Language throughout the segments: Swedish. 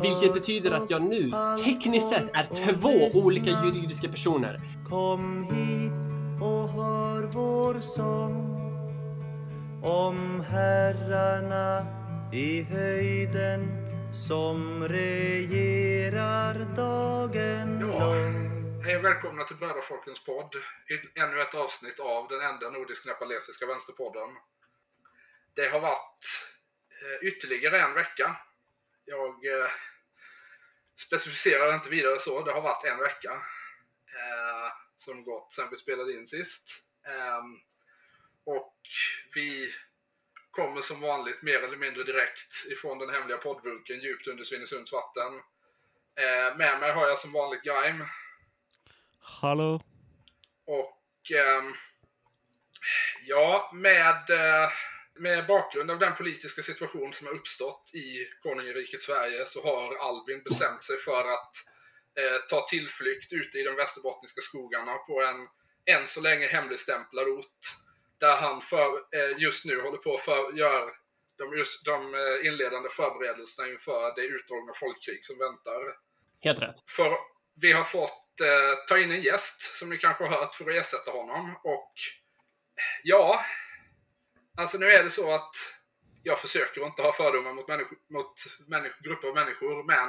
Vilket betyder att jag nu tekniskt sett är två olika juridiska personer. Kom hit och hör vår sång om herrarna i höjden som regerar dagen Ja. lång. Hej och välkomna till Brödrafolkens podd. Ännu ett avsnitt av den enda nordisk-nepalesiska vänsterpodden. Det har varit eh, ytterligare en vecka. Jag eh, specificerar inte vidare så. Det har varit en vecka eh, som gått sen vi spelade in sist. Ehm, och vi kommer som vanligt mer eller mindre direkt ifrån den hemliga poddbunken djupt under Svinesunds vatten. Eh, med mig har jag som vanligt Grime. Hallå? Och ehm, ja, med, eh, med bakgrund av den politiska situation som har uppstått i konungariket Sverige så har Albin bestämt sig för att eh, ta tillflykt ute i de västerbottniska skogarna på en än så länge hemligstämplad ort. Där han för, eh, just nu håller på att göra de, just, de eh, inledande förberedelserna inför det utdragna folkkrig som väntar. Helt rätt. För vi har fått eh, ta in en gäst som ni kanske har hört för att ersätta honom. Och ja, alltså nu är det så att jag försöker inte ha fördomar mot, människor, mot människor, grupper av människor, men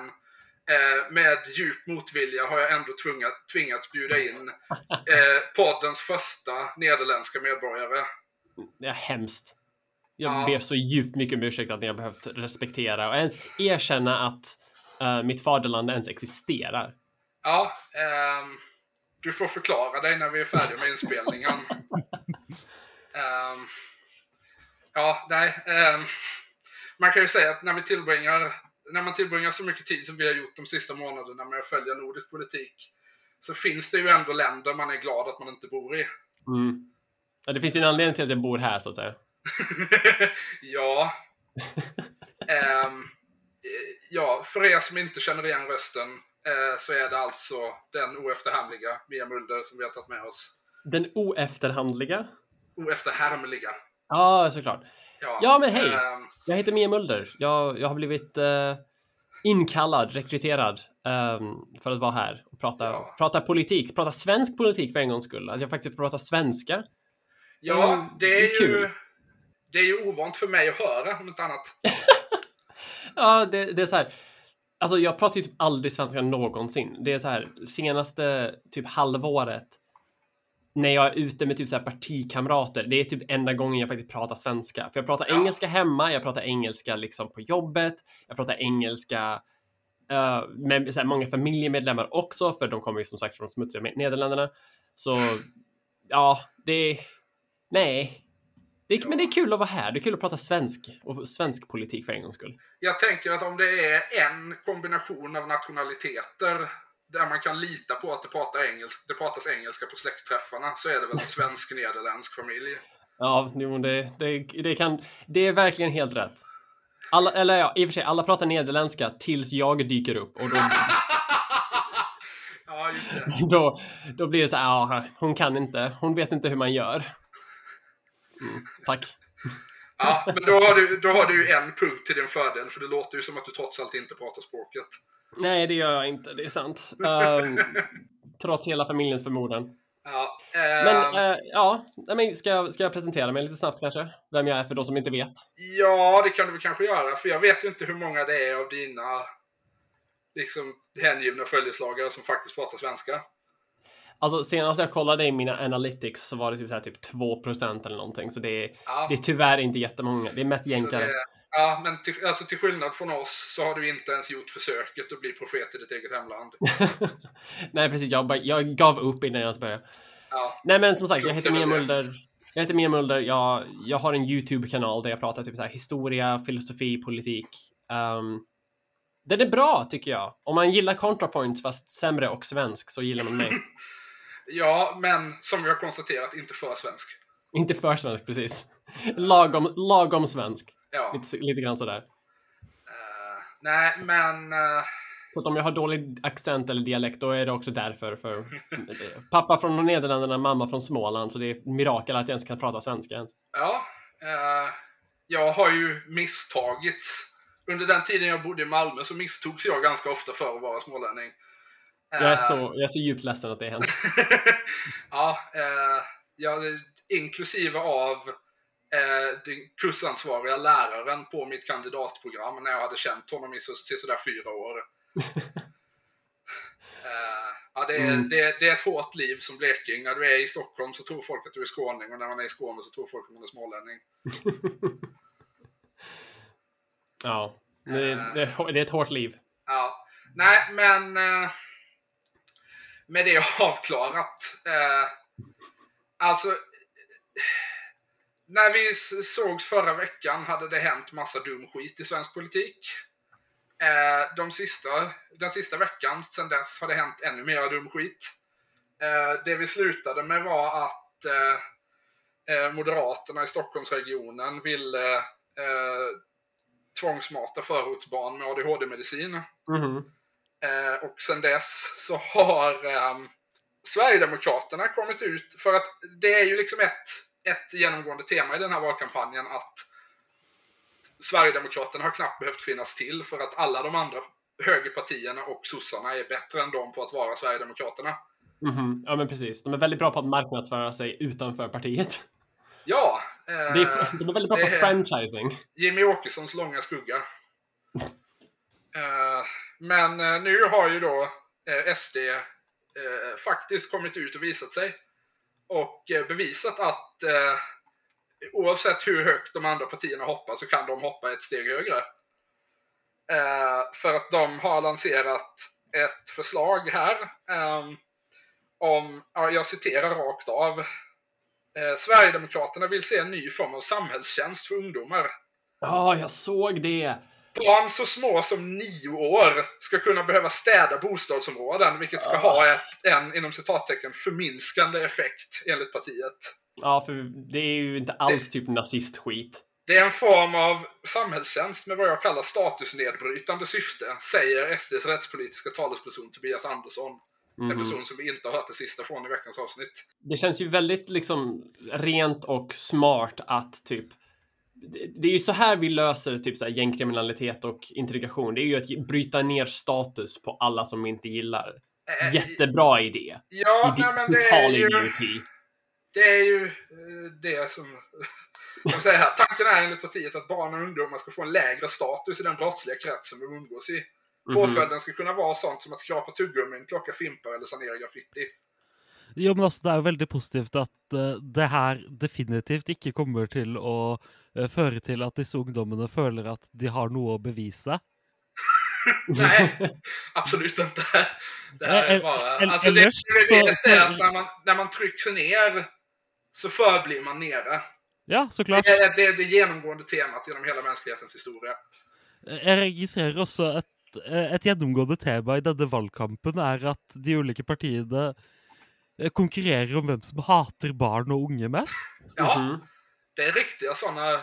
eh, med djup motvilja har jag ändå tvingat, tvingats bjuda in eh, poddens första nederländska medborgare. Det är hemskt. Jag Ja. ber så djupt mycket om ursäkt att ni har behövt respektera och ens erkänna att eh, mitt faderland ens existerar. Ja, ehm, du får förklara dig när vi är färdiga med inspelningen. Ehm, ja, nej. ehm, man kan ju säga att när vi tillbringar, när man tillbringar så mycket tid som vi har gjort de sista månaderna med att följa nordisk politik så finns det ju ändå länder man är glad att man inte bor i. Mm. Ja, det finns ju en anledning till att jag bor här så att säga. ja. Eh, ja, för er som inte känner igen rösten eh, så är det alltså den oefterhandliga Mia Mulder som vi har tagit med oss. Den oefterhandliga. Oefterhärmliga. Ja, såklart. Ja, Ja, men hej. ehm, Jag heter Mia Mulder. Jag, jag har blivit eh, inkallad, rekryterad ehm, för att vara här och prata, Ja. prata politik, prata svensk politik för en gångs skull. Att jag faktiskt får prata svenska. ja, Mm, det är, är ju... kul. Det är ju ovant för mig att höra, om inte annat. Ja, det, det är så här. Alltså, jag pratar ju typ aldrig svenska någonsin. Det är så här senaste typ halvåret när jag är ute med typ så här partikamrater. Det är typ enda gången jag faktiskt pratar svenska. För jag pratar Ja. engelska hemma, jag pratar engelska liksom på jobbet, jag pratar engelska eh, med så här, många familjemedlemmar också, för de kommer ju som sagt från smutsiga Nederländerna. Så ja, det är... Nej. Det är, men det är kul att vara här. Det är kul att prata svensk och svensk politik för en gångs skull. Jag tänker att om det är en kombination av nationaliteter där man kan lita på att det, pratar engelsk, det pratas engelska på släktträffarna så är det väl en svensk-nederländsk familj. Ja, det, det, det, kan, det är verkligen helt rätt. Alla, eller ja, i och för sig, alla pratar nederländska tills jag dyker upp och då, ja, just det. då, då blir det så här, ja, hon kan inte, hon vet inte hur man gör. Mm, tack. Ja, men då har, du, då har du en punkt till din fördel, för det låter ju som att du trots allt inte pratar språket. Nej, det gör jag inte, det är sant. Ehm, trots hela familjens förmodan. Ja, Men ehm, eh, ja, men ska, jag- ska jag presentera mig lite snabbt kanske? Vem jag är för de som inte vet. ja, det kan du väl kanske göra, för jag vet ju inte hur många det är av dina liksom hängivna följeslagare som faktiskt pratar svenska. Alltså senast jag kollade i mina analytics så var det typ, så här, typ 2% eller någonting. Så det är, Ja, det är tyvärr inte jättemånga. Det är mest jänkare. det- Ja, men till, alltså till skillnad från oss så har du inte ens gjort försöket att bli profet i ditt eget hemland. Nej, precis. Jag, bara, jag gav upp innan jag ens började. Ja, Nej, men som sagt, jag heter Mia. Mulder. Jag heter Mia Mulder. Jag, jag har en YouTube-kanal där jag pratar typ så här historia, filosofi, politik. Um, den är bra tycker jag. Om man gillar ContraPoints fast sämre och svensk så gillar man mig. ja, men som vi har konstaterat, inte för svensk. Inte för svensk precis. Lagom, lagom svensk. Ja, Lite, lite grann sådär. eh, nej, men eh, Så att om jag har dålig accent eller dialekt då är det också därför. För pappa från Nederländerna, mamma från Småland. Så det är ett mirakel att jag ens kan prata svenska ens. ja. Eh, jag har ju misstagits under den tiden jag bodde i Malmö så misstogs jag ganska ofta för att vara smålänning. Jag är Eh, så, jag är så djupt ledsen att det har hänt. ja, eh, ja, inklusive av eh, den kursansvariga läraren på mitt kandidatprogram när jag hade känt honom i så, så, sådär fyra år. eh, ja, det, är, Mm. det, det är ett hårt liv som bleking. När du är i Stockholm så tror folk att du är skåning och när man är i Skåne så tror folk att man är smålänning. Ja, det, det, det är ett hårt liv. Ja, nej men eh, med det avklarat. Eh, alltså, när vi sågs förra veckan hade det hänt massa dum skit i svensk politik. Eh, de sista, den sista veckan sedan dess har det hänt ännu mer dum skit. Eh, det vi slutade med var att eh, eh Moderaterna i Stockholmsregionen ville eh, tvångsmata förortsbarn med ADHD-medicin. Mhm. Eh, och sen dess så har ehm, Sverigedemokraterna kommit ut, för att det är ju liksom ett, ett genomgående tema i den här valkampanjen att Sverigedemokraterna har knappt behövt finnas till för att alla de andra högerpartierna och sossarna är bättre än dem på att vara Sverigedemokraterna. Mhm. Ja, men precis. De är väldigt bra på att marknadsföra sig utanför partiet. Ja, eh, Det är, de är väldigt bra på franchising. Jimmy Åkessons långa skugga. Eh, men eh, nu har ju då eh, SD eh, faktiskt kommit ut och visat sig. Och eh, bevisat att eh, oavsett hur högt de andra partierna hoppar så kan de hoppa ett steg högre. Eh, för att de har lanserat ett förslag här ehm, om, jag citerar rakt av. Eh, Sverigedemokraterna vill se en ny form av samhällstjänst för ungdomar. Ja, jag såg det. Barn så små som nio år ska kunna behöva städa bostadsområden, vilket ska ha ett, en, inom citattecken, förminskande effekt, enligt partiet. Ja, för det är ju inte alls typ nazistskit. Det är en form av samhällstjänst med vad jag kallar statusnedbrytande syfte, säger SDs rättspolitiska talesperson Tobias Andersson. En Mhm. person som vi inte har hört det sista från i veckans avsnitt. Det känns ju väldigt liksom rent och smart att typ det är ju så här vi löser typ så här gängkriminalitet och integration. Det är ju att bryta ner status på alla som vi inte gillar. Eh, Jättebra idé. Ja, Idi- nej, men det total är ju... idioti. Det är ju eh, det som... Jag säger här, tanken är enligt partiet att barn och ungdomar ska få en lägre status i den brottsliga kretsen de umgås i. Mhm. Påföljden ska kunna vara sånt som att skrapa tuggummin, plocka fimpar eller sanera graffiti. Jo, men altså, det er jo veldig positivt at eh, det her definitivt ikke kommer til å eh, føre til at disse ungdommene føler at de har noe å bevise. Nej, absolut inte. Det bara... el- Alltså det, det, det, det är att när man, när man trycks ner så förblir man nere. Ja, så klart. Det är det, det genomgående temat genom hela mänsklighetens historia. Eh, Jeg registrerer også et, et gjennomgående tema i denne valgkampen er at de ulike partiene konkurrerer om hvem som hater barn og unge mest. Ja, Mhm. det är riktiga sådana...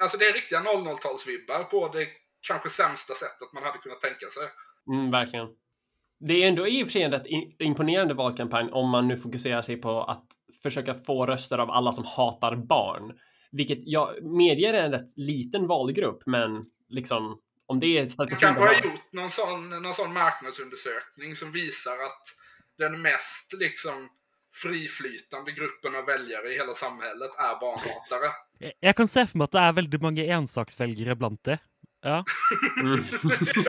Alltså det är riktiga 00-talsvibbar på det kanske sämsta sättet man hade kunnat tänka sig. Mm, verkligen. Det är ändå i och för sig en rätt imponerande valkampanj om man nu fokuserar sig på att försöka få röster av alla som hatar barn. Vilket jag medger är en rätt liten valgrupp, men liksom om det är Man strategin kanske de har har. gjort någon sån, någon sån marknadsundersökning som visar att den mest liksom friflytande gruppen av väljare i hela samhället är barnhatare. Jeg kan se for meg at det er veldig mange ensaksvelgere blant det. Ja. Mm.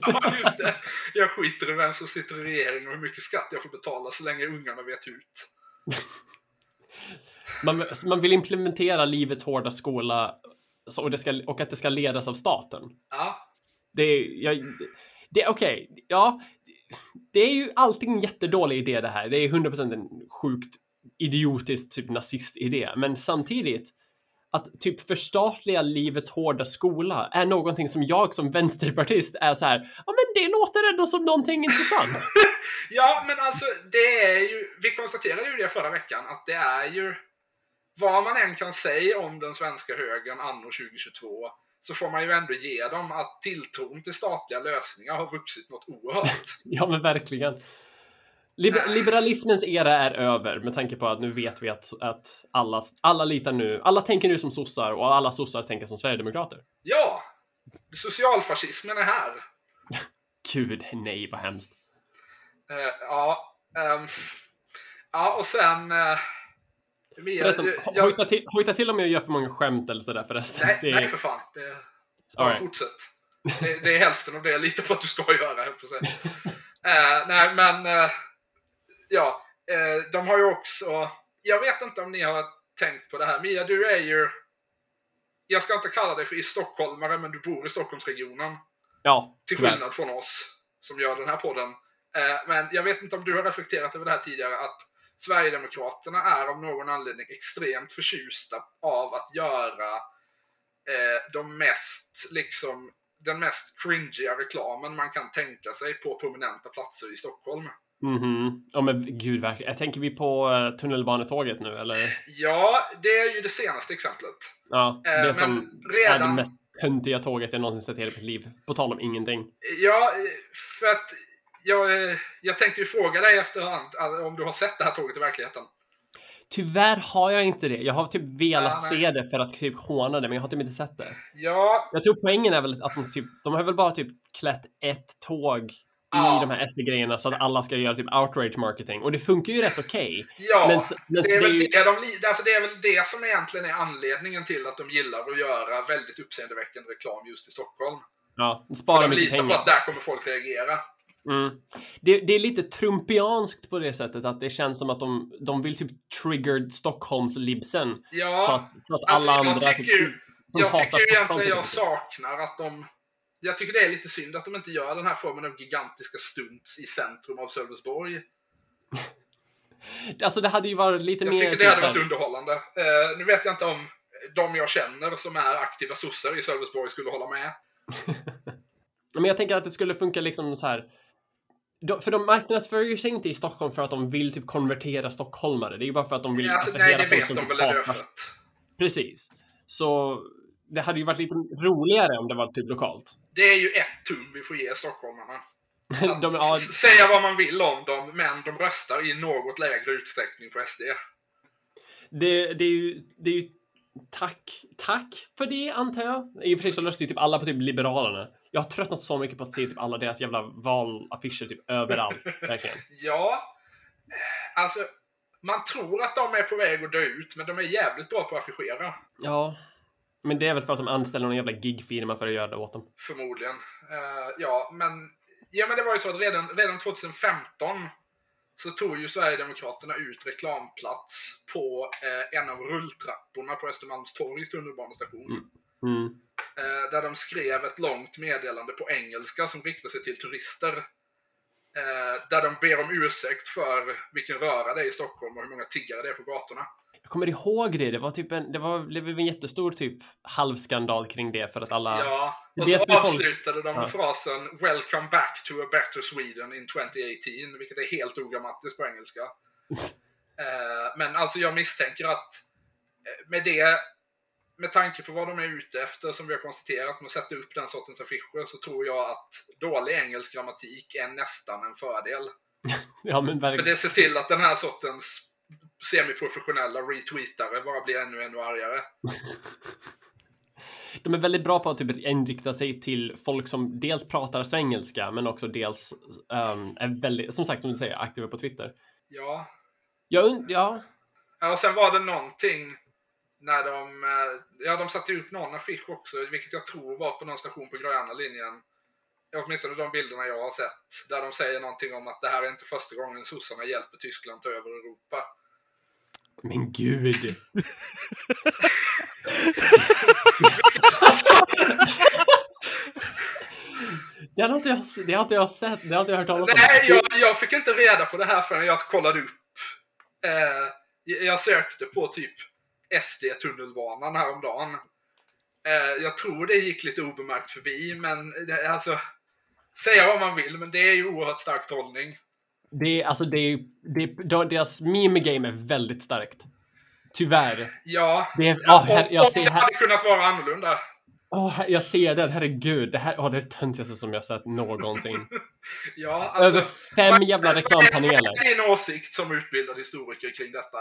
ja, just det. Jag skiter i vem som sitter i regeringen och hur mycket skatt jag får betala så länge ungarna vet ut. Man, man vill implementera livets hårda skola så, och, det ska, och att det ska ledas av staten. Ja, Det är, jag, det är okej, ja. Det är ju alltid en jättedålig idé det här. Det är 100% en sjukt idiotisk typ nazistidé. Men samtidigt, att typ förstatliga livets hårda skola är någonting som jag som vänsterpartist är så här, ja men det låter ändå som någonting intressant. ja men alltså det är ju, vi konstaterade ju det förra veckan, att det är ju vad man än kan säga om den svenska högern anno 2022 så får man ju ändå ge dem att tilltron till statliga lösningar har vuxit något oerhört. Ja men verkligen. Liber liberalismens era är över med tanke på att nu vet vi att, att alla, alla litar nu, alla tänker nu som sossar och alla sossar tänker som sverigedemokrater. Ja, socialfascismen är här. Gud, nej vad hemskt. Eh, ja, ehm, ja, och sen... Uh, Förresten, ho- hojta till, hojta till om jag gör för många skämt eller sådär förresten. nej, Det är- nej, för fan. Det, ja, Alright. Fortsätt. Det, det är hälften av det jag litar på att du ska göra, höll jag. Eh, nej, men... eh, ja, eh, de har ju också... Jag vet inte om ni har tänkt på det här. Mia, du är ju... Jag ska inte kalla dig för i stockholmare, men du bor i Stockholmsregionen. Ja, Till tyvärr. skillnad från oss som gör den här podden. Men jag vet inte om du har reflekterat över det här tidigare att Sverigedemokraterna är av någon anledning extremt förtjusta av att göra eh, de mest, liksom, den mest cringiga reklamen man kan tänka sig på prominenta platser i Stockholm. Mhm. Ja men gud verkligen. Tänker vi på uh, tunnelbanetåget nu eller? Ja, det är ju det senaste exemplet. Ja, Eh, det men som är det redan- mest töntiga tåget jag någonsin sett i hela mitt liv. På tal om ingenting. Ja, eh, för att jag, eh, jag tänkte ju fråga dig efterhand eh, om du har sett det här tåget i verkligheten. Tyvärr har jag inte det. Jag har typ velat nej. se det för att typ håna det, men jag har typ inte sett det. Ja, Jag tror poängen är väl att de typ, de har väl bara typ klätt ett tåg Ja. i de här SD-grejerna så att alla ska göra typ outrage marketing. Och det funkar ju rätt okej. Ja, Men s- men det, är det ju- det, de, alltså det är väl det som egentligen är anledningen till att de gillar att göra väldigt uppseendeväckande reklam just i Stockholm. Ja, spara de mycket litar på pengar. att där kommer folk reagera. Mm. Det, det är lite trumpianskt på det sättet att det känns som att de, de vill typ trigger Stockholms-libsen. Ja, så att, så att alltså, alla jag andra tycker som jag hatar tycker Stockholm egentligen typ jag inte. saknar att de... Jag tycker det är lite synd att de inte gör den här formen av gigantiska stunts i centrum av Sölvesborg. Alltså det hade ju varit lite Jag mer... tycker det typ hade varit underhållande. Eh, nu vet jag inte om de jag känner som är aktiva sossar i Sölvesborg skulle hålla med. Men jag tänker att det skulle funka liksom så här. De, för de marknadsför ju sig inte i Stockholm för att de vill typ konvertera stockholmare. Det är ju bara för att de vill Alltså, nej, det vet de väl hatar- dödfött. Precis. Så det hade ju varit lite roligare om det var typ lokalt. Det är ju ett tum vi får ge stockholmarna. Att de, ja, säga vad man vill om dem, men de röstar i något lägre utsträckning på SD. det, det är ju, det är ju tack, tack för det antar jag. I och för sig så röstar ju typ alla på typ Liberalerna. Jag har tröttnat så mycket på att se typ alla deras jävla valaffischer typ överallt. Verkligen. Ja, alltså man tror att de är på väg att dö ut, men de är jävligt bra på att affischera. Ja. Men det är väl för att de anställer någon jävla gigfirma för att göra det åt dem. Förmodligen. Eh, ja, men, ja, men det var ju så att redan, redan 2015 så tog ju Sverigedemokraterna ut reklamplats på eh, en av rulltrapporna på Östermalmstorgs tunnelbanestation. Mm. Eh, där de skrev ett långt meddelande på engelska som riktar sig till turister. Eh, där de ber om ursäkt för vilken röra det är i Stockholm och hur många tiggare det är på gatorna. Jag kommer ihåg det. Det var typ en, det var, det blev en jättestor typ halvskandal kring det för att alla... Ja, och så skulle folk- avslutade de med Ja. frasen “Welcome back to a better Sweden in 2018” vilket är helt ogrammatiskt på engelska. Eh, men alltså jag misstänker att eh, med det, med tanke på vad de är ute efter som vi har konstaterat med att sätta upp den sortens affischer så tror jag att dålig engelsk grammatik är nästan en fördel. Ja, men För verkligen. det ser till att den här sortens semiprofessionella retweetare bara blir ännu, ännu argare. De är väldigt bra på att typ inrikta sig till folk som dels pratar svengelska men också dels ehm, är väldigt, som sagt som du säger, aktiva på Twitter. Ja, Jag und- ja, Ja, och sen var det någonting när de, eh, ja de satte upp någon affisch också, vilket jag tror var på någon station på gröna linjen. Åtminstone de bilderna jag har sett. Där de säger någonting om att det här är inte första gången sossarna hjälper Tyskland ta över Europa. men gud. Det har inte jag, det har inte jag sett, det har inte jag hört talas om. Nej, jag, jag fick inte reda på det här förrän jag kollade upp. Eh, jag sökte på typ SD-tunnelbanan häromdagen. Eh, jag tror det gick lite obemärkt förbi, men det, alltså... Säga vad man vill, men det är ju oerhört stark hållning. Det är, alltså det är, det är, deras meme game är väldigt starkt. Tyvärr. Ja, Det är, åh, här, jag om ser det här, hade kunnat vara annorlunda. här, jag ser den, herregud. Det här, åh, det är det töntigaste som jag sett någonsin. Ja, alltså, Över fem jävla reklampaneler. Vad är din åsikt som utbildad historiker kring detta?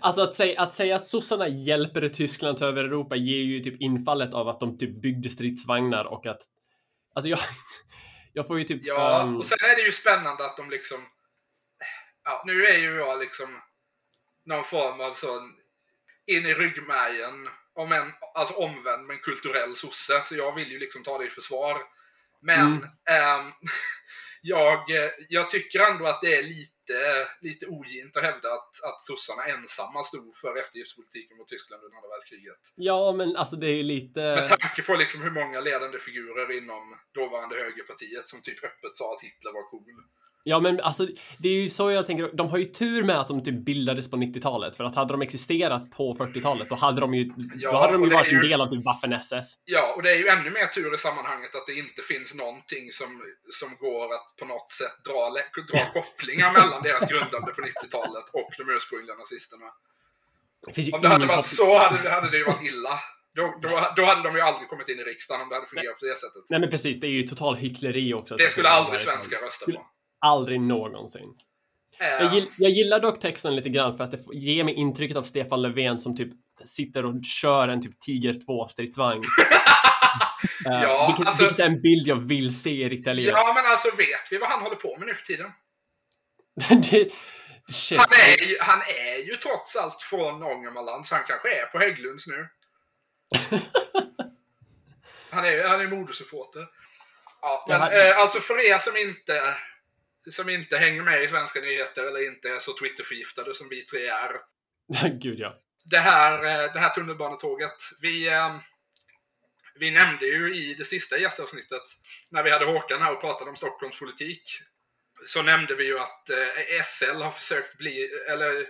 Alltså att säga, att säga att sossarna hjälper Tyskland ta över Europa ger ju typ infallet av att de typ byggde stridsvagnar och att... Alltså jag... Jag får ju typ... Ja, ehm, och sen är det ju spännande att de liksom... Ja, nu är ju jag liksom någon form av sån in i ryggmärgen, om en, alltså omvänd men kulturell sosse. Så jag vill ju liksom ta det i försvar. Men Mm. ehm, jag, eh, jag tycker ändå att det är lite, lite ogint att hävda att, att sossarna ensamma stod för eftergiftspolitiken mot Tyskland under andra världskriget. Ja, men alltså det är ju lite... Med tanke på liksom hur många ledande figurer inom dåvarande högerpartiet som typ öppet sa att Hitler var cool. Ja, men alltså det är ju så jag tänker. De har ju tur med att de typ bildades på 90-talet. För att hade de existerat på 40-talet då hade de ju, Ja, då hade de ju varit en ju- del av typ Waffen-SS. Ja, och det är ju ännu mer tur i sammanhanget att det inte finns någonting som, som går att på något sätt dra, dra kopplingar mellan deras grundande på 90-talet och de ursprungliga nazisterna. Det Om det hade varit så hade, det- hade det ju varit illa. Då, då, då hade de ju aldrig kommit in i riksdagen om det hade fungerat på det sättet. Nej, men precis. Det är ju total hyckleri också. Det skulle aldrig svenskar rösta på. Aldrig någonsin. Jag, gill, jag gillar dock texten lite grann för att det ger mig intrycket av Stefan Löfven som typ sitter och kör en typ Tiger 2 stridsvagn. Eh, Ja, vilket, alltså- vilket är en bild jag vill se i riktiga livet. ja, men alltså vet vi vad han håller på med nu för tiden? det. Han är, ju, han är ju trots allt från Ångermanland, så han kanske är på Hägglunds nu. Han är, han är modesupporter. Ja, men Jag hade- eh, alltså för er som inte, som inte hänger med i svenska nyheter eller inte är så Twitterförgiftade som vi tre är. Gud ja. Det här, eh, det här tunnelbanetåget. Vi, eh, vi nämnde ju i det sista gästavsnittet, när vi hade Håkan här och pratade om Stockholms politik, så nämnde vi ju att eh, SL har försökt bli, eller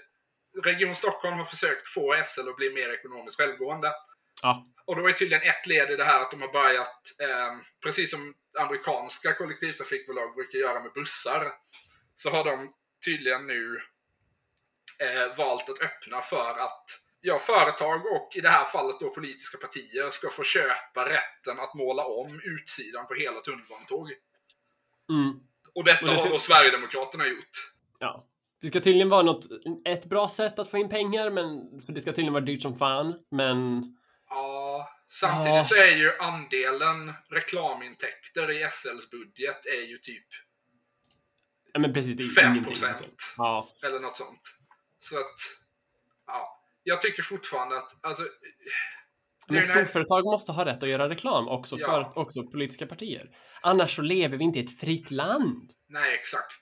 Region Stockholm har försökt få SL att bli mer ekonomiskt självgående. Ja. Och då är tydligen ett led i det här att de har börjat, eh, precis som amerikanska kollektivtrafikbolag brukar göra med bussar, så har de tydligen nu eh, valt att öppna för att ja, företag och i det här fallet då politiska partier ska få köpa rätten att måla om utsidan på hela tunnelbanetåg. Mm. Och detta Och det ska- har då Sverigedemokraterna gjort. Ja. Det ska tydligen vara något, ett bra sätt att få in pengar, men för det ska tydligen vara dyrt som fan. Men samtidigt Ja. så är ju andelen reklamintäkter i SLs budget är ju typ Ja, men precis, det är 5 ingenting. procent. Ja. Eller något sånt. Så att, ja. Jag tycker fortfarande att, alltså... Men storföretag måste ha rätt att göra reklam också Ja. för också politiska partier. Annars så lever vi inte i ett fritt land. Nej, exakt.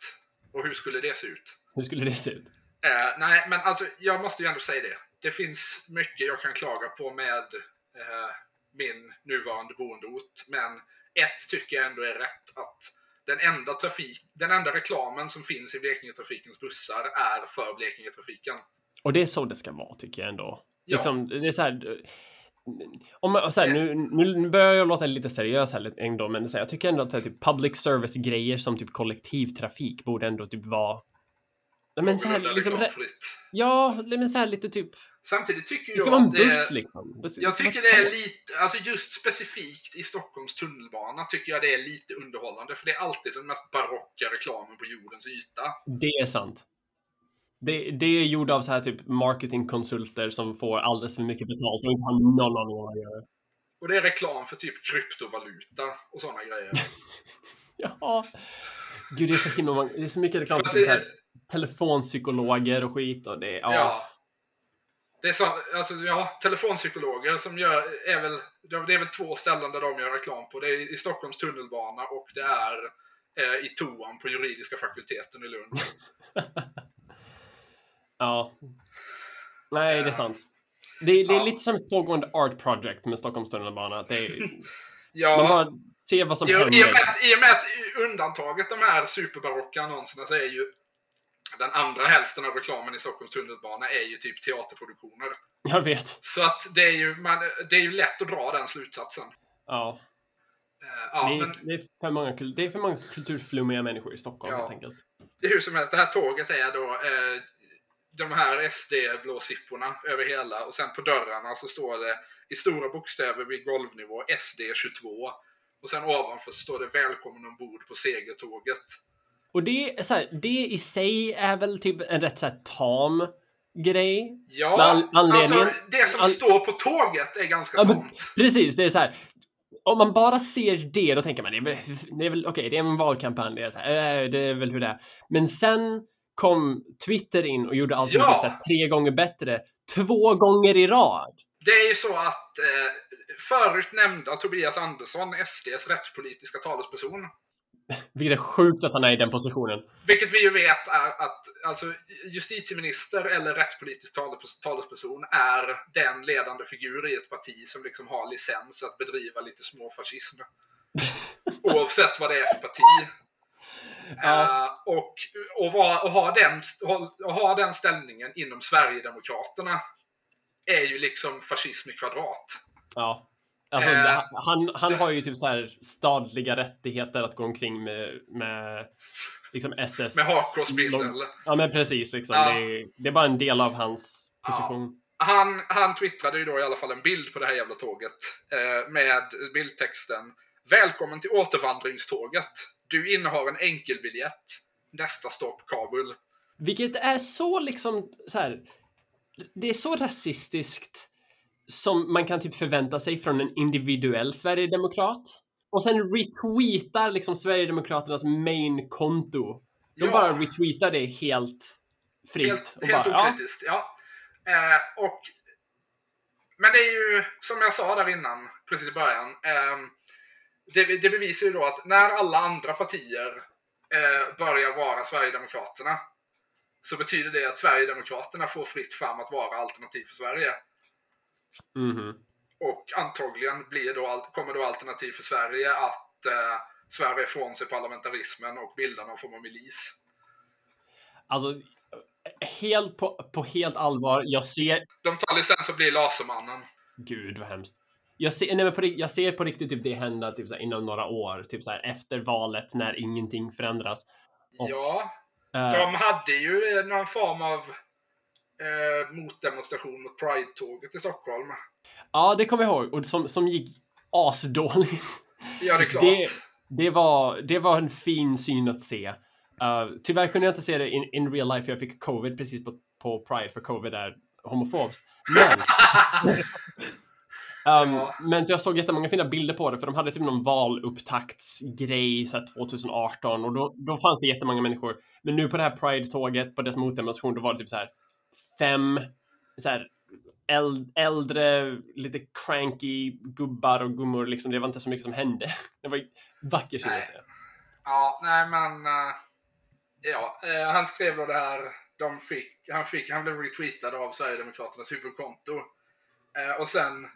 Och hur skulle det se ut? Hur skulle det se ut? Eh, nej, men alltså jag måste ju ändå säga det. Det finns mycket jag kan klaga på med min nuvarande boendeort. Men ett tycker jag ändå är rätt att den enda, trafik, den enda reklamen som finns i Blekingetrafikens bussar är för Blekingetrafiken. Och det är så det ska vara tycker jag ändå. Ja. Liksom, det är så här, om man, så här, nu, nu börjar jag låta lite seriös här ändå, men så här, jag tycker ändå att så här, typ public service-grejer som typ kollektivtrafik borde ändå typ vara... Men så här, liksom, ja, men så här lite typ... Samtidigt tycker Det ska jag vara en det buss är, liksom. Det ska- Jag tycker det är lite, alltså just specifikt i Stockholms tunnelbana tycker jag det är lite underhållande. För det är alltid den mest barocka reklamen på jordens yta. Det är sant. Det, det är gjort av så här typ marketingkonsulter som får alldeles för mycket betalt och inte har någon aning vad de gör. Och det är reklam för typ kryptovaluta och sådana grejer. Ja. Gud, det är så himla det är så mycket reklam För för typ så det- här, telefonpsykologer och skit och det, ja. Ja. Det är så, alltså, ja, telefonpsykologer som gör, är väl, det är väl två ställen där de gör reklam på. Det är i Stockholms tunnelbana och det är eh, i toan på juridiska fakulteten i Lund. Ja. Nej, det är sant. Det, det är Ja. lite som ett pågående art project med Stockholms tunnelbana. Det är, man Ja, bara ser vad som i, i, och händer. med, i och med att undantaget de här superbarocka annonserna så är ju den andra hälften av reklamen i Stockholms tunnelbana är ju typ teaterproduktioner. Jag vet. Så att det är ju, man, det är ju lätt att dra den slutsatsen. Ja. Eh, ja, det, är, men det, är för många, det är för många kulturflummiga människor i Stockholm Ja. helt enkelt. hur som helst, det här tåget är då eh, de här SD-blåsipporna över hela och sen på dörrarna så står det i stora bokstäver vid golvnivå SD22. Och sen ovanför så står det Välkommen ombord på segertåget. Och det, är så här, det i sig är väl typ en rätt så här tam grej. Ja, an- anledningen- alltså det som an- står på tåget är ganska Ja, tomt. Precis, det är så här. Om man bara ser det, då tänker man det är väl, det är väl okej, det är en valkampanj, det är, så här, äh, det är väl hur det är. Men sen kom Twitter in och gjorde allt Ja. typ så tre gånger bättre, två gånger i rad. Det är ju så att eh, förut nämnda Tobias Andersson, SDs rättspolitiska talesperson, Vilket är sjukt att han är i den positionen. vilket vi ju vet är att alltså, justitieminister eller rättspolitisk tales- talesperson är den ledande figur i ett parti som liksom har licens att bedriva lite småfascism. Oavsett vad det är för parti. Ja. Eh, och, och, vara- och, ha den, och ha den ställningen inom Sverigedemokraterna är ju liksom fascism i kvadrat. Ja. Alltså, Eh. han, han har ju typ så här stadliga rättigheter att gå omkring med, med liksom SS. Med hakkorsbindel. Ja, men precis. Liksom. Ja. Det, är, det är bara en del av hans position. Han, han twittrade ju då i alla fall en bild på det här jävla tåget eh, med bildtexten Välkommen till återvandringståget. Du innehar en enkelbiljett. Nästa stopp Kabul. Vilket är så liksom så här. Det är så rasistiskt som man kan typ förvänta sig från en individuell sverigedemokrat. Och sen retweetar liksom Sverigedemokraternas main-konto. De Ja. bara retweetar det helt fritt. Helt, och helt bara, ja, okritiskt, ja. Eh, och, men det är ju, som jag sa där innan, precis i början. ehm, det, det bevisar ju då att när alla andra partier eh, börjar vara Sverigedemokraterna så betyder det att Sverigedemokraterna får fritt fram att vara alternativ för Sverige. Mhm. Och antagligen blir då, kommer då Alternativ för Sverige att eh, svära ifrån sig parlamentarismen och bilda någon form av milis. Alltså, helt på, på helt allvar. Jag ser... De tar licens och blir Lasermannen. Gud vad hemskt. Jag ser, nej, men på, jag ser på riktigt typ det hända typ så här, inom några år. Typ så här, efter valet när ingenting förändras. Och, Ja, Eh, de hade ju någon form av eh, motdemonstration mot Pride-tåget i Stockholm. Ja, det kommer jag ihåg. Och som, som gick asdåligt. Ja, det är klart. Det, det, var, det var en fin syn att se. Uh, tyvärr kunde jag inte se det in, in real life för jag fick covid precis på, på Pride för covid är homofobskt. Men, um, Ja. men så jag såg jättemånga fina bilder på det för de hade typ någon valupptaktsgrej så här 2018 och då, då fanns det jättemånga människor. Men nu på det här Pride-tåget på dess motdemonstration då var det typ så här fem så här äld, äldre, lite cranky gubbar och gummor liksom. Det var inte så mycket som hände. Det var vacker syn Nej. att se. Ja, nej men... Eh, ja, eh, han skrev då det här. De fick, han, fick, han blev retweetad av Sverigedemokraternas huvudkonto. Eh, och sen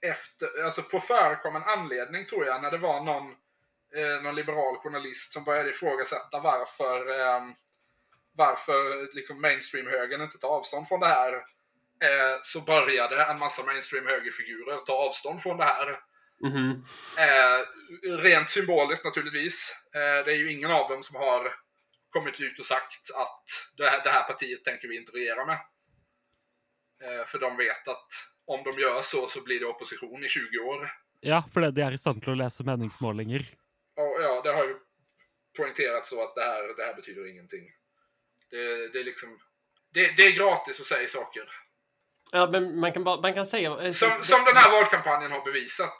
efter, alltså på förekommen anledning tror jag, när det var någon, någon liberal journalist som började ifrågasätta varför, ehm, varför liksom mainstream-högern inte tar avstånd från det här. Eh, så började en massa mainstream-högerfigurer ta avstånd från det här. Mhm. Eh, rent symboliskt naturligtvis. Eh, det är ju ingen av dem som har kommit ut och sagt att det här, det här partiet tänker vi inte regera med. Eh, för de vet att om de gör så så blir det opposition i 20 år. Ja, fordi de er i stand til å lese meningsmålinger. Och ja, det har ju poängterats så att det här, det här betyder ingenting. Det, det är liksom... Det, det är gratis att säga saker. Ja, men man kan, bara, man kan säga... eh, Som, som den här valkampanjen har bevisat.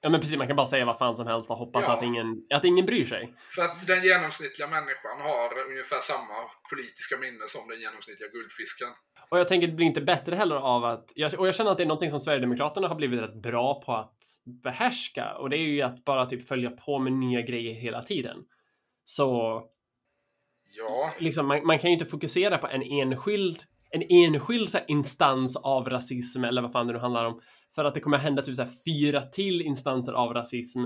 Ja, men precis. Man kan bara säga vad fan som helst och hoppas Ja. att, ingen, att ingen bryr sig. För att den genomsnittliga människan har ungefär samma politiska minne som den genomsnittliga guldfisken. Och jag tänker det blir inte bättre heller av att... Jag, och jag känner att det är någonting som Sverigedemokraterna har blivit rätt bra på att behärska. Och det är ju att bara typ följa på med nya grejer hela tiden. Så Ja, liksom, man, man kan ju inte fokusera på en enskild, en enskild här, instans av rasism eller vad fan det nu handlar om. För att det kommer hända typ så här, fyra till instanser av rasism.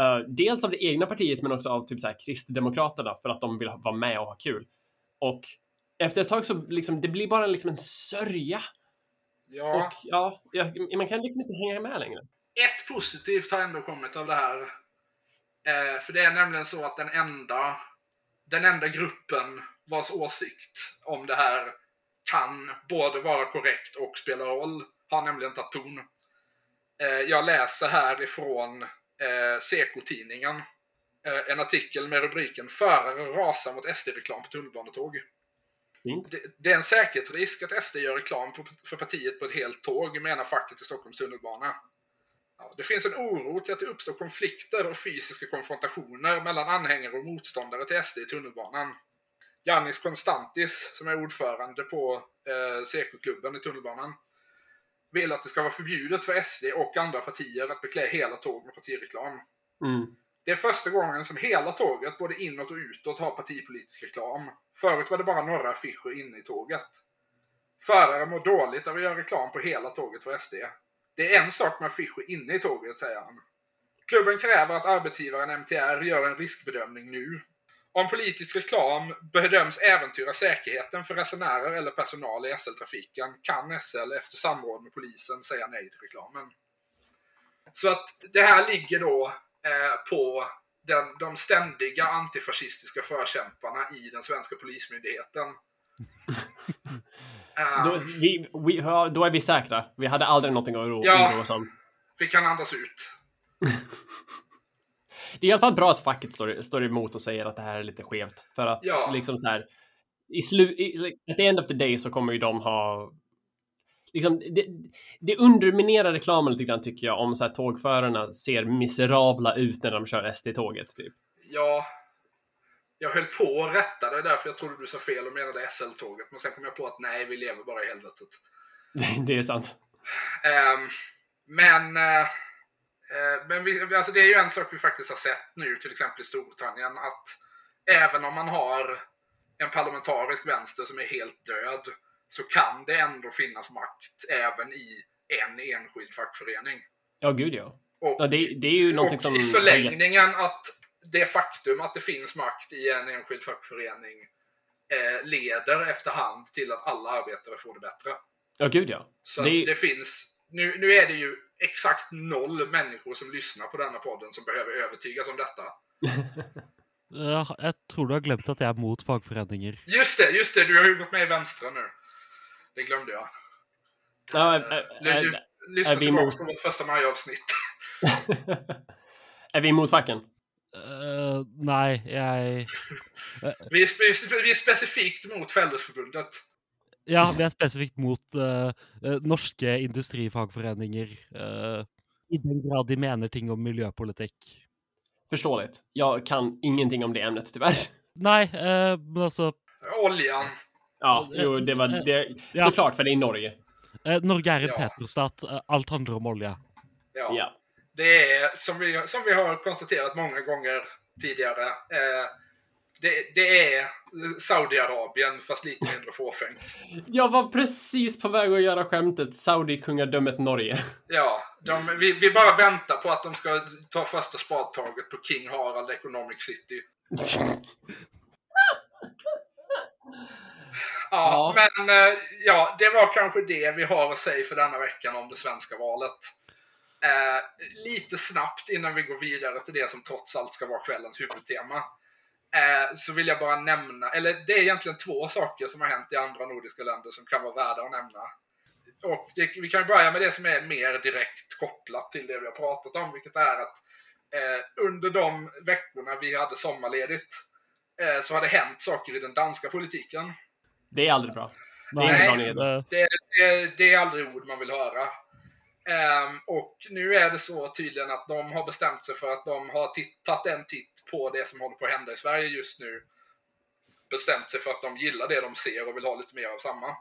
Eh, dels av det egna partiet men också av typ så här, Kristdemokraterna för att de vill ha- vara med och ha kul. Och efter ett tag så liksom, det blir bara liksom en sörja. ja. Och ja, man kan liksom inte hänga med längre. Ett positivt har ändå kommit av det här. Eh, för det är nämligen så att den enda, den enda gruppen vars åsikt om det här kan både vara korrekt och spela roll har nämligen tagit ton. Eh, jag läser här ifrån eh, Seko-tidningen eh, en artikel med rubriken Förare rasar mot SD-reklam på tunnelbanetåg. Fint. det, är en säkerhetsrisk att SD gör reklam för partiet på ett helt tåg, menar facket i Stockholms tunnelbana. Ja, det finns en oro till att det uppstår konflikter och fysiska konfrontationer mellan anhängare och motståndare till SD i tunnelbanan. Jannis Konstantis, som är ordförande på eh, CK-klubben i tunnelbanan, vill att det ska vara förbjudet för SD och andra partier att beklä hela tåg med partireklam. Mm. Det är första gången som hela tåget, både inåt och utåt, har partipolitisk reklam. Förut var det bara några affischer inne i tåget. Förare mår dåligt av att göra reklam på hela tåget för SD. Det är en sak med affischer inne i tåget, säger han. Klubben kräver att arbetsgivaren MTR gör en riskbedömning nu. Om politisk reklam bedöms äventyra säkerheten för resenärer eller personal i SL-trafiken kan SL efter samråd med polisen säga nej till reklamen. Så att det här ligger då eh, på den, de ständiga antifascistiska förkämparna i den svenska polismyndigheten. Eh, Då, vi, vi, då är vi säkra. Vi hade aldrig någonting att oro, Ja. oroa oss om. vi kan andas ut. Det är i alla fall bra att facket står, står emot och säger att det här är lite skevt. För att Ja. liksom så här, i slu, i, at the end of the day så kommer ju de ha Liksom, det, det underminerar reklamen lite grann tycker jag om så här, tågförarna ser miserabla ut när de kör SD-tåget. Typ. Ja, jag höll på att rätta det där för jag trodde du sa fel och menade SL-tåget. Men sen kom jag på att nej, vi lever bara i helvetet. det är sant. Ehm, men eh, men vi, alltså det är ju en sak vi faktiskt har sett nu, till exempel i Storbritannien, att även om man har en parlamentarisk vänster som är helt död, så kan det ändå finnas makt även i en enskild fackförening. Ja, gud ja. Och, ja det, det är ju någonting och som... i förlängningen att det faktum att det finns makt i en enskild fackförening eh, leder efterhand till att alla arbetare får det bättre. Ja, gud ja. Så Det- att det finns, nu, nu är det ju exakt noll människor som lyssnar på denna podden som behöver övertygas om detta. Ja, jeg tror du har glemt at jeg er mot fagforeninger. Just det, just det, du har ju gått med i Vänstra nu. Det glömde jag. Ja, Eh, är, är, lu- Lyssna är vi tillbaka på vårt första majavsnitt. är vi emot facken? Eh, nei, jeg Vi är, spe- vi är specifikt mot Fellesförbundet. Ja, vi er spesifikt mot eh, eh, norske industrifagforeninger. eh, I den grad de mener ting om miljøpolitikk. Förståeligt. Jag kan ingenting om det ämnet tyvärr. Nei, eh, men altså Oljan. Ja, jo, det var det. Ja. Såklart, för det är Norge. eh, Norge er en Ja. petrostat. eh, Alt handler om olje. Ja. Ja. Det är som vi, som vi har konstaterat många gånger tidigare. Eh, det, det är Saudiarabien fast lite mindre fåfängt. Jag var precis på väg att göra skämtet Saudi-kungadömet Norge. Ja, de, vi, vi bara väntar på att de ska ta första spadtaget på King Harald Economic City. Ja, Ja. men eh, ja, det var kanske det vi har att säga för denna veckan om det svenska valet. Eh, lite snabbt innan vi går vidare till det som trots allt ska vara kvällens huvudtema. Eh, så vill jag bara nämna, eller det är egentligen två saker som har hänt i andra nordiska länder som kan vara värda att nämna. Och det, vi kan börja med det som är mer direkt kopplat till det vi har pratat om, vilket är att eh, under de veckorna vi hade sommarledigt eh, så har det hänt saker i den danska politiken. Det är aldrig bra. Det är Nej. bra Det, det, det är aldrig ord man vill höra. Ehm, och nu är det så tydligen att de har bestämt sig för att de har titt- tagit en titt på det som håller på att hända i Sverige just nu. Bestämt sig för att de gillar det de ser och vill ha lite mer av samma.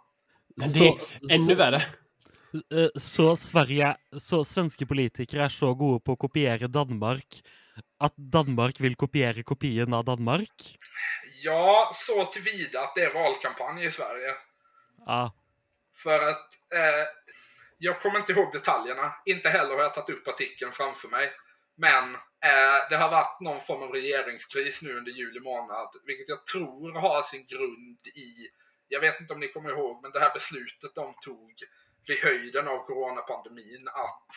Men det är ännu så, värre. eh, så Sverige Så svenske politikere er så gode på å kopiere Danmark at Danmark vil kopiere kopien av Danmark? Ja, så tillvida att det är valkampanj i Sverige. Ja. För att eh, jag kommer inte ihåg detaljerna. Inte heller har jag tagit upp artikeln framför mig. Men eh, det har varit någon form av regeringskris nu under juli månad. Vilket jag tror har sin grund i, jag vet inte om ni kommer ihåg, men det här beslutet de tog vid höjden av coronapandemin att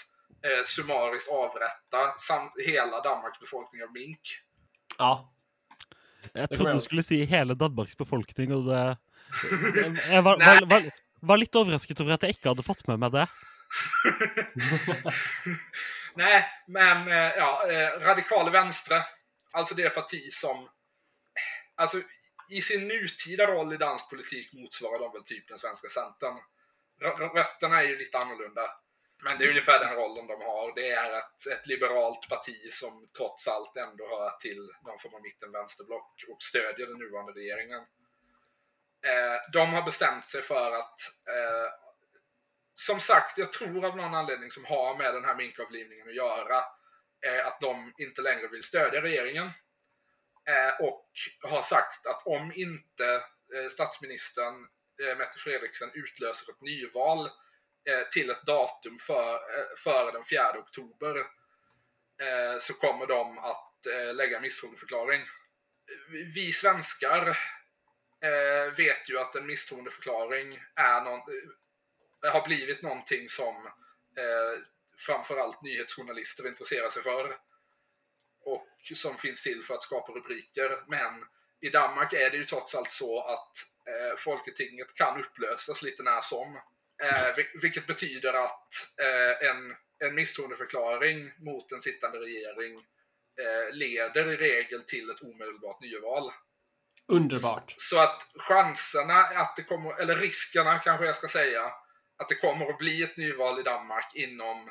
eh, summariskt avrätta sam- hela Danmarks befolkning av mink. Ja. Kommer trodde du skulle si hele Danmarks befolkning, og det Jeg, jeg var, Nei. var, var, var litt overrasket over at jeg ikke hadde fått med meg det. Nej, men eh, ja, eh, radikal vänstre, alltså det parti som... Alltså, i sin nutida roll i dansk politik motsvarar de väl typ den svenska Centern. Rötterna är ju lite annorlunda. Men det är ungefär den rollen de har. Det är ett, ett liberalt parti som trots allt ändå hör till någon form av mitten-vänsterblock och stödjer den nuvarande regeringen. Eh, de har bestämt sig för att, eh, som sagt, jag tror av någon anledning som har med den här minkavlivningen att göra, eh, att de inte längre vill stödja regeringen. Eh, och har sagt att om inte eh, statsministern eh, Mette Fredriksen utlöser ett nyval eh, till ett datum för, eh, före den 4 oktober eh, så kommer de att eh, lägga misstroendeförklaring. Vi svenskar eh, vet ju att en misstroendeförklaring är någon, eh, har blivit någonting som eh, framförallt nyhetsjournalister intresserar sig för. Och som finns till för att skapa rubriker. Men i Danmark är det ju trots allt så att eh, Folketinget kan upplösas lite när som. Eh, vilket betyder att eh, en, en misstroendeförklaring mot en sittande regering eh, leder i regel till ett omedelbart nyval. Underbart. Så att chanserna att det kommer, eller riskerna kanske jag ska säga, att det kommer att bli ett nyval i Danmark inom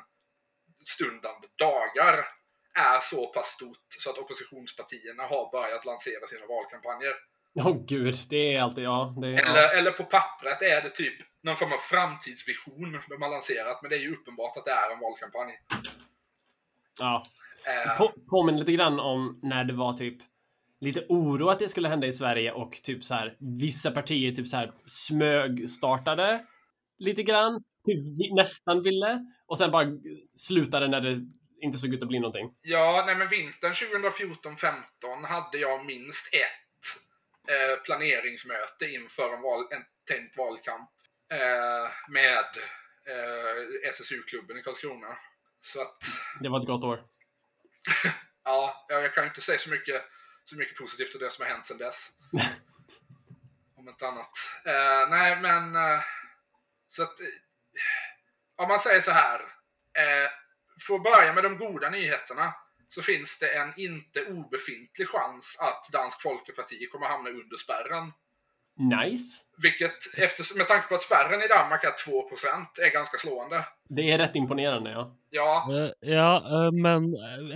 stundande dagar är så pass stort så att oppositionspartierna har börjat lansera sina valkampanjer. Åh gud, det är alltid, ja. Är, ja. Eller, eller på pappret är det typ någon form av framtidsvision de har lanserat, men det är ju uppenbart att det är en valkampanj. ja. Eh, På, påminner lite grann om när det var typ lite oro att det skulle hända i Sverige och typ så här vissa partier typ så här smög startade lite grann, typ nästan ville och sen bara slutade när det inte såg ut att bli någonting. Ja, nej men vintern 2014-15 hade jag minst ett eh, planeringsmöte inför en, val, en tänkt valkamp eh, med eh, SSU-klubben i Karlskrona. Så att, Det var ett gott år. ja, jag kan inte säga så mycket, så mycket positivt om det som har hänt sedan dess. Om inte annat. Eh, nej, men eh, så att eh, om man säger så här. Eh, för att börja med de goda nyheterna så finns det en inte obefintlig chans att Dansk Folkeparti kommer hamna under spärren. Nice. Vilket, efter, med tanke på att spärren i Danmark är 2% är ganska slående. Det är rätt imponerande, ja. Ja, Eh, Ja, eh, men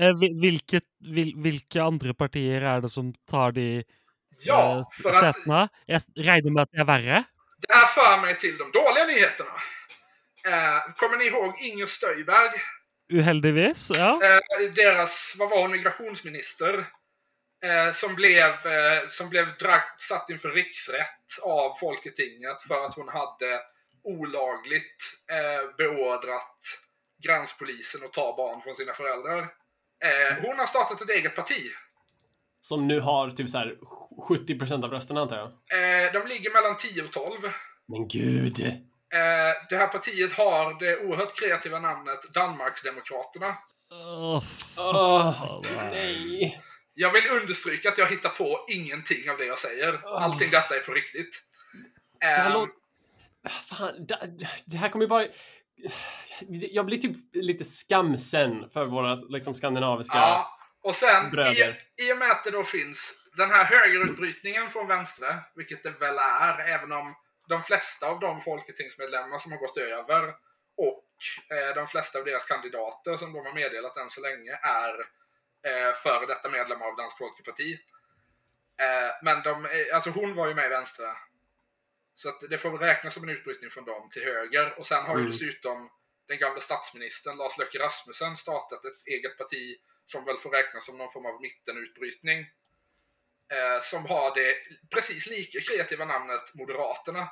eh, vi- vilket, vil, vilka andra partier är det som tar de ja för att sätena? Jag räknar med att det är värre. det här för mig till de dåliga nyheterna. Eh, kommer ni ihåg Inger Stöjberg? Uheldigvis, ja. eh, deras, vad var hon, migrationsminister. Eh, som blev, eh, som blev dragt, satt inför riksrätt av Folketinget för att hon hade olagligt eh, beordrat gränspolisen att ta barn från sina föräldrar. Eh, hon har startat ett eget parti. Som nu har typ så här 70% av rösterna antar jag. Eh, de ligger mellan 10 och 12. Men gud. Eh, det här partiet har det oerhört kreativa namnet Danmarksdemokraterna. Åh, Åh, nej. Jag vill understryka att jag hittar på ingenting av det jag säger. Allting detta är på riktigt. Det här låter... Fan, det, här kommer ju bara... Jag blir typ lite skamsen för våra liksom, skandinaviska... ja, och sen i, bröder. i och med att det då finns den här högerutbrytningen från vänstre, vilket det väl är, även om de flesta av de folketingsmedlemmar som har gått över och eh, de flesta av deras kandidater som de har meddelat än så länge är eh, före detta medlemmar av Dansk Folkeparti. Eh, men de, eh, alltså hon var ju med i Vänstre. Så att det får väl räknas som en utbrytning från dem till höger. Och sen har ju Mm. dessutom den gamla statsministern Lars Løkke Rasmussen startat ett eget parti som väl får räknas som någon form av mittenutbrytning. Eh, som har det precis lika kreativa namnet Moderaterna.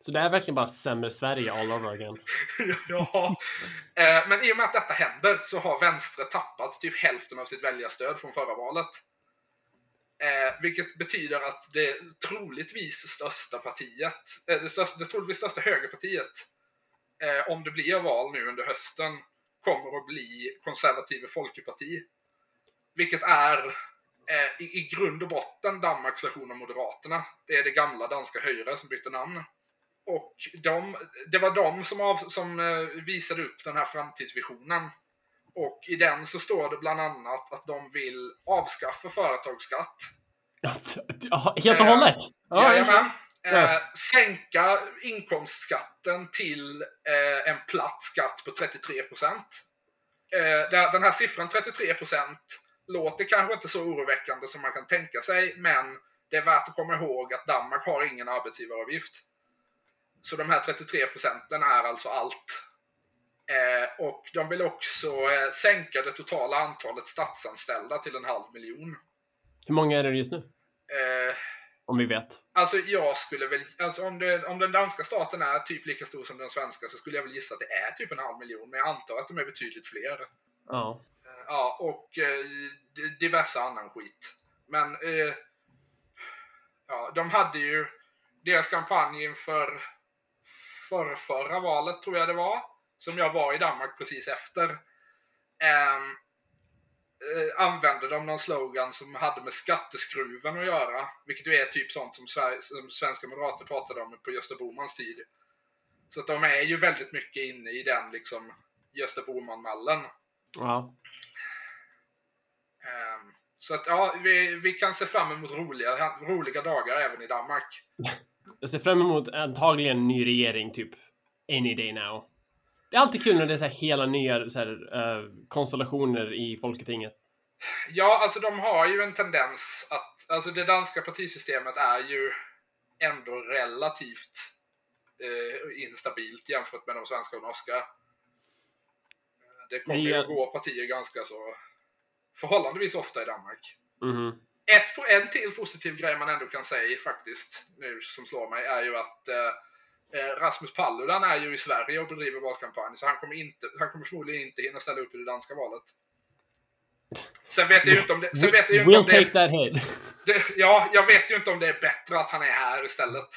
Så det är verkligen bara sämre Sverige all over again. ja. Eh, men i och med att detta händer så har Vänstre tappat typ hälften av sitt väljarstöd från förra valet. Eh, vilket betyder att det troligtvis största partiet, eh, det, största, det troligtvis största högerpartiet, eh, om det blir val nu under hösten, kommer att bli konservative Folkeparti. Vilket är eh, i, i grund och botten Danmarks version av Moderaterna. Det är det gamla danska Höyre som bytte namn. Och de, det var de som, av, som eh, visade upp den här framtidsvisionen. Och i den så står det bland annat att de vill avskaffa företagsskatt. Helt och Eh, hållet? Ja, Jajamän. Ja. Eh, sänka inkomstskatten till eh, en platt skatt på 33 procent. Eh, där- den här siffran 33 procent låter kanske inte så oroväckande som man kan tänka sig, men det är värt att komma ihåg att Danmark har ingen arbetsgivaravgift. Så de här 33 procenten är alltså allt. Eh, och de vill också eh, sänka det totala antalet statsanställda till en halv miljon. Hur många är det just nu? Eh, Om vi vet. Alltså jag skulle väl, alltså om, det, om den danska staten är typ lika stor som den svenska så skulle jag väl gissa att det är typ en halv miljon. Men jag antar att de är betydligt fler. Ja. Eh, Ja, och eh, di- diverse annan skit. Men eh, ja, de hade ju deras kampanj inför för förra valet tror jag det var. Som jag var i Danmark precis efter. ehm, eh, använde de någon slogan som hade med skatteskruven att göra. Vilket ju är typ sånt som, Sverige, som svenska moderater pratade om på Gösta Bohmans tid. Så att de är ju väldigt mycket inne i den liksom Gösta Bohman-mallen. ja. Ehm, Så att ja, vi, vi kan se fram emot roliga, roliga dagar även i Danmark. Jag ser fram emot antagligen en ny regering, typ any day now. Det är alltid kul när det är så här hela nya så här, eh, konstellationer i Folketinget. Ja, alltså de har ju en tendens att, alltså det danska partisystemet är ju ändå relativt eh, instabilt jämfört med de svenska och norska. Det kommer ju att gå partier ganska så förhållandevis ofta i Danmark. Mhm. Ett, en till positiv grej man ändå kan säga faktiskt, nu som slår mig, är ju att eh, eh, Rasmus Paludan är ju i Sverige och bedriver valkampanj, så han kommer, inte, han kommer förmodligen inte hinna ställa upp i det danska valet. Sen vet jag ju inte om det... Sen vet jag ju inte We'll om det, take that hit. det ja, jag vet ju inte om det är bättre att han är här istället.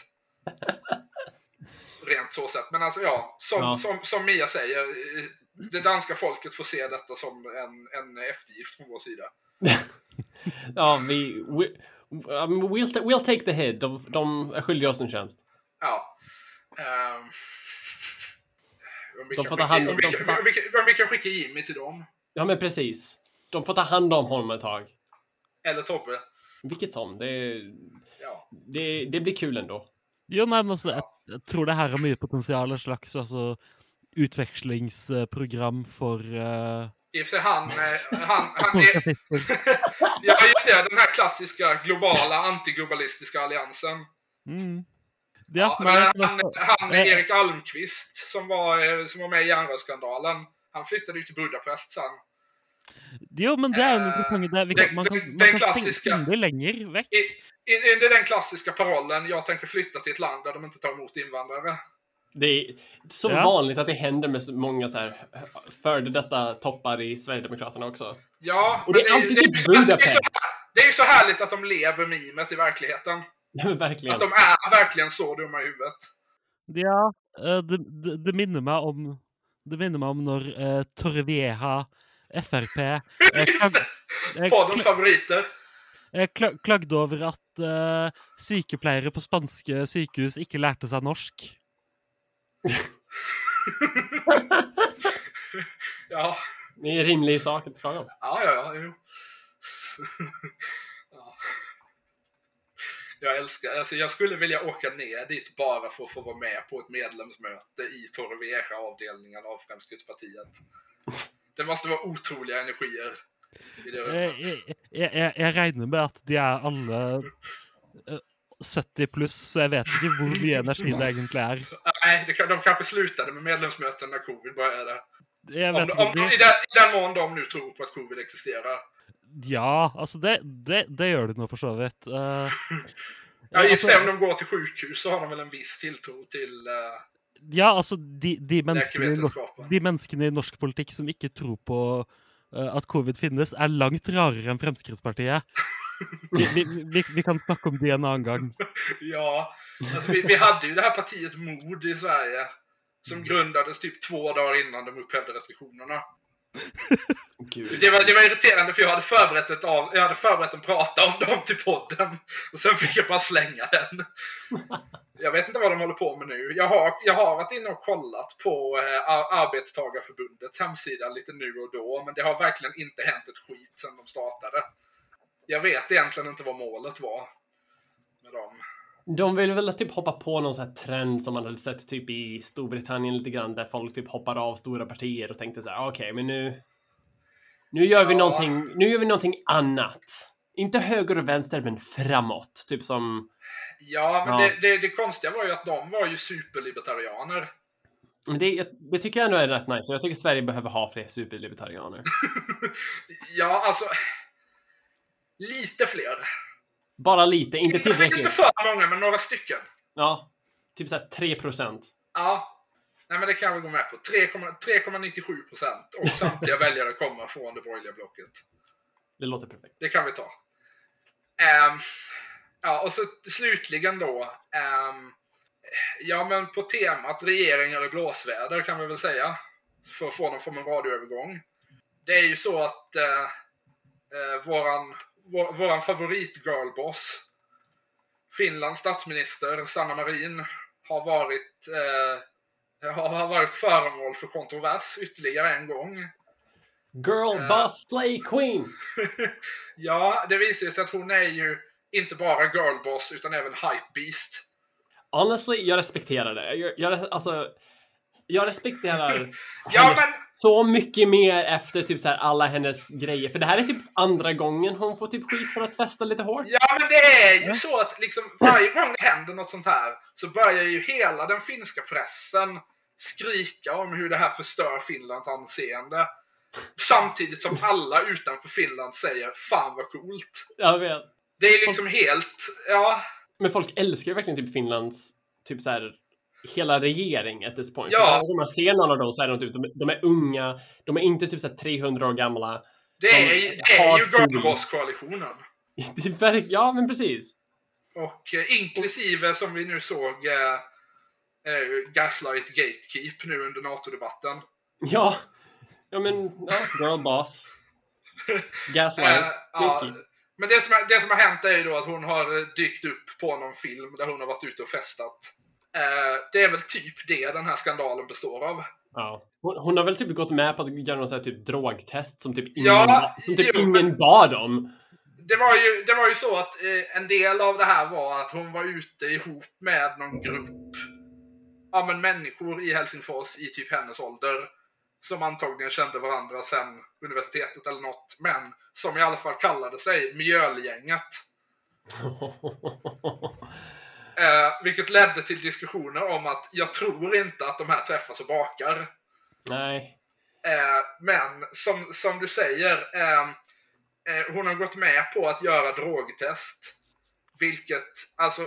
Rent så sett. Men alltså ja, som, Ja. Som, som Mia säger, eh, det danska folket får se detta som en, en eftergift från vår sida. Ja, vi... We, mean, we'll, ta- we'll take the hit. De, de är skyldiga oss en tjänst. Ja. Vi De kan får ta skicka- hand om- de ta- om vi kan- om vi kan skicka Jimmy till dem. Ja, men precis. De får ta hand om honom ett tag. Eller Tobbe. Vilket som. Det, Ja. det, det blir kul ändå. Jo, nei, men altså, jeg, jeg tror det her har mye potensial. En slags altså, utvekslingsprogram for uh, I och för sig han, eh, han, han är, ja just det, den här klassiska globala antiglobalistiska alliansen. Mm. Ja, Ja, men han, han Eh. Erik Almqvist som var, eh, som var med i järnrörsskandalen. Han flyttade ju till Budapest sen. Jo, men det er jo Eh, interessant. Det, vi den- man kan, den- man kan klassiska- det. I, i, i, det är den klassiska parollen, jag tänker flytta till ett land där de inte tar emot invandrare. Det är så Ja. vanligt att det händer med så många så här före detta toppar i Sverigedemokraterna också. Ja, Och men det är alltid det, så- det, är Budapest. så, det är ju så härligt att de lever mimet i verkligheten. Ja, verkligen. Att de är verkligen så dumma i huvudet. Ja, eh, det, det, det minner meg om Det minner meg om når uh, Torrevieja, Frp, eh, klag, det! eh, kla- favoriter. eh, kla, klagde over at eh, sykepleiere på spanske sykehus ikke lærte seg norsk. Ja, Det är en rimlig sak att klaga om. ja, ja, ja. Jo. ja. Jag älskar, alltså jag skulle vilja åka ner dit bara för att få vara med på ett medlemsmöte i Torrevieja-avdelningen av Fremskrittspartiet. Det måste vara otroliga energier i det rummet. jeg, jeg, jeg- jeg regner med at de er alle eh, 70 pluss, så jeg vet ikke hvor mye energi det egentlig er. Nej, det, kan- de kanske slutade med medlemsmöten när covid började. Jeg Om, vet om, I, de, den, I den mån de nu tror på att covid existerar. Ja, altså det, det, det gjør de nå for så vidt. Eh, Ja, altså, om de går till sjukhus så har de väl en viss tilltro till uh, ja, altså de, de, menneskene i norsk, läkevetenskapen. de menneskene i norsk politikk som ikke tror på eh, at covid finnes, er langt rarere enn Fremskrittspartiet. Vi, vi, vi, vi kan snakke om det en annen gang. Ja, alltså vi, vi hade ju det här partiet MOD i Sverige. Som grundades typ två dagar innan de upphävde restriktionerna. Gud. Det var, det var irriterande för jag hade förberett ett av, jag hade förberett en prata om dem till podden. Och sen fick jag bara slänga den. Jag vet inte vad de håller på med nu. Jag har, jag har varit inne och kollat på eh, Ar- Arbetstagarförbundets hemsida lite nu och då. Men det har verkligen inte hänt ett skit sedan de startade. Jag vet egentligen inte vad målet var med dem. De vill väl typ hoppa på någon sån här trend som man hade sett typ i Storbritannien lite grann där folk typ hoppar av stora partier och tänkte så här okej men nu nu gör vi Ja. någonting, nu gör vi någonting annat. Inte höger och vänster men framåt. Typ som Ja, men Ja. Det, det, det konstiga var ju att de var ju superlibertarianer. Men det, det tycker jag ändå är rätt nice. Jag tycker Sverige behöver ha fler superlibertarianer. Ja, alltså... Lite fler. Bara lite, inte Inte, inte tillräckligt. för många, men några stycken. Ja, typ såhär 3 procent. Ja. Nej, men det kan väl gå med på. 3,- 3,97 procent. Och samtliga väljare kommer från det borgerliga blocket. Det låter perfekt. Det kan vi ta. Ehm, ja, och så slutligen då. ehm, ja, men på temat regeringar i blåsväder kan vi väl säga. För att få någon form av radioövergång. Det är ju så att eh, eh, våran, vår, våran favorit girlboss, Finlands statsminister Sanna Marin, har varit, eh, har, varit föremål för kontrovers ytterligare en gång. Girl Eh. boss slay queen! Ja, det visar sig att hon är ju inte bara girlboss utan även hypebeast. Honestly, jag respekterar det. Jag, jag, alltså, jag respekterar Ja, men så mycket mer efter typ så här alla hennes grejer. För det här är typ andra gången hon får typ skit för att festa lite hårt. Ja, men det är ju så att liksom varje gång det händer något sånt här så börjar ju hela den finska pressen skrika om hur det här förstör Finlands anseende. Samtidigt som alla utanför Finland säger Fan vad coolt. Jag vet. Det är liksom helt, ja, Men folk älskar ju verkligen typ Finlands, typ så här hela regering at this point. Ja. Gång man ser någon av dem så är de typ, de, de är unga, de är inte typ så här 300 år gamla. det är, De det är ju verk- ja, men precis. Och eh, inklusive som vi nu såg eh, eh, Gaslight Gatekeep nu under NATO-debatten. Ja, ja men, ja, girl boss. Gaslight. Eh, ja, Gatekeep. men det som, det som har hänt är ju då att hon har dykt upp på någon film där hon har varit ute och festat. Eh, det är väl typ det den här skandalen består av. Ja. Hon, har väl typ gått med på att göra här typ drogtest som typ ingen, Ja, som typ jo, ingen bad om. Det var ju, det var ju så att eh, en del av det här var att hon var ute ihop med någon grupp ja, men människor i Helsingfors i typ hennes ålder. Som antagligen kände varandra sen universitetet eller något. Men som i alla fall kallade sig Mjölgänget. Eh, vilket ledde till diskussioner om att jag tror inte att de här träffas och bakar. Nej. Eh, men som, som du säger, eh, eh, hon har gått med på att göra drogtest. Vilket, alltså,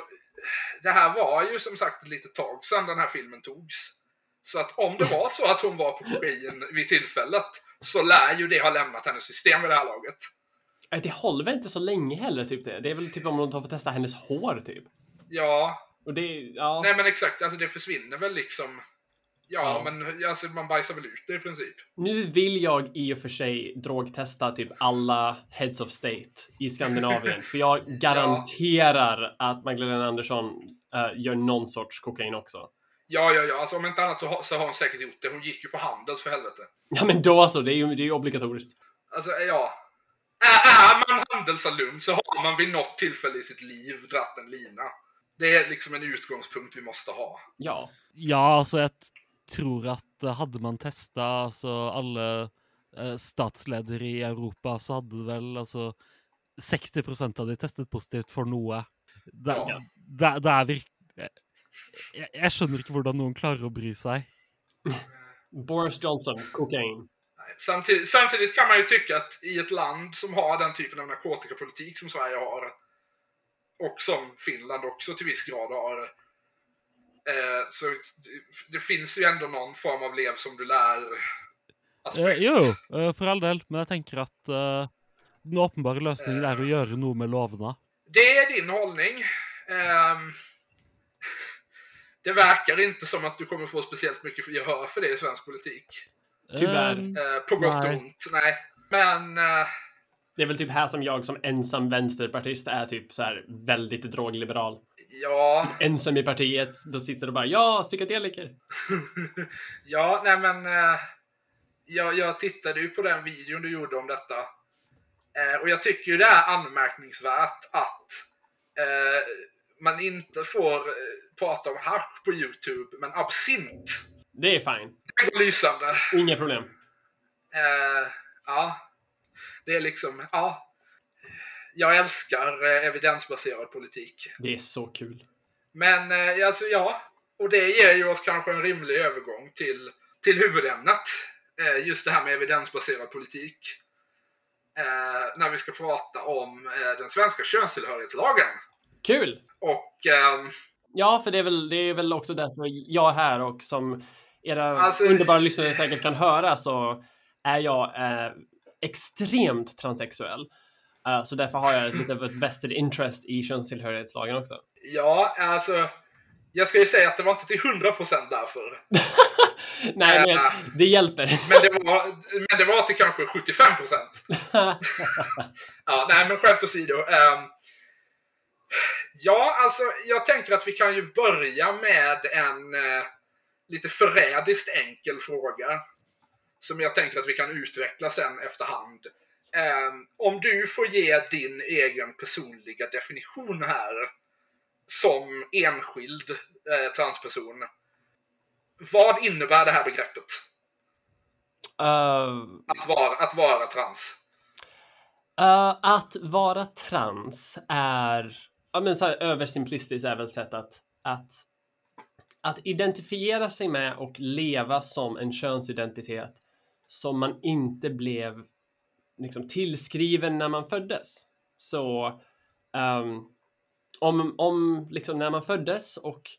det här var ju som sagt ett litet tag sedan den här filmen togs. Så att om det var så att hon var på kokain vid tillfället så lär ju det ha lämnat hennes system vid det här laget. Det håller väl inte så länge heller, typ det. Det är väl typ om de får testa hennes hår, typ. Ja, Och det, ja. nej men exakt, alltså det försvinner väl liksom. Ja, Ja. men alltså, man bajsar väl ut det i princip. Nu vill jag i och för sig drogtesta typ alla heads of state i Skandinavien. för jag garanterar att Magdalena Andersson eh, gör någon sorts kokain också. Ja, ja, ja, alltså om inte annat så har, så har hon säkert gjort det. Hon gick ju på Handels för helvete. Ja men då så, det är ju, det är ju obligatoriskt. Alltså, ja. Är, är man handelsalum så har man vid något tillfälle i sitt liv dratt en lina. Det är liksom en utgångspunkt vi måste ha. Ja. Ja, altså, jeg t- tror at eh, hadde man testa altså, alle eh, statsledere i Europa, så hadde det vel altså 60% av de testet positivt for noe. Det, Ja. det, det er virk... Jeg, jeg skjønner ikke hvordan noen klarer å bry seg. Boris Johnson, kokain. Samtidigt, samtidigt kan man ju tycka att i ett land som har den typen av narkotikapolitik som Sverige har och som Finland också till viss grad har eh, så det, finns ju ändå någon form av lev som du lär Eh, aspekt. jo, eh, for all del, men jeg tenker at eh, den åpenbare løsningen er å gjøre noe med lovene. Det är din hållning. Ehm, det verkar inte som att du kommer få speciellt mycket gehör för det i svensk politik. Tyvärr. Eh, Eh, på gott och Nej. ont. Nej. Men eh, Det är väl typ här som jag som ensam vänsterpartist är typ så här väldigt drogliberal. ja. Ensam i partiet, då sitter och bara ja, psykedeliker. ja, nej men. Eh, jag, jag tittade ju på den videon du gjorde om detta. Eh, och jag tycker ju det är anmärkningsvärt att eh, man inte får eh, prata om hasch på YouTube, men absint, Det är fine. det går lysande. Inga problem. Eh, ja, det är liksom, ja. Jag älskar eh, evidensbaserad politik. Det är så kul. Men eh, alltså, ja, och det ger ju oss kanske en rimlig övergång till, till huvudämnet. Eh, just det här med evidensbaserad politik. När vi ska prata om den svenska könstillhörighetslagen. Kul! Och ehm, Ja, för det är väl, det är väl också därför jag är här och som era Alltså- underbara lyssnare säkert kan höra så är jag eh, extremt transsexuell. Eh, så därför har jag lite av ett vested interest i könstillhörighetslagen också. ja, alltså. Jag ska ju säga att det var inte till 100% därför. Nej, men det hjälper. Men det var, men det var till kanske 75%. Ja, nej men skämt åsido. Um, ja, alltså jag tänker att vi kan ju börja med en eh, lite förrädiskt enkel fråga. Som jag tänker att vi kan utveckla sen efterhand. Ehm, om du får ge din egen personliga definition här som enskild eh, transperson. Vad innebär det här begreppet? Eh, Att vara, att vara trans? Eh, att vara trans är, ja men så här översimplistiskt är väl sätt att, att, att identifiera sig med och leva som en könsidentitet som man inte blev liksom tillskriven när man föddes. Så ehm, om, om liksom när man föddes och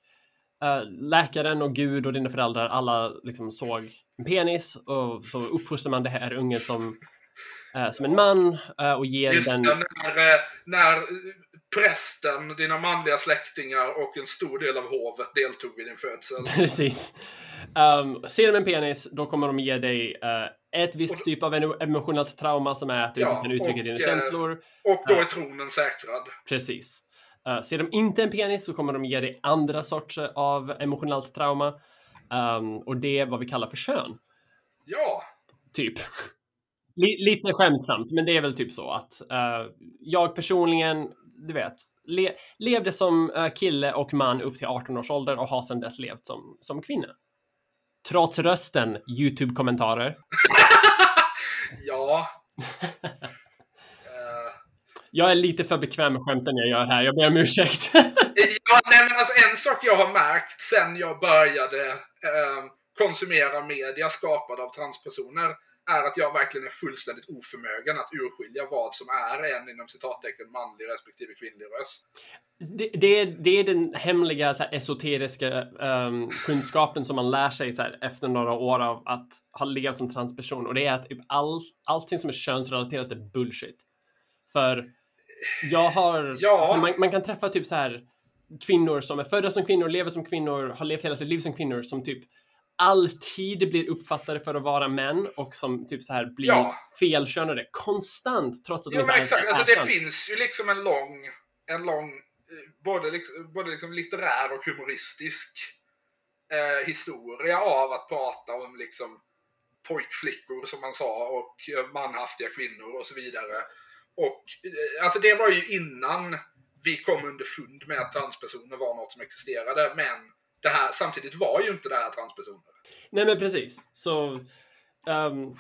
eh, läkaren och Gud och dina föräldrar alla liksom såg en penis och så uppfostrar man det här ungen som eh, som en man eh, och ger Just den... när, när prästen, dina manliga släktingar och en stor del av hovet deltog vid din födsel. Precis. Um, ser de en penis, då kommer de ge dig eh, ett visst typ av emo- emotionellt trauma som är att du Ja, inte kan uttrycka och, dina eh, känslor. Och då är tronen säkrad. Precis. Uh, ser de inte en penis så kommer de ge dig andra sorter av emotionellt trauma. Um, och det är vad vi kallar för kön. Ja, Typ. Li- lite skämtsamt, men det är väl typ så att eh, jag personligen, du vet, le- levde som eh, kille och man upp till 18 års ålder och har sedan dess levt som, som kvinna. Trots rösten, YouTube-kommentarer. ja. Eh, Jag är lite för bekväm med skämten jag gör här, jag ber om ursäkt. ja, nej men alltså en sak jag har märkt sen jag började eh, konsumera media skapad av transpersoner är att jag verkligen är fullständigt oförmögen att urskilja vad som är en inom citattecken manlig respektive kvinnlig röst. det, det, är, det är den hemliga så här, esoteriska ehm, kunskapen som man lär sig så här, efter några år av att ha levt som transperson och det är att typ all, allting som är könsrelaterat är bullshit. För jag har, Ja. alltså, man, man kan träffa typ så här kvinnor som är födda som kvinnor, lever som kvinnor, har levt hela sitt liv som kvinnor som typ alltid blir uppfattade för att vara män och som typ så här blir Ja. felkönade konstant trots att de Ja inte men exakt, är alltså det finns ju liksom en lång, en lång, eh, både liksom, både liksom litterär och humoristisk eh, historia av att prata om liksom pojkflickor som man sa och eh, manhaftiga kvinnor och så vidare. Och eh, alltså det var ju innan vi kom underfund med att transpersoner var något som existerade, men det här, samtidigt var ju inte det här transpersoner. Nej men precis. Så um,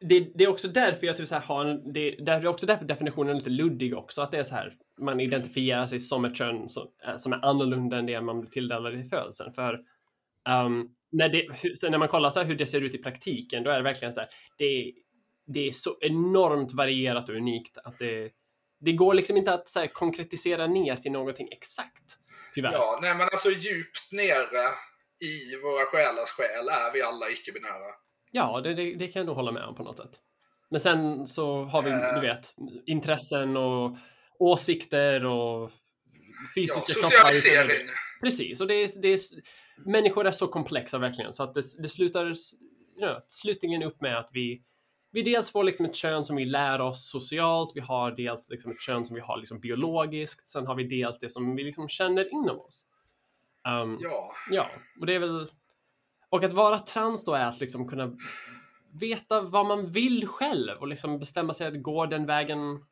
det, det är också därför jag typ så här har en, det, det är också därför definitionen är lite luddig också. Att det är så här, man identifierar sig som ett kön som, eh, som är annorlunda än det man blir tilldelad i födseln. För um, när, det, när man kollar så här hur det ser ut i praktiken, då är det verkligen så här, det, det är så enormt varierat och unikt att det, det går liksom inte att så här, konkretisera ner till någonting exakt. Tyvärr. Ja, nej men alltså djupt nere i våra själars själ är vi alla icke-binära. Ja, det, det, det kan jag nog hålla med om på något sätt. Men sen så har vi, Eh. du vet, intressen och åsikter och Ja, fysiska kroppar. socialisering. Precis, och det är, det är, människor är så komplexa verkligen så att det, det slutar ja, slutligen upp med att vi, vi dels får liksom ett kön som vi lär oss socialt, vi har dels liksom ett kön som vi har liksom biologiskt, sen har vi dels det som vi liksom känner inom oss. Um, Ja, Ja, och det är väl... Och att vara trans då är att liksom kunna veta vad man vill själv och liksom bestämma sig att gå den vägen.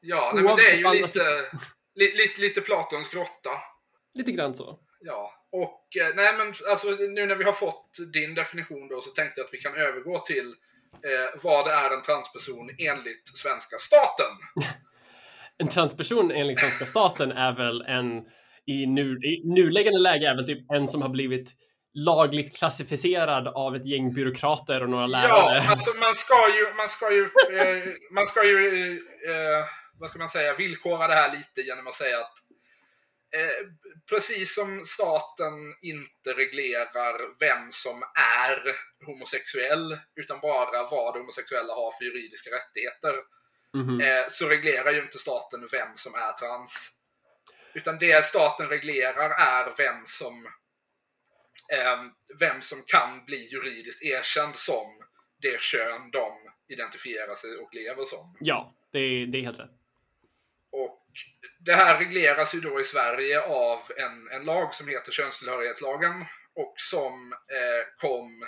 Ja, nej, men det är ju lite, li, lite, lite Platons grotta. Lite grann så. Ja, och eh, nej men alltså nu när vi har fått din definition då så tänkte jag att vi kan övergå till eh, vad är en transperson enligt svenska staten? En transperson enligt svenska staten är väl en i, nu, i nuläggande läge är väl typ en som har blivit lagligt klassificerad av ett gäng byråkrater och några lärare. Ja, alltså man ska ju, man ska ju, eh, man ska ju, eh, vad ska man säga, villkora det här lite genom att säga att eh, precis som staten inte reglerar vem som är homosexuell, utan bara vad homosexuella har för juridiska rättigheter, Mhm. eh, så reglerar ju inte staten vem som är trans. Utan det staten reglerar är vem som eh, vem som kan bli juridiskt erkänd som det kön de identifierar sig och lever som. Ja, det är, det är helt rätt. Och det här regleras ju då i Sverige av en, en lag som heter könstillhörighetslagen och som eh, kom,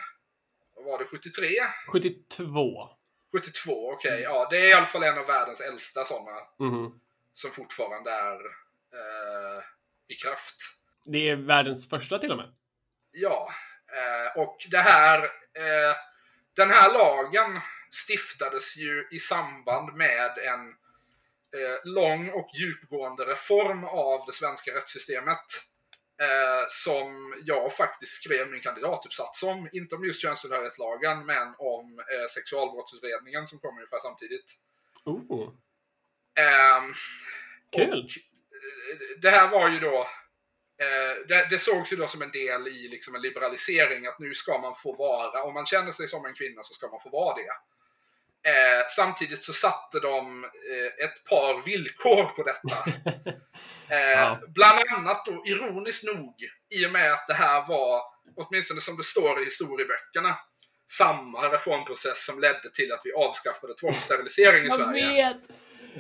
vad var det, 73? 72. 72, okej. Ja, det är i alla fall en av världens äldsta sådana Mhm. som fortfarande är eh, i kraft. Det är världens första till och med. Ja, eh, och det här, eh, den här lagen stiftades ju i samband med en lång och djupgående reform av det svenska rättssystemet. Eh, som jag faktiskt skrev min kandidatuppsats om. Inte om just könstillhörighetslagen, men om eh, sexualbrottsutredningen som kom ungefär samtidigt. Oh, Ehm, kul! och, eh, det här var ju då eh, det, det sågs ju då som en del i liksom en liberalisering att nu ska man få vara, om man känner sig som en kvinna så ska man få vara det. Eh, samtidigt så satte de eh, ett par villkor på detta. Eh, Ja. Bland annat då, ironiskt nog, i och med att det här var, åtminstone som det står i historieböckerna, samma reformprocess som ledde till att vi avskaffade tvångssterilisering i Sverige vet!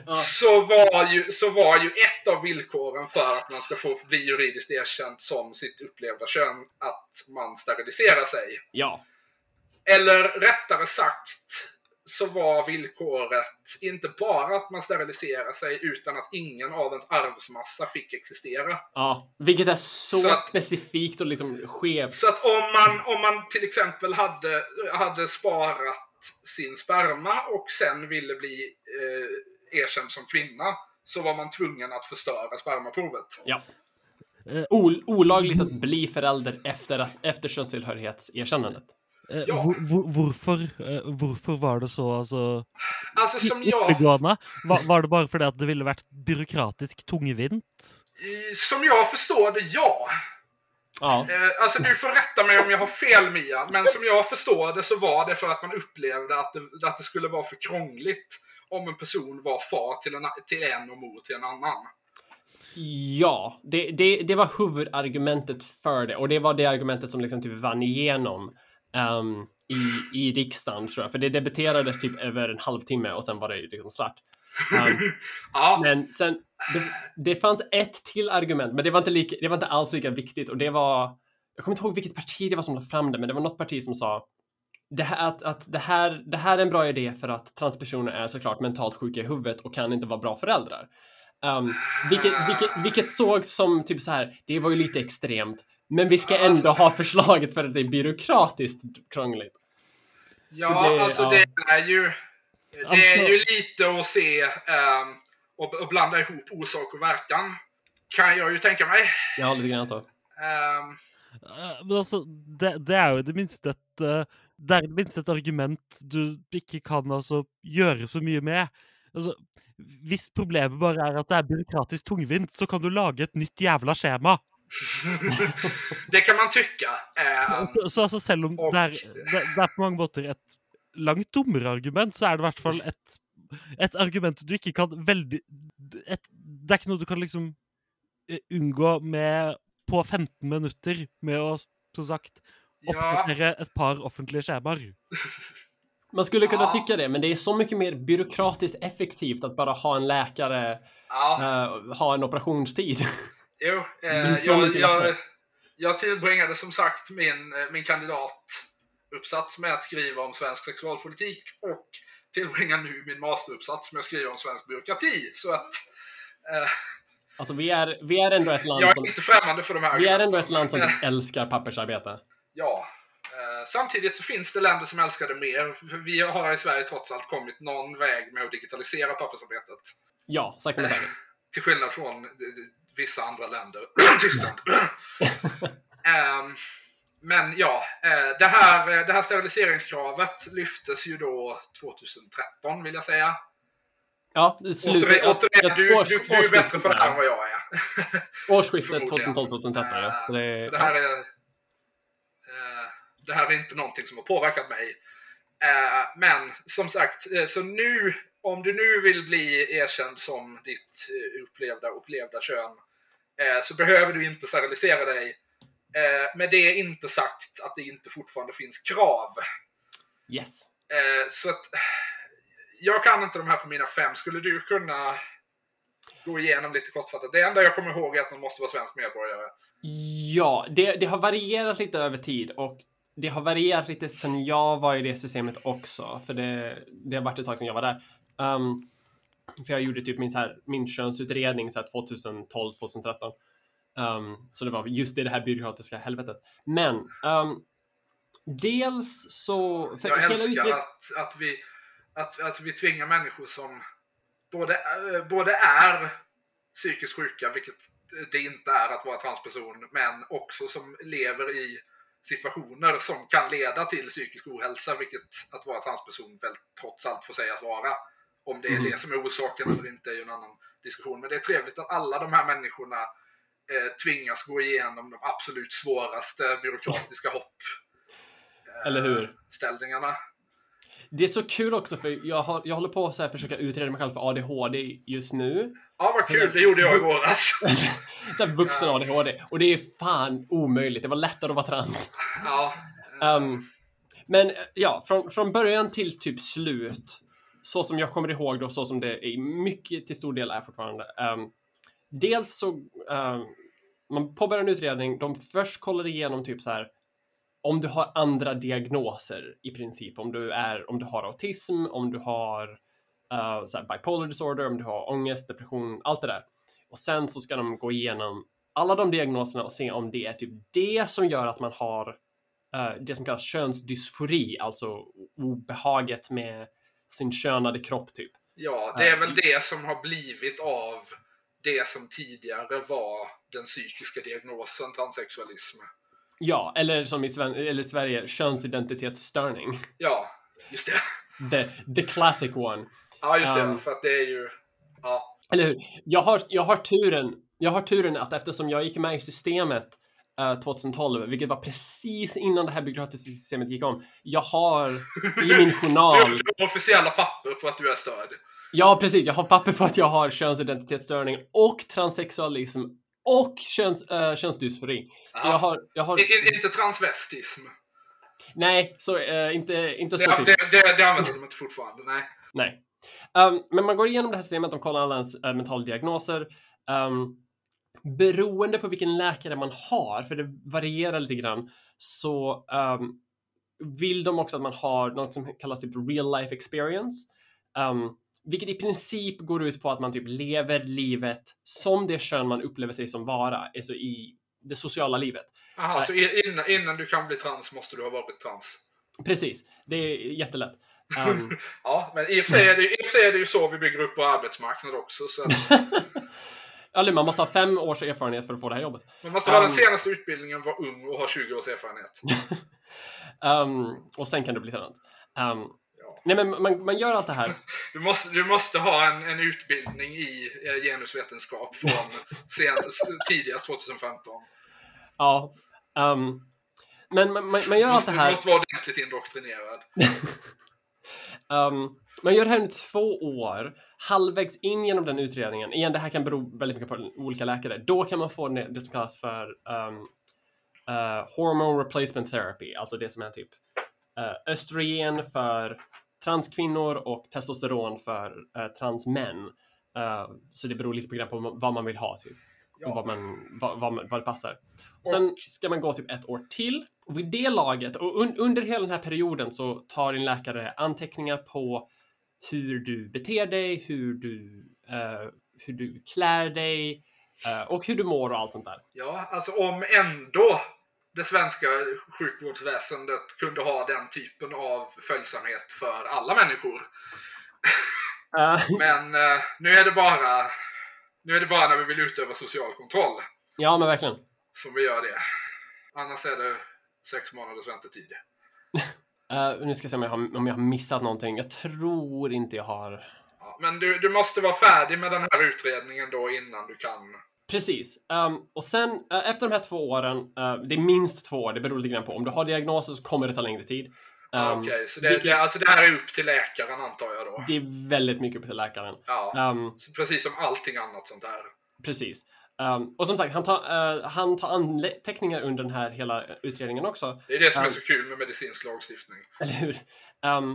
Ja. så var, ju, så var ju ett av villkoren för att man ska få bli juridiskt erkänd som sitt upplevda kön att man steriliserar sig. ja. Eller rättare sagt så var villkoret inte bara att man steriliserar sig utan att ingen av ens arvsmassa fick existera. Ja, vilket är så, Så att- specifikt och liksom skevt. Så att om man, om man till exempel hade, hade sparat sin sperma och sen ville bli eh, erkänd som kvinna så var man tvungen att förstöra spermaprovet. Ja. Eh. Ol olagligt att bli förälder efter, efter könstillhörighetserkännandet. Eh, Ja. hvor, hvor, hvorfor, eh, hvorfor var det så altså, Alltså som jag? Var, var det bare fordi at det ville vært byråkratisk tungvint? i- som jag förstår det, ja. Ja. Eh, alltså du får rätta mig om jag har fel Mia, men som jag förstår det så var det för att man upplevde att det, att det skulle vara för krångligt om en person var far till en, till en och mor till en annan. Ja, det, det, det var huvudargumentet för det och det var det argumentet som liksom typ vann igenom ehm, i, i riksdagen tror jag. För det debatterades typ över en halvtimme och sen var det liksom klart. Ehm, Ja, men sen, det, det fanns ett till argument, men det var, inte lika, det var inte alls lika viktigt och det var, jag kommer inte ihåg vilket parti det var som lade fram det, men det var något parti som sa det här, att, att det, här, det här är en bra idé för att transpersoner är såklart mentalt sjuka i huvudet och kan inte vara bra föräldrar. Um, vilket, vilket, vilket sågs som typ så här, det var ju lite extremt, men vi ska ändå ha förslaget för att det är byråkratiskt krångligt. ja så det- alltså ja. det är ju det Alltså- är ju lite att se ehm, och, och blanda ihop orsak och verkan. Kan jag ju tänka mig. Ja, lite grann så. Eh, Men altså, det, det er jo det minste et eh, Det er det minste et argument du ikke kan altså gjøre så mye med. Altså, hvis problemet bare er at det er byråkratisk tungvint, så kan du lage et nytt jævla skjema. det kan man tycka. Ehm, Så, så altså, selv om og- det det, det er på mange måter et langt dummere argument, så er det i hvert fall et, et argument du ikke kan veldig et, Det er ikke noe du kan liksom eh, unngå med på 15 minutter med å, som sagt, ja, oppdatere et par offentlige skjemaer. Man skulle kunna Ja. tycka det, men det är så mycket mer byråkratiskt effektivt att bara ha en läkare, ja. eh, ha en operationstid. Jo, eh, jag, jag, jag tillbringade som sagt min, eh, min kandidat uppsats med att skriva om svensk sexualpolitik och tillbringar nu min masteruppsats med att skriva om svensk byråkrati. Så att eh, Alltså vi är, vi är ändå ett land jag som... är inte främmande för de här Vi är ändå ett land som typ älskar pappersarbete. Ja. Eh, samtidigt så finns det länder som älskar det mer. Vi har i Sverige trots allt kommit någon väg med att digitalisera pappersarbetet. Ja, sakta men säkert. Till skillnad från eh, vissa andra länder. Tyskland. Ehm, men ja, eh, det här, eh, det här steriliseringskravet lyftes ju då 2013 vill jag säga. Ja, slutet... Återigen, du, års- du, du är bättre på det här än vad jag är. Årsskiftet Förmodligen. 2012-2013 ja. Det, För det här är... eh, det här är inte någonting som har påverkat mig. Eh, men som sagt, så nu, om du nu vill bli erkänd som ditt upplevda och upplevda kön, eh, så behöver du inte sterilisera dig. Eh, med det inte sagt att det inte fortfarande finns krav. Yes. Eh, så att jag kan inte de här på mina fem. Skulle du kunna gå igenom lite kortfattat? Det enda jag kommer ihåg är att man måste vara svensk medborgare. Ja, det, det har varierat lite över tid och det har varierat lite sen jag var i det systemet också, för det, det har varit ett tag sedan jag var där. Um, för jag gjorde typ min, så här, min könsutredning så här 2012, 2013. Um, så det var just det, det här byråkratiska helvetet. Men um, dels så... Jag älskar att, att, vi, att alltså, vi tvingar människor som både, eh, både är psykiskt sjuka, vilket det inte är att vara transperson, men också som lever i situationer som kan leda till psykisk ohälsa, vilket att vara transperson väl trots allt får sägas vara. Om det är Mhm. det som är orsaken eller inte är ju en annan diskussion. Men det är trevligt att alla de här människorna eh, tvingas gå igenom de absolut svåraste byråkratiska hopp. eh, Eller hur? Ställningarna. Det är så kul också för jag, har, jag håller på att här försöka utreda mig själv för ADHD just nu. Ja, vad kul. Det gjorde jag i våras. Så här vuxen Ja. ADHD. Och det är fan omöjligt. Det var lättare att vara trans. Ja. Um, men ja, från, från början till typ slut, så som jag kommer ihåg då, så som det i mycket till stor del är fortfarande. Um, dels så, um, man påbörjar en utredning, de först kollar igenom typ så här om du har andra diagnoser i princip, om du, är, om du har autism, om du har uh, så här bipolar disorder, om du har ångest, depression, allt det där. Och sen så ska de gå igenom alla de diagnoserna och se om det är typ det som gör att man har uh, det som kallas könsdysfori, alltså obehaget med sin könade kropp typ. ja, det är väl det som har blivit av det som tidigare var den psykiska diagnosen transsexualism. Ja, eller som i Sven- eller Sverige, könsidentitetsstörning. Ja, just det. The, the classic one. Ja, just det. Um, för att det är ju... Ja, Eller hur? Jag har, jag har turen, jag har turen att eftersom jag gick med i systemet 2012, vilket var precis innan det här byråkratiska systemet gick om. Jag har i min journal du har officiella papper på att du är störd. Ja, precis. Jag har papper på att jag har könsidentitetsstörning och transsexualism och köns, äh, könsdysfori. Så Ja. jag har, jag har... I- Inte transvestism. Nej, så äh, inte, inte så Det, typ. det, det, det använder de inte fortfarande. Nej. Nej. Um, men man går igenom det här systemet, de kollar alla ens äh, mentala diagnoser. Um, beroende på vilken läkare man har, för det varierar lite grann, så um, vill de också att man har något som kallas typ real life experience. Um, vilket i princip går ut på att man typ lever livet som det kön man upplever sig som vara, alltså i det sociala livet. Aha, så i- innan, innan du kan bli trans måste du ha varit trans. Precis, det är jättelätt. Um, Ja, men i och för sig är det, i och för sig är det ju så vi bygger upp vår arbetsmarknad också. Så att eller man måste ha fem års erfarenhet för att få det här jobbet. man måste ha den Um, senaste utbildningen, vara ung och ha 20 års erfarenhet. Um, och sen kan du bli tränad. Um, Ja. nej men man, man gör allt det här. Du måste, du måste ha en, en utbildning i eh, genusvetenskap från sen, tidigast 2015. Ja. Um, men man, man, man gör Du allt måste, det du här. måste vara ordentligt indoktrinerad. Um, man gör det här under två år. Halvvägs in genom den utredningen, igen det här kan bero väldigt mycket på olika läkare, då kan man få det, som kallas för um, uh, hormone replacement therapy, alltså det som är typ uh, östrogen för transkvinnor och testosteron för uh, transmän. Uh, så det beror lite på, grann på vad man vill ha. Typ. Ja. och vad, man, vad, vad, vad det passar. Sen ska man gå typ ett år till. Och vid det laget, och un, under hela den här perioden så tar din läkare anteckningar på hur du beter dig, hur du, eh, hur du klär dig eh, och hur du mår och allt sånt där. Ja, alltså om ändå det svenska sjukvårdsväsendet kunde ha den typen av följsamhet för alla människor. Eh, Men eh, nu är det bara nu är det bara när vi vill utöva social kontroll ja, men verkligen. som vi gör det. Annars är det sex månaders väntetid. Eh, nu ska jag se om jag, har, om jag har missat någonting. Jag tror inte jag har. Ja, men du, du måste vara färdig med den här utredningen då innan du kan... Precis. Ehm, och sen eh, efter de här två åren, eh, det är minst två år, det beror lite grann på. Om du har diagnoser så kommer det ta längre tid. Ehm, Okej, så det, vilket- det, alltså det här är upp till läkaren antar jag då? Det är väldigt mycket upp till läkaren. Ja, så precis som allting annat sånt här. precis. Ehm, och som sagt, han tar, eh, han tar anteckningar under den här hela utredningen också. Det är det som är Ja. så kul med medicinsk lagstiftning. Eller hur? Ehm,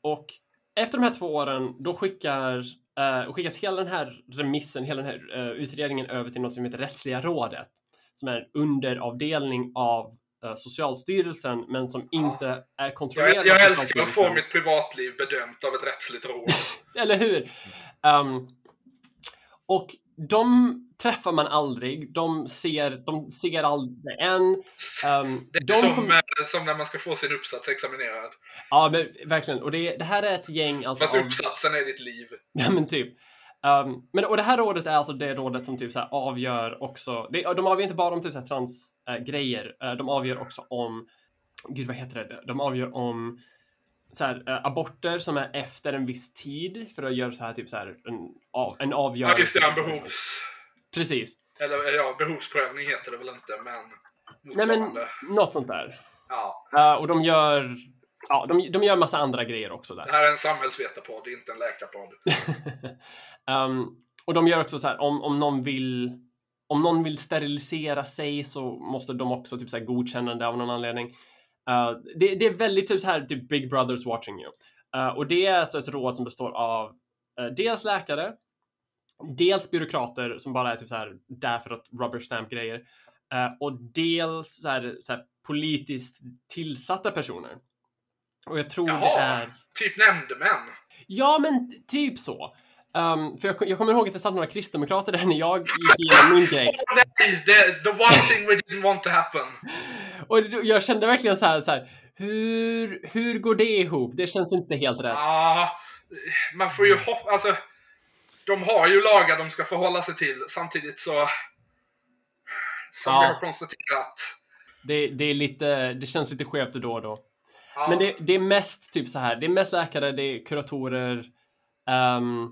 och efter de här två åren, då skickar, eh, skickas hela den här remissen, hela den här eh, utredningen över till något som heter Rättsliga rådet. Som är en underavdelning av Socialstyrelsen, men som inte är kontrollerad Jag, jag älskar att få mitt privatliv bedömt av ett rättsligt råd. Eller hur? Ehm, och de träffar man aldrig. De ser, de ser aldrig än. Um, Det är de som, eh, som när man ska få sin uppsats examinerad. Ja, men verkligen. Och det, det här är ett gäng alltså Fast av... uppsatsen är ditt liv. Ja, men typ. Um, men, och det här rådet är alltså det rådet som typ så avgör också. Det, de avgör inte bara om typ så här transgrejer. Uh, de avgör också om, gud vad heter det? De avgör om så här, eh, aborter som är efter en viss tid för att göra så här typ så här en, av, en avgörande. Ja, just det, en behovs... Precis. Eller ja, behovsprövning heter det väl inte, men Nej men något sånt där. Ja, Uh, och de gör, ja, de, de gör massa andra grejer också där. det här är en samhällsvetarpodd, inte en läkarpodd. um, och de gör också så här, om, om någon vill om någon vill sterilisera sig så måste de också typ så här godkänna det av någon anledning. Uh, det, det är väldigt typ så här, typ Big Brothers watching you. Uh, och det är alltså ett råd som består av uh, dels läkare, dels byråkrater som bara är typ så här där för att rubber stamp grejer uh, och dels så här, så här politiskt tillsatta personer. Och jag tror det Jaha. är Typ nämndemän. Ja, men typ så. Um, för jag, jag kommer ihåg att det satt några kristdemokrater där när jag gick igenom min grej. Åh, nej, det, the one thing we didn't want to happen. Och det- jag kände verkligen så här, så här hur, hur går det ihop? Det känns inte helt rätt. Ja, man får ju hoppa... Alltså, de har ju lagar de ska förhålla sig till samtidigt så... Som Ja. vi har konstaterat. Det, det är lite, det känns lite skevt då och då. Ja, Men det, det är mest typ så här, det är mest läkare, det är kuratorer, um,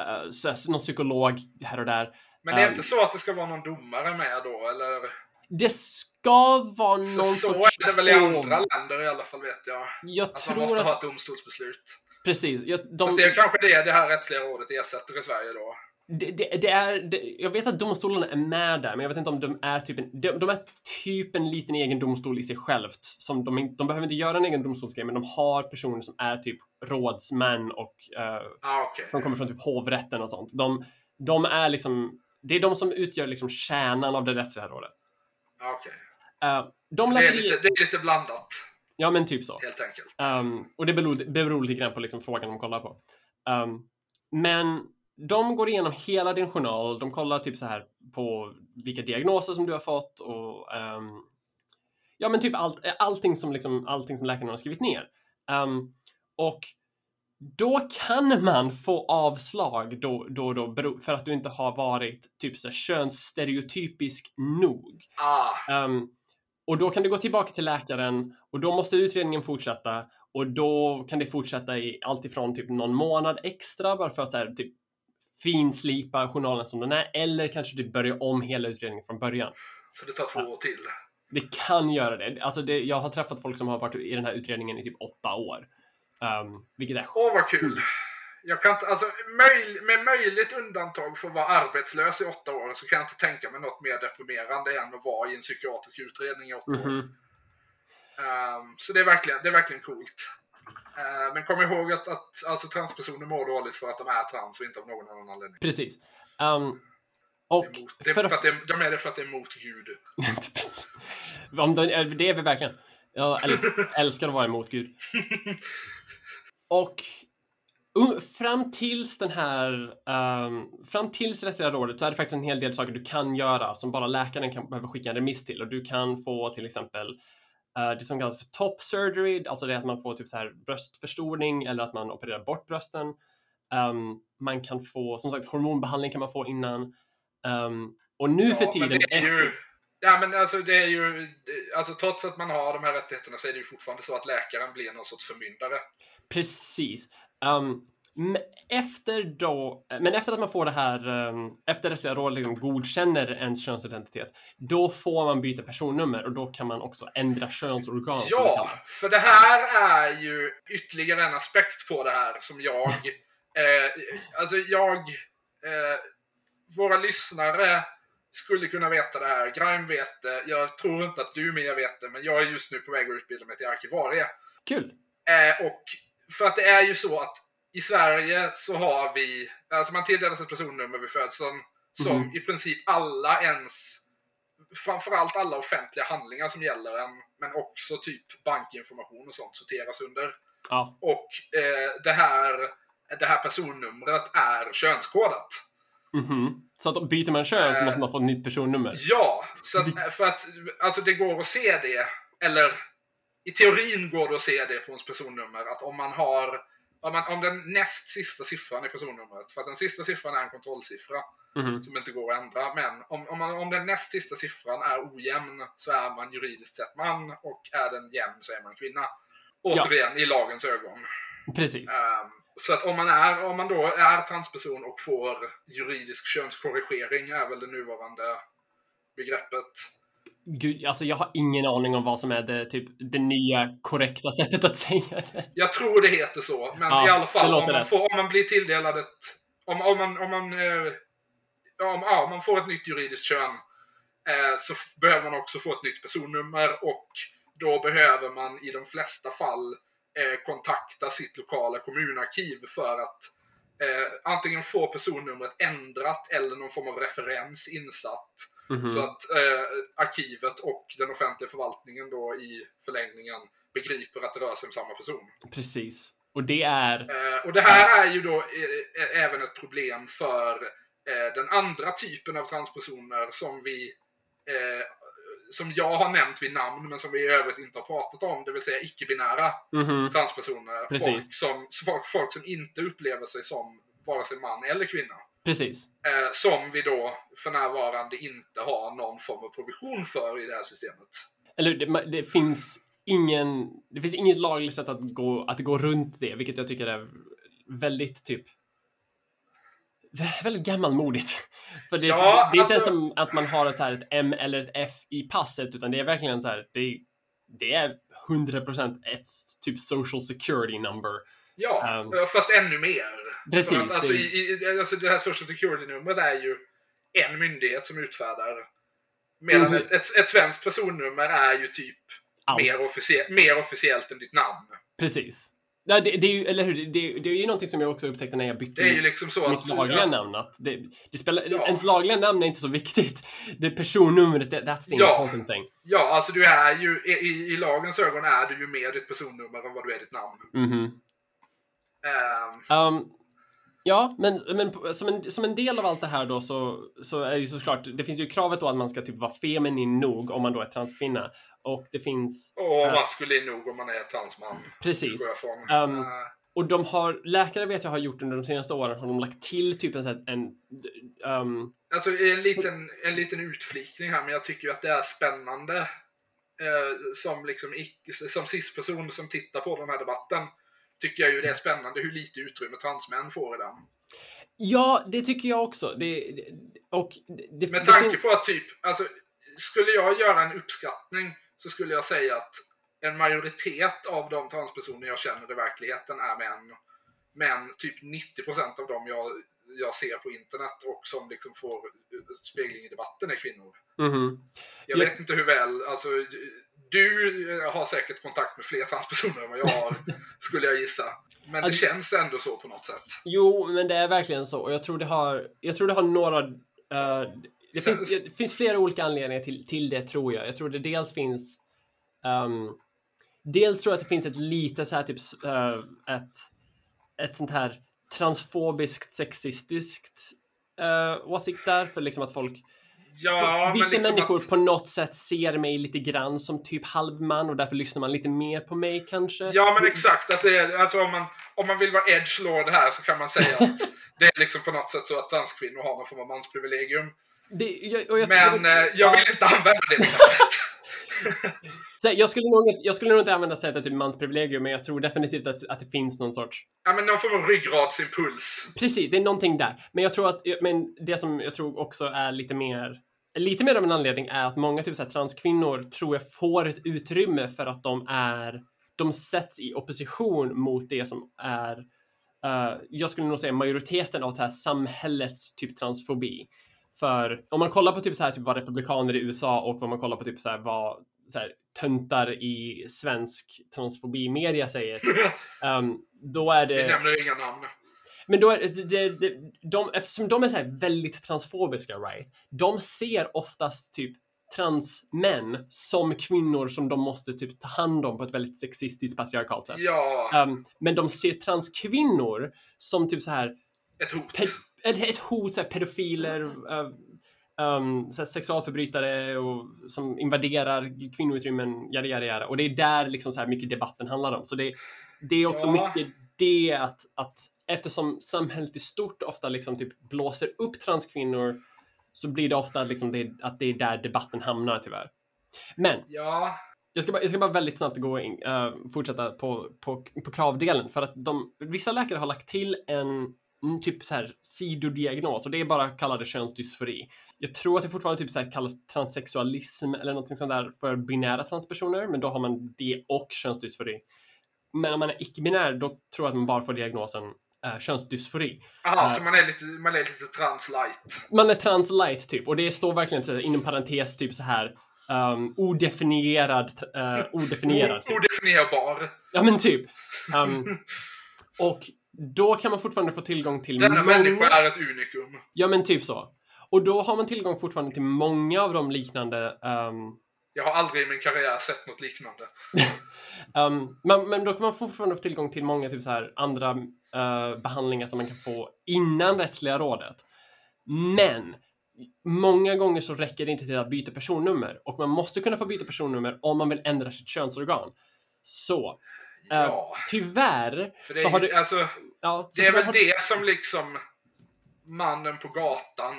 uh, så någon psykolog här och där. men det är um, inte så att det ska vara någon domare med då, eller? Det ska vara För någon så sorts... är det väl i andra länder i alla fall, vet jag. Jag Att man tror måste att... ha ett domstolsbeslut. Precis. Jag, de, Fast det är kanske det det här rättsliga rådet ersätter i Sverige då. Det, det, det är, det, jag vet att domstolarna är med där, men jag vet inte om de är typ en, de, de är typ en liten egen domstol i sig självt. Som de, de behöver inte göra en egen domstolsgrej, men de har personer som är typ rådsmän och eh, Ja, okej. som kommer från typ hovrätten och sånt. De, de är liksom, det är de som utgör liksom kärnan av det rättsliga rådet. Ja, okej. Eh, de Det, är lite- det är lite blandat, Ja, men typ så. helt enkelt. Um, och det beror, beror lite grann på liksom frågan de kollar på. Um, men de går igenom hela din journal. De kollar typ så här på vilka diagnoser som du har fått och ehm, ja, men typ allt, allting som liksom allting som läkaren har skrivit ner. Um, och då kan man få avslag då, då, då för att du inte har varit typ så könsstereotypisk nog. Ah, Ehm, och då kan du gå tillbaka till läkaren och då måste utredningen fortsätta och då kan det fortsätta i allt ifrån typ någon månad extra bara för att så här, typ finslipa journalen som den är eller kanske typ börja om hela utredningen från början. så det tar två år till. Det kan göra det. Alltså det, jag har träffat folk som har varit i den här utredningen i typ åtta år. Um, vilket är Åh, vad kul! Jag kan inte, alltså, möj, med möjligt undantag för att vara arbetslös i åtta år så kan jag inte tänka mig något mer deprimerande än att vara i en psykiatrisk utredning i åtta år. Mhm. Ehm, så det är verkligen, det är verkligen coolt. Ehm, men kom ihåg att, att alltså, transpersoner mår dåligt för att de är trans och inte av någon annan anledning. Precis. Um, Och det är för för att... att det, de är det för att det är mot Gud. Om de, det är vi verkligen. Jag älskar, älskar att vara emot Gud. Och um, fram tills den här, ehm, fram tills rättsliga rådet så är det faktiskt en hel del saker du kan göra som bara läkaren kan behöva skicka en remiss till och du kan få till exempel eh, det som kallas för top surgery, alltså det är att man får typ så här bröstförstoring eller att man opererar bort brösten. Ehm, man kan få, som sagt, hormonbehandling kan man få innan. Ehm, och nu för Ja, tiden men det är efter- ju, ja, men alltså det är ju, alltså trots att man har de här rättigheterna så är det ju fortfarande så att läkaren blir någon sorts förmyndare. Precis. Um, efter då, men efter att man får det här, um, efter att rådet liksom godkänner ens könsidentitet, då får man byta personnummer och då kan man också ändra könsorgan. det Ja, kallas. för det här är ju ytterligare en aspekt på det här som jag, eh, alltså jag, eh, våra lyssnare skulle kunna veta det här. Grime vet det. Jag tror inte att du mer vet det, men jag är just nu på väg att utbilda mig till arkivarie. Kul! Eh, och för att det är ju så att i Sverige så har vi, alltså man tilldelas ett personnummer vid födseln som Mhm. i princip alla ens, framförallt alla offentliga handlingar som gäller en, men också typ bankinformation och sånt sorteras under. Ja, Och eh, det, här, det här personnumret är könskodat. mhm. Så att byter man kön så Eh. måste man få ett nytt personnummer. Ja, så att, för att alltså det går att se det, eller i teorin går det att se det på ens personnummer, att om man har om, man, om den näst sista siffran i personnumret, för att den sista siffran är en kontrollsiffra Mhm. som inte går att ändra, men om, om, man, om den näst sista siffran är ojämn så är man juridiskt sett man och är den jämn så är man kvinna. Återigen, i lagens ögon. Precis. Ehm, så att om man, är, om man då är transperson och får juridisk könskorrigering är väl det nuvarande begreppet. Gud, alltså jag har ingen aning om vad som är det, typ, det nya korrekta sättet att säga det. Jag tror det heter så, men Ja, i alla fall om man, får, om man blir tilldelad ett... Om, om man, om man, eh, om, ja, om man får ett nytt juridiskt kön eh, så behöver man också få ett nytt personnummer och då behöver man i de flesta fall eh, kontakta sitt lokala kommunarkiv för att eh, antingen få personnumret ändrat eller någon form av referens insatt. Mhm. Så att eh, arkivet och den offentliga förvaltningen då i förlängningen begriper att det rör sig om samma person. Precis. Och det är... Eh, och det här är ju då eh, eh, även ett problem för eh, den andra typen av transpersoner som vi eh, som jag har nämnt vid namn men som vi i övrigt inte har pratat om, det vill säga icke-binära Mhm. transpersoner. Precis. Folk som, folk, folk som inte upplever sig som vare sig man eller kvinna. Precis. Eh, som vi då för närvarande inte har någon form av provision för i det här systemet. Eller det, det finns ingen... Det finns inget lagligt sätt att gå, att gå runt det, vilket jag tycker är väldigt typ... vä- Väldigt gammalmodigt. För det, är- Ja, det är inte alltså- som att man har ett, här, ett M eller ett F i passet, utan det är verkligen så här, det, det är 100% ett typ social security number. Ja, Um, fast ännu mer. Precis, För att, alltså, det- i, i, alltså det här Social Security-numret är ju en myndighet som utfärdar. Medan Mhm. ett, ett, ett svenskt personnummer är ju typ mer, officie, mer officiellt än ditt namn. Precis. Det, det är ju, eller hur? Det, det är ju någonting som jag också upptäckte när jag bytte Det är ju liksom så mitt att... lagliga alltså, namn. Att det, det spelar, Ja. Ens lagliga namn är inte så viktigt. Det personnumret, that- that's the Ja. important thing. Ja, alltså du är ju, i, i, lagens ögon är du ju mer ditt personnummer än vad du är ditt namn. Mhm. Ehm, Um, ja, men, men som, en, som en del av allt det här då så, så är ju såklart, det finns ju kravet då att man ska typ vara feminin nog om man då är transkvinna. Och det finns, och Ja. maskulin nog om man är transman. precis. Um, Eh, Och de har, läkare vet jag har gjort under de senaste åren, har de lagt till typ en sån en, um, Alltså en liten, en liten utflikning här, men jag tycker ju att det är spännande eh, som liksom som cis-person som tittar på den här debatten. Tycker jag ju det är spännande hur lite utrymme transmän får i den. ja, det tycker jag också. Det, och det, Med tanke på att typ, alltså skulle jag göra en uppskattning så skulle jag säga att en majoritet av de transpersoner jag känner i verkligheten är män. Men typ 90% av dem jag, jag ser på internet och som liksom får spegling i debatten är kvinnor. Mhm. Jag Jag- vet inte hur väl, alltså du har säkert kontakt med fler transpersoner än vad jag har, skulle jag gissa. Men det Alltså- känns ändå så på något sätt. Jo, men det är verkligen så. Och jag tror det har, jag tror det har några Eh, det, finns, det finns flera olika anledningar till, till det tror jag. Jag tror det dels finns ehm, Dels tror jag att det finns ett lite så här typ eh, ett, ett sånt här transfobiskt sexistiskt uh, åsikt där för liksom att folk Ja, Vissa liksom människor att, på något sätt ser mig lite grann som typ halvman och därför lyssnar man lite mer på mig kanske. Ja, men exakt. Att det är, alltså, om, man, om man vill vara edge lord här så kan man säga att det är liksom på något sätt så att transkvinnor har någon form av mansprivilegium. Det, jag, jag, Men jag, eh, jag vill inte använda det så jag, skulle nog, jag skulle nog inte använda sättet typ mansprivilegium, men jag tror definitivt att, att det finns någon sorts Ja, men någon form av ryggradsimpuls. Precis, det är någonting där. Men jag tror att, men det som jag tror också är lite mer, lite mer av en anledning är att många typ så här, transkvinnor tror jag får ett utrymme för att de är, de sätts i opposition mot det som är, eh, jag skulle nog säga majoriteten av det här samhällets typ transfobi. För om man kollar på typ så här, typ vad republikaner i USA och vad man kollar på typ så här, vad så här, töntar i svensk transfobi-media säger, ehm, då är det... Vi nämner inga namn. Men då är det, det, de, eftersom de är så här väldigt transfobiska, right? De ser oftast typ transmän som kvinnor som de måste typ ta hand om på ett väldigt sexistiskt patriarkalt sätt. Ja, Um, men de ser transkvinnor som typ så här, ett hot. ett, ett hot, så här, pedofiler, uh, um, så här, sexualförbrytare och, som invaderar kvinnoutrymmen, yada, yada, yada. Och det är där liksom så här mycket debatten handlar om. Så det, det är också Ja. mycket det att, att eftersom samhället i stort ofta liksom typ blåser upp transkvinnor så blir det ofta liksom det, att det är där debatten hamnar tyvärr. Men Ja, jag ska bara, jag ska bara väldigt snabbt gå in, eh, fortsätta på, på, på kravdelen för att de, vissa läkare har lagt till en mm, typ så här sidodiagnos och det är bara kallade könsdysfori. Jag tror att det fortfarande typ så här kallas transsexualism eller någonting sånt där för binära transpersoner, men då har man det och könsdysfori. Men om man är icke-binär, då tror jag att man bara får diagnosen eh, könsdysfori. aha, Ja. så man är lite, man är lite translight. Man är translight typ och det står verkligen så inom parentes typ så här um, odefinierad, uh, odefinierad. Typ. Odefinierbar. Ja men typ. Um, och då kan man fortfarande få tillgång till Denna många... människa är ett unikum. Ja men typ så. Och då har man tillgång fortfarande till många av de liknande um, Jag har aldrig i min karriär sett något liknande. Um, men, men då kan man fortfarande få tillgång till många typ så här, andra eh, behandlingar som man kan få innan rättsliga rådet. Men många gånger så räcker det inte till att byta personnummer och man måste kunna få byta personnummer om man vill ändra sitt könsorgan. Så eh, Ja. tyvärr För det så har du... alltså, Ja, det är tyvärr väl har- det som liksom mannen på gatan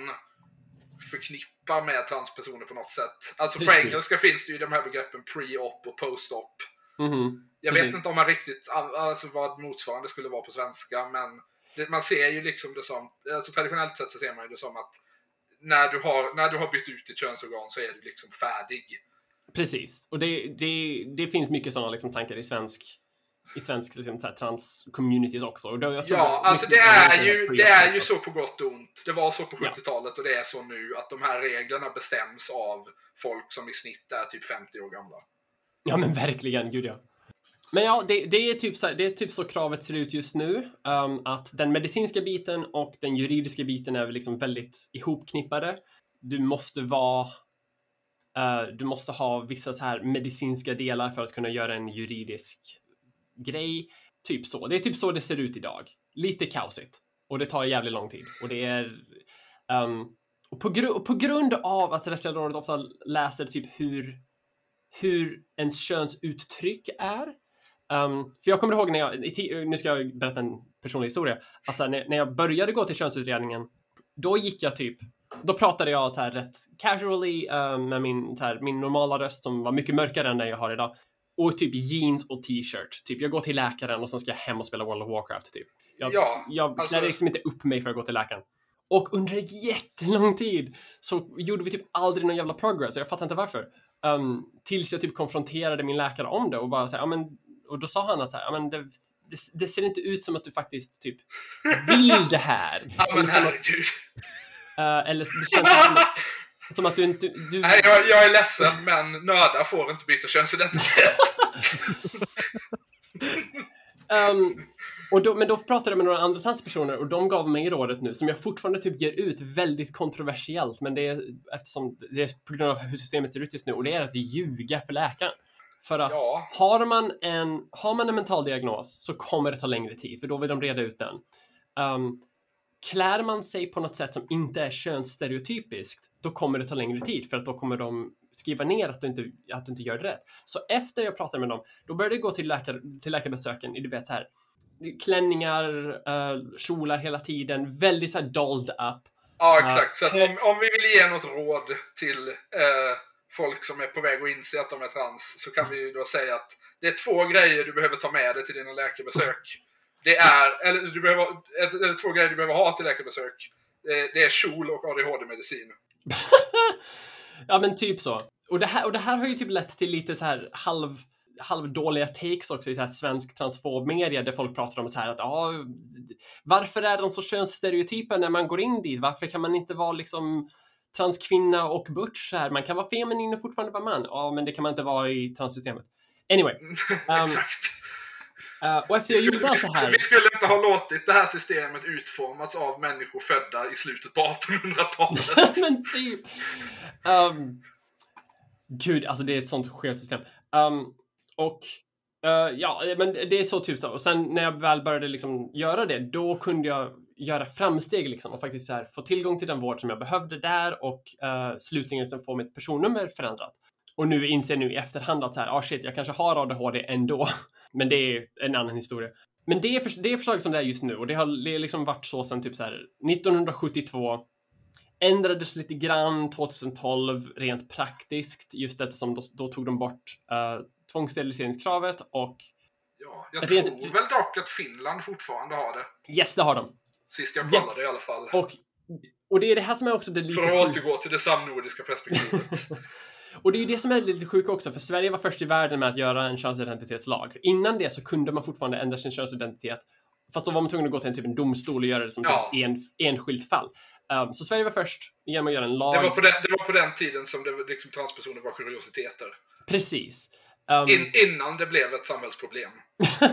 förknippar med transpersoner på något sätt. Alltså Precis. på engelska finns det ju de här begreppen pre-op och post-op. Mhm, Jag Precis. vet inte om man riktigt, alltså vad motsvarande skulle vara på svenska, men det, man ser ju liksom det som, alltså traditionellt sett så ser man ju det som att när du har, när du har bytt ut ditt könsorgan så är du liksom färdig. Precis. Och det, det, det finns mycket sådana liksom, tankar i svensk i svensk liksom, trans-communities också. Och då, jag tror Ja, att alltså det är ju, det är ju så på gott och ont. Det var så på Ja. 70-talet och det är så nu att de här reglerna bestäms av folk som i snitt är typ 50 år gamla. Ja men verkligen, gud ja. Men ja, det, det, är typ så här, det är typ så kravet ser ut just nu. Um, att den medicinska biten och den juridiska biten är liksom väldigt ihopknippade. Du måste vara eh, du måste ha vissa så här medicinska delar för att kunna göra en juridisk grej. Typ så. Det är typ så det ser ut idag. Lite kaosigt. Och det tar jävligt lång tid. Och det är... Um, och på, gru- och på grund av att Rättsliga rådet ofta läser typ hur hur ens könsuttryck är. Um, för jag kommer ihåg när jag, nu ska jag berätta en personlig historia, att så här, när, när jag började gå till könsutredningen, då gick jag typ, då pratade jag så här rätt casually um, med min, så här, min normala röst som var mycket mörkare än den jag har idag. Och typ jeans och t-shirt. Typ jag går till läkaren och sen ska jag hem och spela World of Warcraft typ. Jag, Ja, jag alltså- klär liksom inte upp mig för att gå till läkaren. Och under jättelång tid så gjorde vi typ aldrig någon jävla progress jag fattar inte varför. Um, tills jag typ konfronterade min läkare om det och bara säga, ja men, och då sa han att så här, ja men det, det, det ser inte ut som att du faktiskt typ vill det här. Ja men eller, som att, herregud. eh, eller det känns som som att du inte, du, Nej, jag, jag är ledsen men nördar får inte byta könsidentitet. Ehm, Och då, men då pratade jag med några andra transpersoner och de gav mig rådet nu som jag fortfarande typ ger ut väldigt kontroversiellt, men det är eftersom det är på grund av hur systemet ser ut just nu och det är att ljuga för läkaren. För att Ja. har, man en, har man en mental diagnos så kommer det ta längre tid för då vill de reda ut den. Um, klär man sig på något sätt som inte är könsstereotypiskt, då kommer det ta längre tid för att då kommer de skriva ner att du inte, att du inte gör det rätt. Så efter jag pratade med dem, då började jag gå till, läkar, till läkarbesöken i, du vet så här, klänningar, uh, kjolar hela tiden, väldigt så här dolled up. Ja, exakt. Så att om, om vi vill ge något råd till uh, folk som är på väg att inse att de är trans så kan vi ju då säga att det är två grejer du behöver ta med dig till dina läkarbesök. Det är, eller du behöver, ett- eller två grejer du behöver ha till läkarbesök. Eh, Det är kjol och ADHD-medicin. Ja men typ så. Och det, här, och det här har ju typ lett till lite så här halv halvdåliga takes också i så här svensk transfobmedia där folk pratar om så här att ja, varför är de så könsstereotypa när man går in dit? Varför kan man inte vara liksom transkvinna och butch så här? Man kan vara feminin och fortfarande vara man. Ja, men det kan man inte vara i transsystemet. Anyway. Um, Exakt. Uh, och efter jag Vi gjorde så skulle, här. vi skulle inte ha låtit det här systemet utformats av människor födda i slutet på 1800-talet. men typ. Um, gud, alltså det är ett sånt skevt system. Um, och eh, ja, men det är så typ så. Och sen när jag väl började liksom göra det, då kunde jag göra framsteg liksom och faktiskt här, få tillgång till den vård som jag behövde där och uh, slutligen liksom få mitt personnummer förändrat. Och nu inser jag nu i efterhand att så här, ah shit, jag kanske har ADHD ändå. Men det är en annan historia. Men det är, för, det är förslaget som det är just nu och det har det liksom varit så sedan typ så här 1972 ändrades lite grann 2012 rent praktiskt just eftersom då, då tog de bort uh, tvångssteriliseringskravet och Ja, jag tror väl dock att Finland fortfarande har det. yes, det har de. Sist jag Ja. kollade i alla fall. Och, och det är det här som är också det lite För att återgå till det samnordiska perspektivet. Och det är ju det som är lite sjukt också, för Sverige var först i världen med att göra en könsidentitetslag. För innan det så kunde man fortfarande ändra sin könsidentitet. Fast då var man tvungen att gå till en typ en domstol och göra det som Ja. typ en, enskilt fall. Um, så Sverige var först genom att göra en lag. Det var, på den, det var på den tiden som det, liksom, transpersoner var kuriositeter. Precis. Um, In, innan det blev ett samhällsproblem.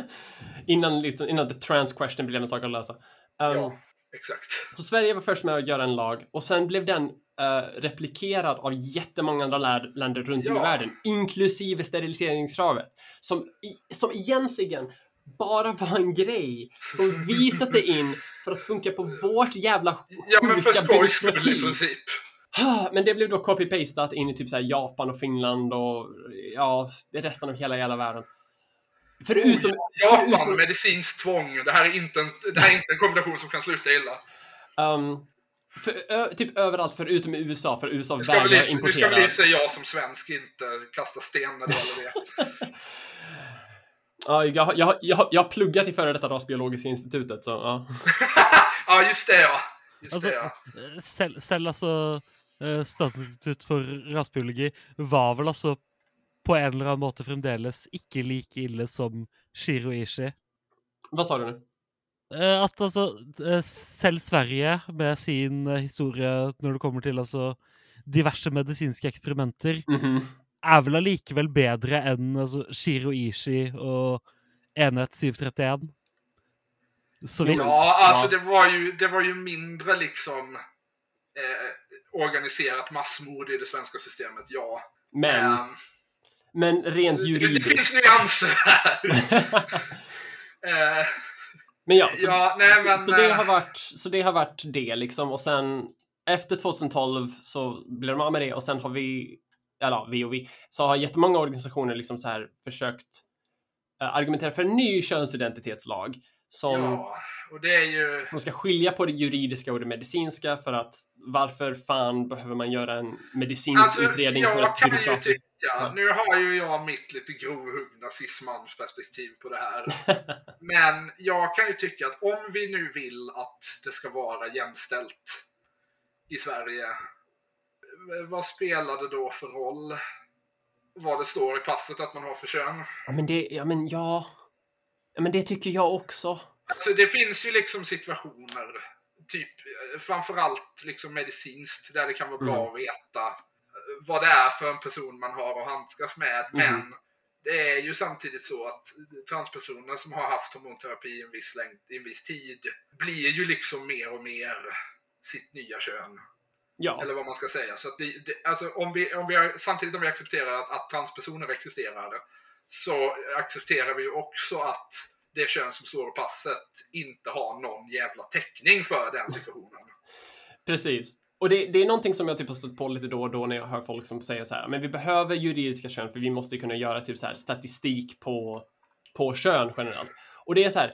innan, liksom, innan the trans question blev en sak att lösa. Um, Ja, exakt. Så Sverige var först med att göra en lag och sen blev den eh, replikerad av jättemånga andra länder runt om i Ja. världen, inklusive steriliseringskravet, som, som egentligen bara var en grej som vi satte in för att funka på vårt jävla Ja, men för sjuka skojs i byråkrati. princip. Men det blev då copy-pastat in i typ så Japan och Finland och ja, resten av hela jävla världen. Förutom... Japan, förutom medicinskt tvång. Det här, är inte en, det här är inte en kombination som kan sluta illa. um, för, ö, typ överallt förutom i USA, för USA Nu ska, väl, vägrar i- nu ska importera. väl i och för sig jag som svensk inte kasta sten när det gäller det. Ja, jag, har- jag, jag, jag har pluggat i före detta rasbiologiska institutet, så ja. ja, just det ja. Just Altså, det ja. eh, selv, selv altså eh, Statsinstitutt for rasbiologi var vel altså på en eller annen måte fremdeles ikke like ille som Shiro Ishi. Vad sa du nu? Eh, At altså eh, selv Sverige med sin eh, historie når det kommer til altså diverse medisinske eksperimenter, Mhm. er vel allikevel bedre enn altså, Shiro Ishi og Enhet 731. Så vidt. Ja, alltså det var ju, det var ju mindre liksom eh, organiserat massmord i det svenska systemet, ja. Men, Ehm, men rent det, det juridiskt. finns nyanser här. Eh, men ja, så, ja, nej men... så, det eh, har varit, så det har varit det liksom. Och sen efter 2012 så blev de av med det och sen har vi, eller vi och vi, så har jättemånga organisationer liksom så här försökt eh, argumentera för en ny könsidentitetslag som Ja, och det är ju... Man ska skilja på det juridiska och det medicinska för att varför fan behöver man göra en medicinsk Alltså, utredning för ju byråkratiskt... Ja. nu har ju jag mitt lite grovhuggna cismansperspektiv på det här. Men jag kan ju tycka att om vi nu vill att det ska vara jämställt i Sverige, vad spelar det då för roll? Vad det står i passet att man har för kön? Ja, men det, ja men ja. ja. men det tycker jag också. Alltså det finns ju liksom situationer, typ eh, framförallt liksom medicinskt, där det kan vara bra Mm. att veta vad det är för en person man har att handskas med. Men Mhm. det är ju samtidigt så att transpersoner som har haft hormonterapi i en viss, längd, i en viss tid blir ju liksom mer och mer sitt nya kön. Ja, Eller vad man ska säga. Så att det, det, alltså om vi, om vi samtidigt om vi accepterar att, att transpersoner existerar så accepterar vi ju också att det kön som står på passet inte har någon jävla täckning för den situationen. precis. Och det, det är någonting som jag typ har stött på lite då och då när jag hör folk som säger så här, men vi behöver juridiska kön för vi måste kunna göra typ så här statistik på, på kön generellt. Och det är så här,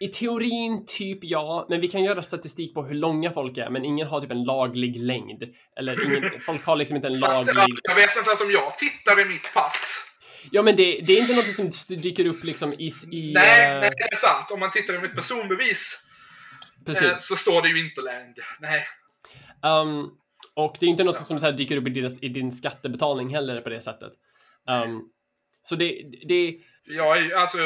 i teorin typ ja, men vi kan göra statistik på hur långa folk är, men ingen har typ en laglig längd. Eller ingen, folk har liksom inte en Fast laglig... jag vet inte ens om jag tittar i mitt pass. Ja, men det, det är inte något som dyker upp liksom i... i Nej, eh, nej, det är sant. Om man tittar i mitt personbevis precis. eh, så står det ju inte längd. Nej. Um, och det är inte något som så dyker upp i din, i din skattebetalning heller på det sättet. Um, så det, det, Jag är ju, alltså,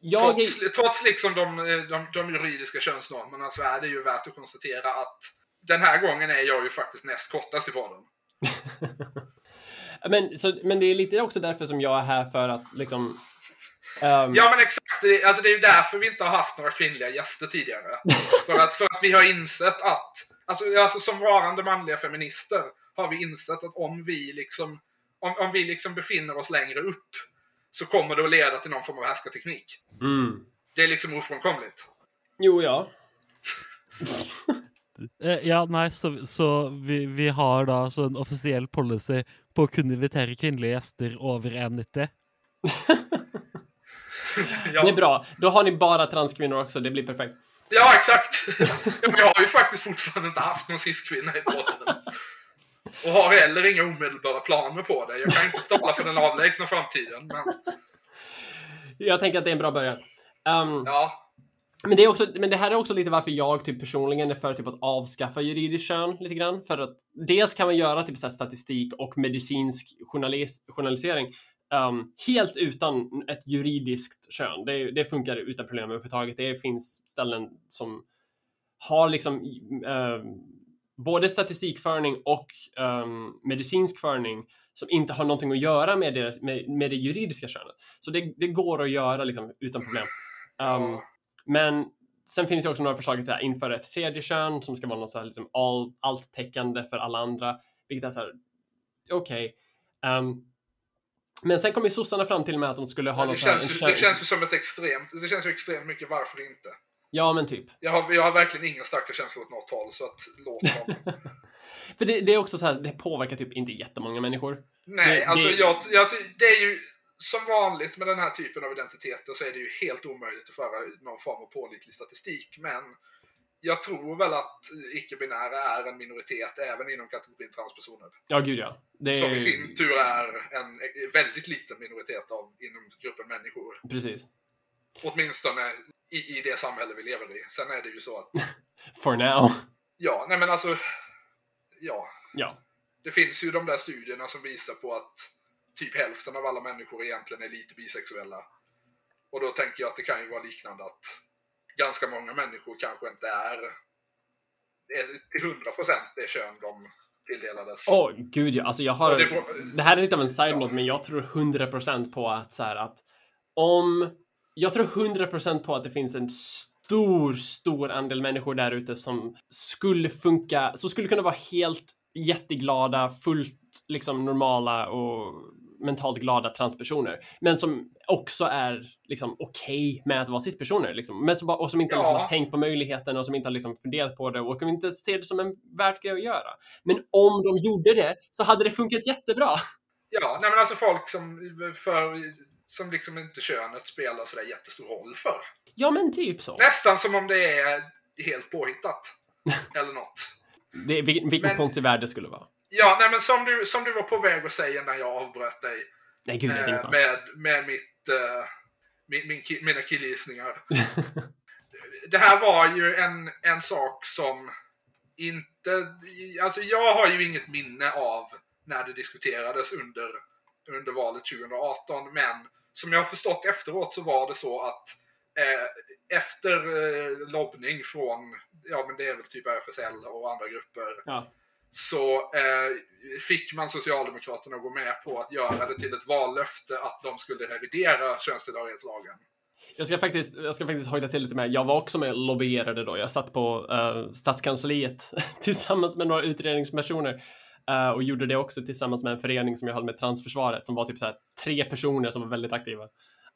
jag är, trots, trots liksom de, de, de juridiska könsnormerna så är det ju värt att konstatera att den här gången är jag ju faktiskt näst kortast i podden. men, så, men det är lite också därför som jag är här för att liksom... um, Ja men exakt, det, alltså, det är ju därför vi inte har haft några kvinnliga gäster tidigare. för, att, för att vi har insett att, alltså, alltså som varande manliga feminister har vi insett att om vi liksom, om, om vi liksom befinner oss längre upp så kommer det att leda till någon form av härskarteknik. Mm. Det är liksom ofrånkomligt. Jo, ja. Eh, Ja, nei, så, så vi, vi har da altså en offisiell policy på å kunne invitere kvinnelige gjester over 1,90. Ja, Det är bra. Då har ni bara transkvinnor också. Det blir perfekt. Ja exakt. ja, jag har ju faktiskt fortfarande inte haft någon cis-kvinna i podden. Och har heller inga omedelbara planer på det. Jag kan inte tala för den avlägsna framtiden. Men Jag tänker att det är en bra början. Um, ja, Men det, är också, men det här är också lite varför jag typ personligen är för typ att avskaffa juridiskt kön lite grann. För att dels kan man göra typ så statistik och medicinsk journalis, journalisering um, helt utan ett juridiskt kön. Det, det funkar utan problem överhuvudtaget. Det finns ställen som har liksom um, både statistikföring och um, medicinsk föring som inte har någonting att göra med det, med, med det juridiska könet. Så det, det går att göra liksom utan problem. Um, men sen finns det också några förslag till att införa ett tredje kön som ska vara något så här liksom all, allt-täckande för alla andra. Vilket är så här, okej. Ehm, men sen kom ju sossarna fram till med att de skulle ha det något här, känns, ju, kön- det känns ju som ett extremt, det känns ju extremt mycket varför inte. Ja, men typ. Jag har, jag har verkligen ingen starka känslor åt något håll så att låt dem. För det, det är också så här, det påverkar typ inte jättemånga människor. Nej, Det- alltså, det- Jag, alltså det är ju som vanligt med den här typen av identiteter så är det ju helt omöjligt att föra någon form av pålitlig statistik. Men jag tror väl att icke-binära är en minoritet även inom kategorin transpersoner. Ja, gud ja. Det Som i sin tur är en väldigt liten minoritet av, inom gruppen människor. precis. Åtminstone i, i det samhälle vi lever i. Sen är det ju så att, For now. ja, nej men alltså, ja. Ja. Det finns ju de där studierna som visar på att typ hälften av alla människor egentligen är lite bisexuella. Och då tänker jag att det kan ju vara liknande att ganska många människor kanske inte är, är till 100% det kön de tilldelades. Åh, gud ja. Alltså jag har... Det Det, här är lite av en side Ja. men jag tror 100% på att så här att om... Jag tror 100% på att det finns en stor, stor andel människor där ute som skulle funka, som skulle kunna vara helt jätteglada, fullt liksom normala och mentalt glada transpersoner. Men som också är liksom okej med att vara cispersoner. Liksom. Men som, och som inte Ja. liksom, har tänkt på möjligheten och som inte har liksom, funderat på det och som inte ser det som en värt grej att göra. Men om de gjorde det så hade det funkat jättebra. Ja, nej men alltså folk som, för, som liksom inte könet spelar sådär jättestor roll för. Ja, men typ så. Nästan som om det är helt påhittat. Eller något. Det, vilken vilken Men- konstig värld det skulle vara. Ja, nej men som du, som du var på väg att säga när jag avbröt dig. Nej, gud, eh, med, med mitt, eh, min, min, mina killgissningar. det här var ju en, en sak som inte... Alltså jag har ju inget minne av när det diskuterades under, under valet 2018. Men som jag har förstått efteråt så var det så att eh, efter eh, lobbning från, ja men det är väl typ RFSL och andra grupper. Ja så eh, fick man Socialdemokraterna att gå med på att göra det till ett vallöfte att de skulle revidera könstillhörighetslagen. Jag ska faktiskt, jag ska faktiskt hojta till lite med. Jag var också med och lobbyerade då. Jag satt på uh, stadskansliet tillsammans med några utredningspersoner uh, och gjorde det också tillsammans med en förening som jag höll med Transförsvaret som var typ så här tre personer som var väldigt aktiva.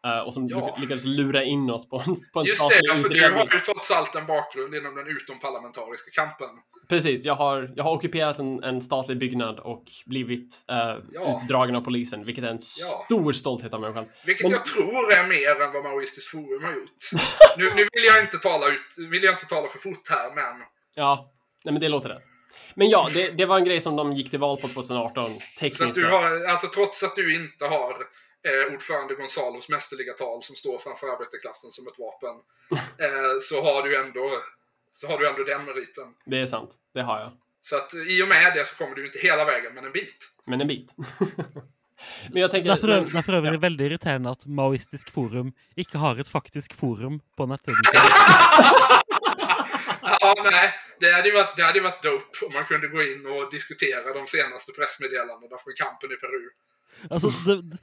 Uh, och som Ja. lyckades lura in oss på en, på en Just det, för du har ju trots allt en bakgrund inom den utomparlamentariska kampen. Precis, jag har, jag har ockuperat en, en statlig byggnad och blivit uh, Ja. utdragen av polisen, vilket är en Ja. stor stolthet av mig själv. Vilket Men- jag tror är mer än vad Maoistiskt Forum har gjort. nu, nu vill jag inte tala ut, vill jag inte tala för fort här, men Ja, nej men det låter det. Men ja, det, det var en grej som de gick till val på 2018, så att tekniskt du sett. har, alltså trots att du inte har eh, ordförande Gonzalos mästerliga tal som står framför arbetarklassen som ett vapen, eh, så har du ändå så har du ändå den meriten. Det är sant, det har jag. Så att i och med det så kommer du inte hela vägen, men en bit. Men en bit. men jag tänker... Det er for men, øvrig, det er for øvrig veldig irriterende at Maoistisk Forum ikke har et faktisk forum på nettsiden. ja, nej, det hade, ju varit, det hade ju varit dope om man kunde gå in och diskutera de senaste pressmeddelandena från kampen i Peru. Altså, det, det,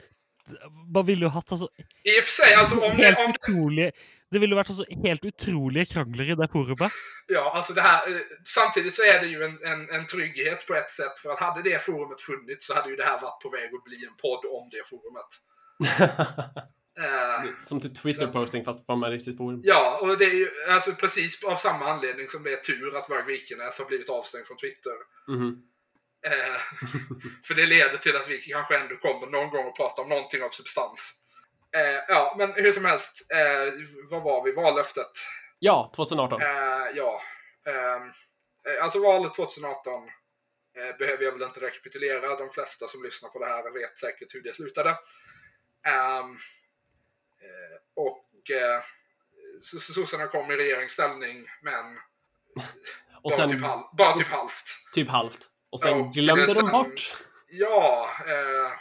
man ville jo hatt altså, I och för sig, alltså om, helt det, om utrolige Det ville vært altså, helt utrolige krangler i det forumet. Ja, alltså det här, eh, samtidigt så är det ju en, en, en trygghet på ett sätt. För att hade det forumet funnits så hade ju det här varit på väg att bli en podd om det forumet. Eh, Som typ Twitter-posting fast från Maristiskt forum. ja, och det är ju alltså precis av samma anledning som det är tur att Varg Vikenäs har blivit avstängd från Twitter. Mhm. Eh, för det leder till att vi kanske ändå kommer någon gång att prata om någonting av substans. Eh, ja, men hur som helst. Eh, vad var vi? Vallöftet. Ja, 2018. Eh, ja. Ehm, eh, alltså valet 2018 eh, behöver jag väl inte rekapitulera. De flesta som lyssnar på det här vet säkert hur det slutade. Ehm, eh, och eh, so- so- sossarna kom i regeringsställning, men Och bara, sen typ, halv, bara typ halvt. typ halvt. Och sen Ja, glömde de bort. Ja, eh,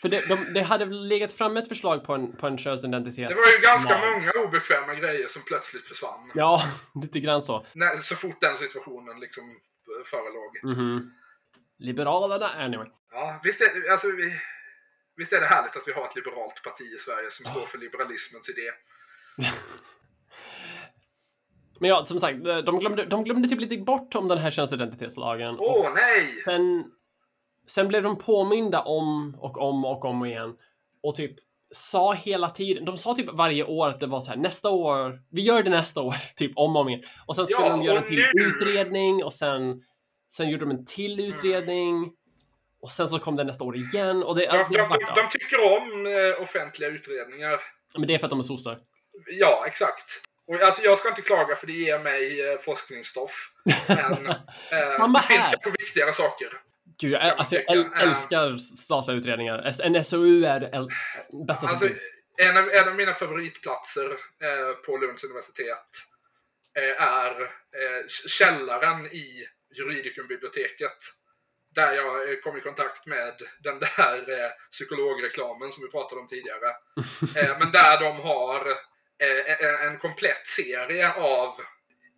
För det, de, det hade legat fram ett förslag på en, på en könsidentitet. det var ju ganska Nej. många obekväma grejer som plötsligt försvann. Ja, lite grann så. När, så fort den situationen liksom eh, förelåg. Mhm. Liberalerna, anyway. Ja, visst är, alltså, vi, visst är det härligt att vi har ett liberalt parti i Sverige som står för liberalismens idé. Men ja, som sagt, de glömde, de glömde typ lite bort om den här könsidentitetslagen. Åh nej! sen, sen blev de påminda om och om och om igen. Och typ sa hela tiden, de sa typ varje år att det var så här nästa år, vi gör det nästa år, typ om och om igen. Och sen skulle Ja, de göra en till nu- utredning och sen, sen gjorde de en till utredning. Och sen så kom det nästa år igen och det, De, de, de, de tycker om eh, offentliga utredningar. Men det är för att de är sossar. Ja, exakt. Och, alltså, jag ska inte klaga för det ger mig eh, forskningsstoff. Men eh, det finns kanske viktigare saker. Gud, jag, alltså, jag äl- älskar statliga utredningar. En SOU är det bästa som Alltså, finns. en, av, en av mina favoritplatser eh, på Lunds universitet eh, är eh, källaren i Juridicum-biblioteket. Där jag eh, kom i kontakt med den där eh, psykologreklamen som vi pratade om tidigare. Eh, men där de har eh, en, en komplett serie av,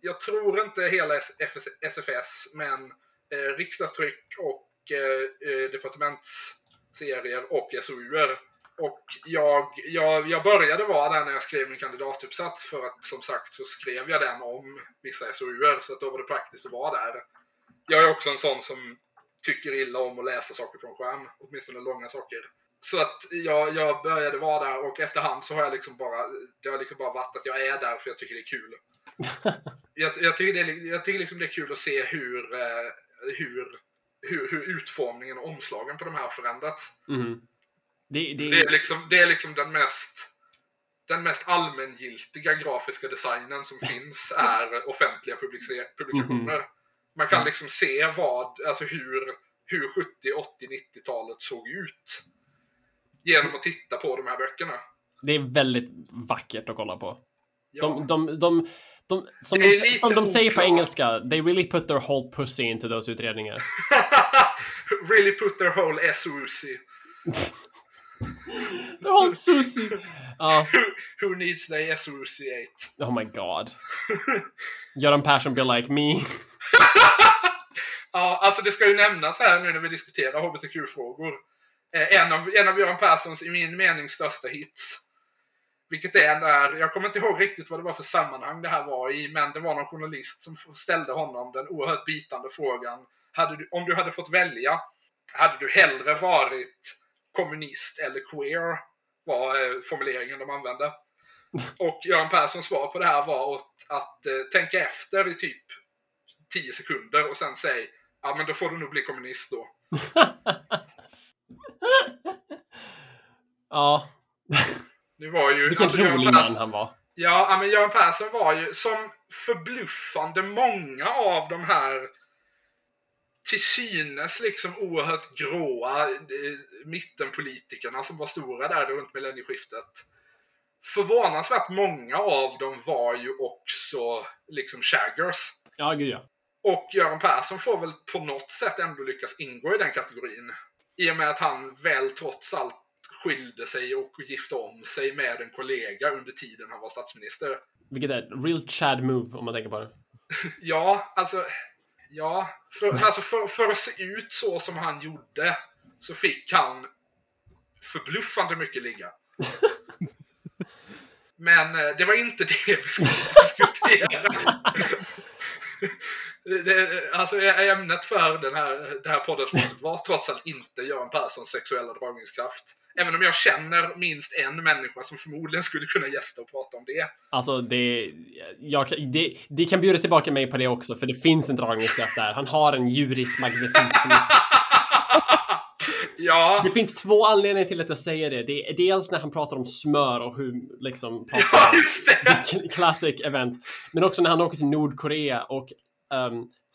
jag tror inte hela SFS, men eh, riksdagstryck och eh, departementsserier och SOUer. Och jag, jag, jag började vara där när jag skrev min kandidatuppsats för att som sagt så skrev jag den om vissa SOUer så att då var det praktiskt att vara där. Jag är också en sån som tycker illa om att läsa saker på en skärm, åtminstone långa saker. Så att jag, jag började vara där och efterhand så har jag liksom bara, det har liksom bara varit att jag är där för jag tycker det är kul. jag, jag, tycker det är, jag tycker liksom det är kul att se hur, eh, hur, hur, hur utformningen och omslagen på de här har förändrats. Mhm. Det, det, Det är liksom, det är liksom den mest den mest allmängiltiga grafiska designen som finns är offentliga publikationer. Man kan liksom se vad, alltså hur, hur 70, 80, 90-talet såg ut. Genom att titta på de här böckerna. det är väldigt vackert att kolla på. Ja. De, de, de, de, som, de, som de säger på engelska, they really put their whole pussy into those utredningar. really put their whole SOC. Their whole sushi! Ja, Who, who needs the SOC8? oh my god. Göran Persson be like me. Ja, alltså det ska ju nämnas här nu när vi diskuterar HBTQ-frågor. Eh, en, av, en av Göran Perssons, i min mening, största hits. Vilket är när, jag kommer inte ihåg riktigt vad det var för sammanhang det här var i, men det var någon journalist som ställde honom den oerhört bitande frågan. Hade du, om du hade fått välja, hade du hellre varit kommunist eller queer? Var eh, formuleringen de använde. Och Göran Perssons svar på det här var att, att eh, tänka efter i typ 10 sekunder och sen säga ja men då får du nog bli kommunist då. ja, Nu var ju... vilken alltså, rolig man han var. Ja, ja, men Göran Persson var ju som förbluffande många av de här till synes liksom oerhört gråa eh, mittenpolitikerna som var stora där runt millennieskiftet. Förvånansvärt många av dem var ju också liksom shaggers. Ja, gud ja. Och Göran Persson får väl på något sätt ändå lyckas ingå i den kategorin. I och med att han väl trots allt skilde sig och gifte om sig med en kollega under tiden han var statsminister. Vilket är real Chad move om man tänker på det. Ja, alltså... Ja, för, alltså för, för att se ut så som han gjorde så fick han förbluffande mycket ligga. Men eh, det var inte det vi skulle diskutera. Det, alltså ämnet för den här, det här poddavsnittet var trots allt inte Göran Perssons sexuella dragningskraft. Även om jag känner minst en människa som förmodligen skulle kunna gästa och prata om det. Alltså, det, jag, det, det kan bjuda tillbaka mig på det också, för det finns en dragningskraft där. Han har en djurisk magnetism. ja, Det finns två anledningar till att jag säger det. Det är dels när han pratar om smör och hur liksom pratar ja classic event. Men också när han åker till Nordkorea och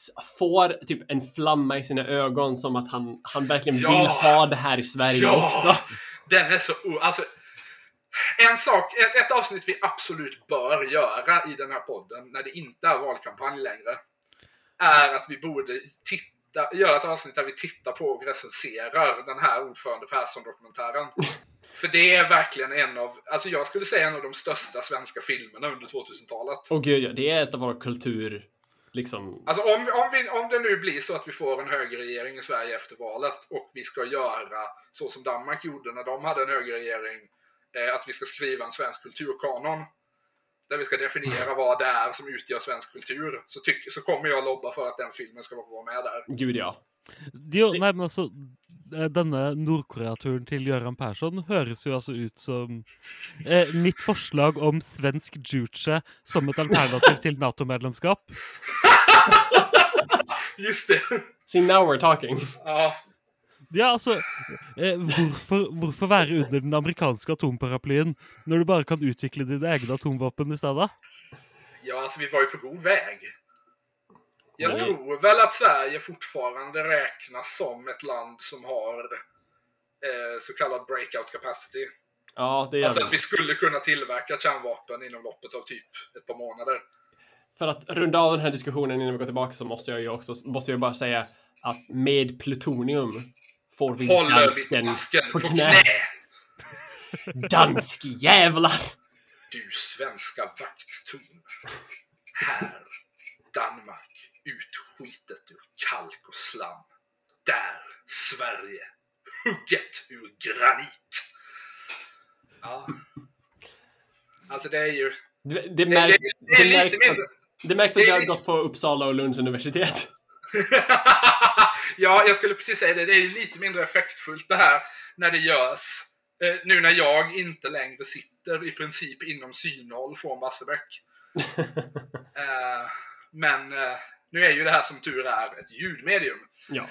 s- får typ en flamma i sina ögon som att han, han verkligen Ja. vill ha det här i Sverige Ja. också. Den är så... Alltså, en sak, ett, ett avsnitt vi absolut bör göra i den här podden när det inte är valkampanj längre är att vi borde titta, göra ett avsnitt där vi tittar på och recenserar den här ordförande Persson-dokumentären. För det är verkligen en av, alltså jag skulle säga en av de största svenska filmerna under 2000-talet. Och gud ja, det är ett av våra kultur... Liksom... Alltså om, om, vi, om det nu blir så att vi får en högerregering i Sverige efter valet och vi ska göra så som Danmark gjorde när de hade en högerregering, eh, att vi ska skriva en svensk kulturkanon där vi ska definiera vad det är som utgör svensk kultur, så, tyck, så kommer jag lobba för att den filmen ska vara med där. Gud ja. Jo, nei, men altså eh, Denne Nord-Korea-turen til Gøran Persson høres jo altså ut som eh, mitt forslag om svensk juche som et alternativ til Nato-medlemskap. Just det! See now we're talking. Ja, Ja, altså eh, hvorfor, hvorfor være under den amerikanske atomparaplyen når du bare kan utvikle dine egne atomvåpen i stedet? ja, alltså vi var ju på god väg. Jag Nej. tror väl att Sverige fortfarande räknas som ett land som har eh, så kallad breakout capacity. Ja, det gör Alltså att vi skulle kunna tillverka kärnvapen inom loppet av typ ett par månader. För att runda av den här diskussionen innan vi går tillbaka så måste jag ju också måste jag bara säga att med plutonium får vi Håller dansken på knä. knä! Dansk jävlar! Du svenska vakttorn. Här, Danmark, utskitet ur kalk och slam. Där, Sverige, hugget ur granit. Ja. Alltså det är ju... Det, märks, det, det det, märks att, det märks att jag har gått på Uppsala och Lunds universitet. ja, jag skulle precis säga det. Det är ju lite mindre effektfullt det här när det görs. Eh, nu när jag inte längre sitter i princip inom synhåll från Barsebäck. Eh, men eh, nu är ju det här som tur är ett ljudmedium. Ja.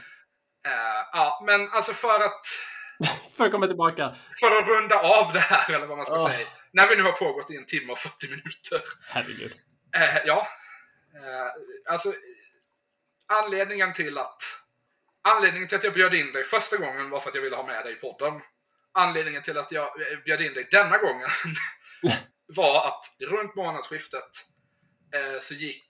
Eh, ja, men alltså för att, För att komma tillbaka. för att runda av det här, eller vad man ska Åh. säga. När vi nu har pågått i en timme och 40 minuter. Herregud. Eh, ja. Eh, alltså, anledningen till att Anledningen till att jag bjöd in dig första gången var för att jag ville ha med dig i podden. Anledningen till att jag bjöd in dig denna gången var att runt månadsskiftet så gick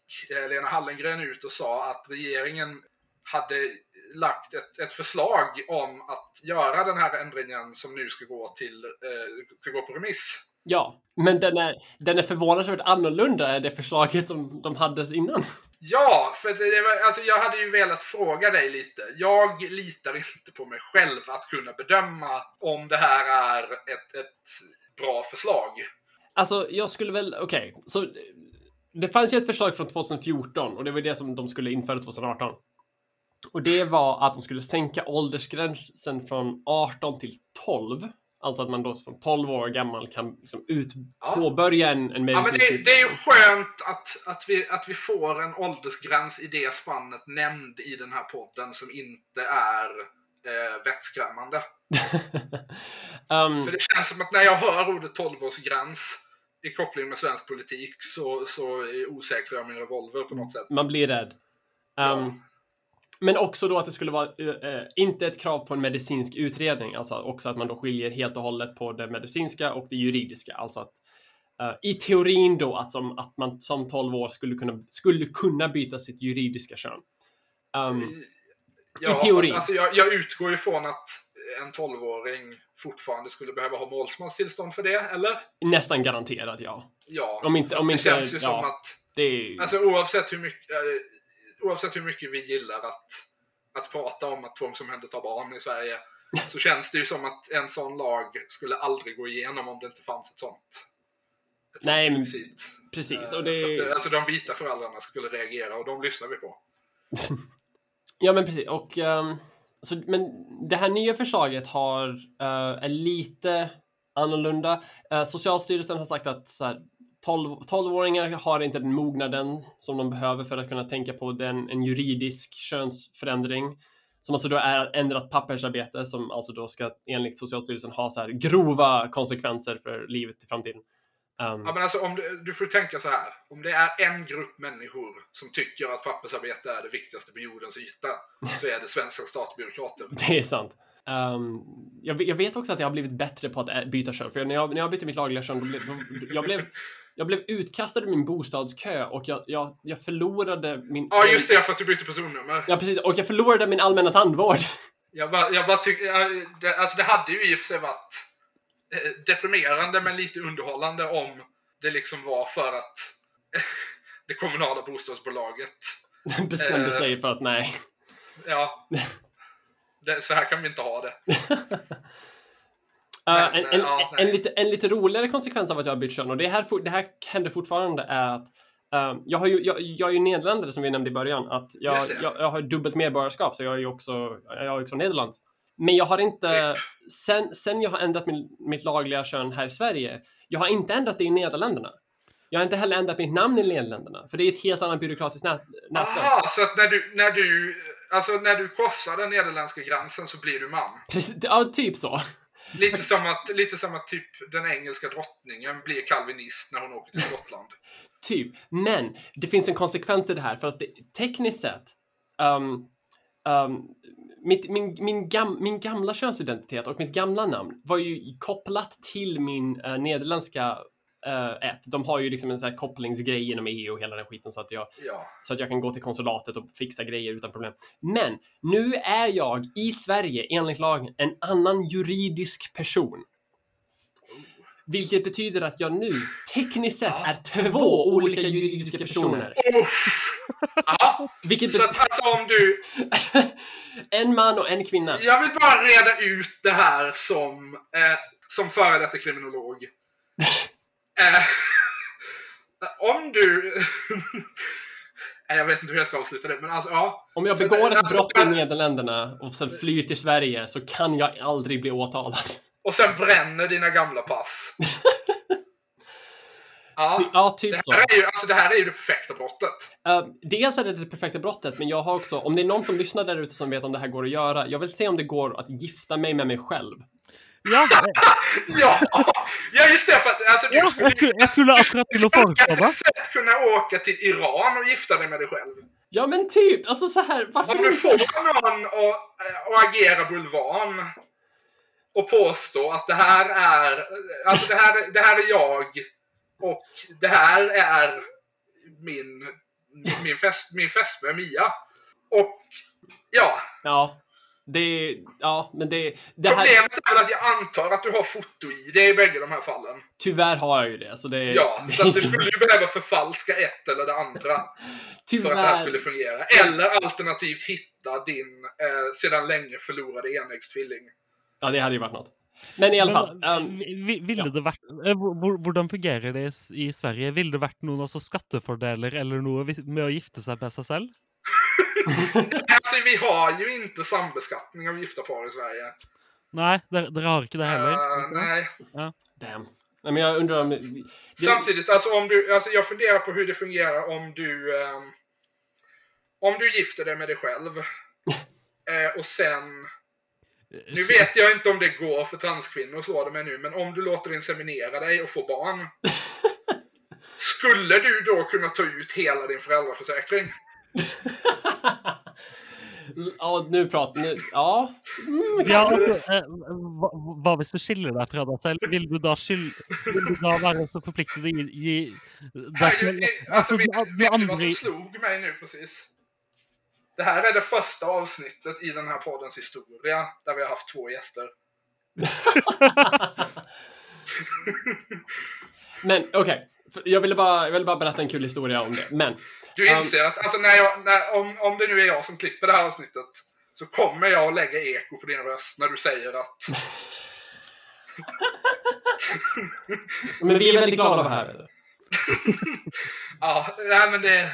Lena Hallengren ut och sa att regeringen hade lagt ett, ett förslag om att göra den här ändringen som nu ska gå, till, eh, ska gå på remiss. Ja, men den är, den är förvånansvärt annorlunda än det förslaget som de hade innan. Ja, för det, var, alltså jag hade ju velat fråga dig lite. Jag litar inte på mig själv att kunna bedöma om det här är ett, ett bra förslag. Alltså, jag skulle väl, okej, så det fanns ju ett förslag från 2014 och det var det som de skulle införa 2018. Och det var att de skulle sänka åldersgränsen från 18 till 12. Alltså att man då som 12 år gammal kan liksom ut, Ja. påbörja en, en Ja, men det, det är ju skönt att, att, vi, att vi får en åldersgräns i det spannet nämnd i den här podden som inte är eh, vettskrämmande. um, För det känns som att när jag hör ordet 12-årsgräns i koppling med svensk politik så, så osäkrar jag min revolver på något sätt. man blir rädd. Um, Ja. Men också då att det skulle vara eh, inte ett krav på en medicinsk utredning, alltså också att man då skiljer helt och hållet på det medicinska och det juridiska. Alltså att eh, i teorin då att, som, att man som 12 år skulle kunna, skulle kunna byta sitt juridiska kön. Um, Ja, teorin. fast Alltså jag, jag utgår ifrån att en 12-åring fortfarande skulle behöva ha målsmanstillstånd för det, eller? nästan garanterat ja. Ja. Om inte, om det inte, känns ju ja, som att det är, Alltså oavsett hur mycket, eh, oavsett hur mycket vi gillar att, att prata om att tvångsomhänderta barn i Sverige så känns det ju som att en sån lag skulle aldrig gå igenom om det inte fanns ett sånt. Ett sånt Nej, rekvisit. precis. Eh, Och för det, att, eh, alltså de vita föräldrarna skulle reagera och de lyssnar vi på. Ja, men precis. Och, ehm, så, men det här nya förslaget har, uh, är lite annorlunda. Uh, Socialstyrelsen har sagt att så här, 12, 12-åringar har inte den mognaden som de behöver för att kunna tänka på den, en juridisk könsförändring. Som alltså då är ändrat pappersarbete som alltså då ska enligt Socialstyrelsen ha så här grova konsekvenser för livet i framtiden. Ehm, Ja, men alltså, om du, du får tänka så här. Om det är en grupp människor som tycker att pappersarbete är det viktigaste på jordens yta så är det svenska statsbyråkrater. Det är sant. Ehm, jag, jag vet också att jag har blivit bättre på att byta kön. För när jag, när jag bytte mitt lagliga kön, då blev, då, jag, blev, jag blev utkastad ur min bostadskö och jag, jag, jag förlorade min... Ja, just det, för att du bytte personnummer. Ja, precis. Och jag förlorade min allmänna tandvård. Jag bara, jag bara tycker, alltså det hade ju i och för sig varit deprimerande men lite underhållande om det liksom var för att det kommunala bostadsbolaget, Bestämde Eh. sig för att nej. ja, det, så här kan vi inte ha det. Uh, Men, en, eh, en, ja, en, lite, en lite roligare konsekvens av att jag har bytt kön, och det här, det här händer fortfarande, är att eh, jag, har ju, jag, jag är ju nederländare som vi nämnde i början. Att jag, jag, jag har dubbelt medborgarskap, så jag är ju också, jag är också Nederlands. Men jag har inte, sen, sen jag har ändrat min, mitt lagliga kön här i Sverige, jag har inte ändrat det i Nederländerna. Jag har inte heller ändrat mitt namn i Nederländerna, för det är ett helt annat byråkratiskt nät, nätverk. Aha, så att när du, när du, alltså när du korsar den nederländska gränsen så blir du man. Precis, ja, typ så. Lite som att, lite som att typ den engelska drottningen blir kalvinist när hon åker till Skottland. Typ. Men det finns en konsekvens till det här för att det, tekniskt sett um, um, mitt, min, min, gam, min gamla könsidentitet och mitt gamla namn var ju kopplat till min uh, nederländska uh, ett. De har ju liksom en sån här kopplingsgrej genom EU och hela den skiten så att, jag, Ja. så att jag kan gå till konsulatet och fixa grejer utan problem. Men nu är jag i Sverige enligt lagen en annan juridisk person. Vilket betyder att jag nu tekniskt sett är två olika juridiska personer. ja. Vilket Så att alltså om du, en man och en kvinna. jag vill bara reda ut det här som, eh, som före detta kriminolog. eh, om du, jag vet inte hur jag ska avsluta det, men alltså ja. Om jag begår ett Alltså, brott i Nederländerna och sen flyr till Sverige så kan jag aldrig bli åtalad. Och sen bränner dina gamla pass. Ja. Ja, Det typ så. här, är ju, alltså, det här är ju det perfekta brottet. Uh, dels är det det perfekta brottet, men jag har också, om det är någon som lyssnar där ute som vet om det här går att göra, jag vill se om det går att gifta mig med mig själv. Ja, Ja, ja just det. För att, alltså, du ja skulle, jeg, skulle, jeg skulle akkurat til å foreslå det. sätt kunna åka till Iran och gifta dig med dig själv. Ja, men typ, alltså så här, varför Om du får någon att, att agera bulvan och påstå att det här är, alltså det här, det här är jag och det här är min, min, fäst, min fästmö Mia. Och ja, Ja, Det, ja, men det, det här, Problemet är väl att jag antar att du har foto-ID i bägge de här fallen. tyvärr har jag ju det. Så det, Ja, det, så att du skulle ju behöva förfalska ett eller det andra för att det här skulle tyvärr. fungera. Eller alternativt hitta din eh, sedan länge förlorade enäggstvilling. Ja, det hade ju varit något. Men i alla fall. Vi- ville ja. det eh, hvor- hvor- Hvordan fungerer det i Sverige? Ville det vært noen altså, skattefordeler eller vis- med å gifte seg med seg selv? Alltså vi har ju inte sambeskattning av gifta par i Sverige. Dere, dere har ikke det heller? Eh, nej. damn. Nej, men jag undrar om... Det, Samtidigt, alltså om du, alltså jag funderar på hur det fungerar om du ehm, om du gifter dig med dig själv eh, och sen Nu vet jag inte om det går för transkvinnor, slår det mig nu, men om du låter inseminera dig och få barn. Skulle du då kunna ta ut hela din föräldraförsäkring? ja, nu pratar... Nu, ja. Mm, Ja, altså, eh, hva, hva hvis du skiller deg fra deg selv? Vil du da, skyld, vil du da være så forpliktet å gi, gi deg selv det- Alltså, altså, vet, de- vet de ni vad andre som slog mig nu precis? Det här är det första avsnittet i den här poddens historia där vi har haft två gäster. Men okej. För Jag, ville bara, jag ville bara berätta en kul historia om det. Men Du Um, inser att alltså, när jag, när, om, om det nu är jag som klipper det här avsnittet så kommer jag att lägga eko på din röst när du säger att Men vi är väldigt glada att vara här. Ja, nej men det...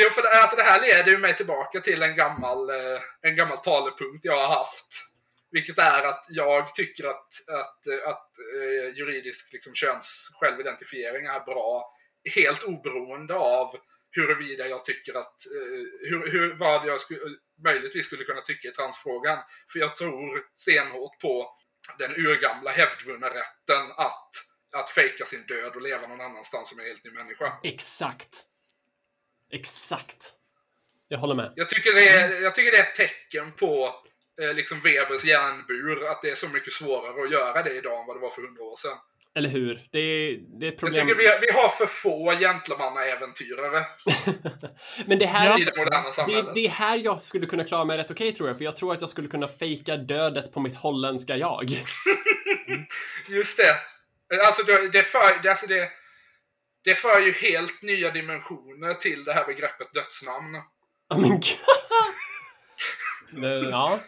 Jo, för det, alltså det här leder ju mig tillbaka till en gammal, eh, en gammal talepunkt jag har haft. Vilket är att jag tycker att, att, eh, att eh, juridisk liksom, köns självidentifiering är bra. Helt oberoende av huruvida jag tycker att, eh, hur, hur, vad jag skulle, möjligtvis skulle kunna tycka i transfrågan. För jag tror stenhårt på den urgamla hävdvunna rätten att, att fejka sin död och leva någon annanstans som en helt ny människa. Exakt. Exakt. Jag håller med. Jag tycker det är, jag tycker det är ett tecken på eh, liksom Webers järnbur, att det är så mycket svårare att göra det idag än vad det var för hundra år sedan. Eller hur? Det är, det är ett Jag problem. tycker vi, vi har för få gentlemannaäventyrare Men det här, i det moderna det, samhället. det är här jag skulle kunna klara mig rätt okej tror jag. För jag tror att jag skulle kunna fejka dödet på mitt holländska jag. Just det. Alltså det, det, för, det, alltså det, det för ju helt nya dimensioner till det här begreppet dödsnamn. Oh men gud. Det- Ja.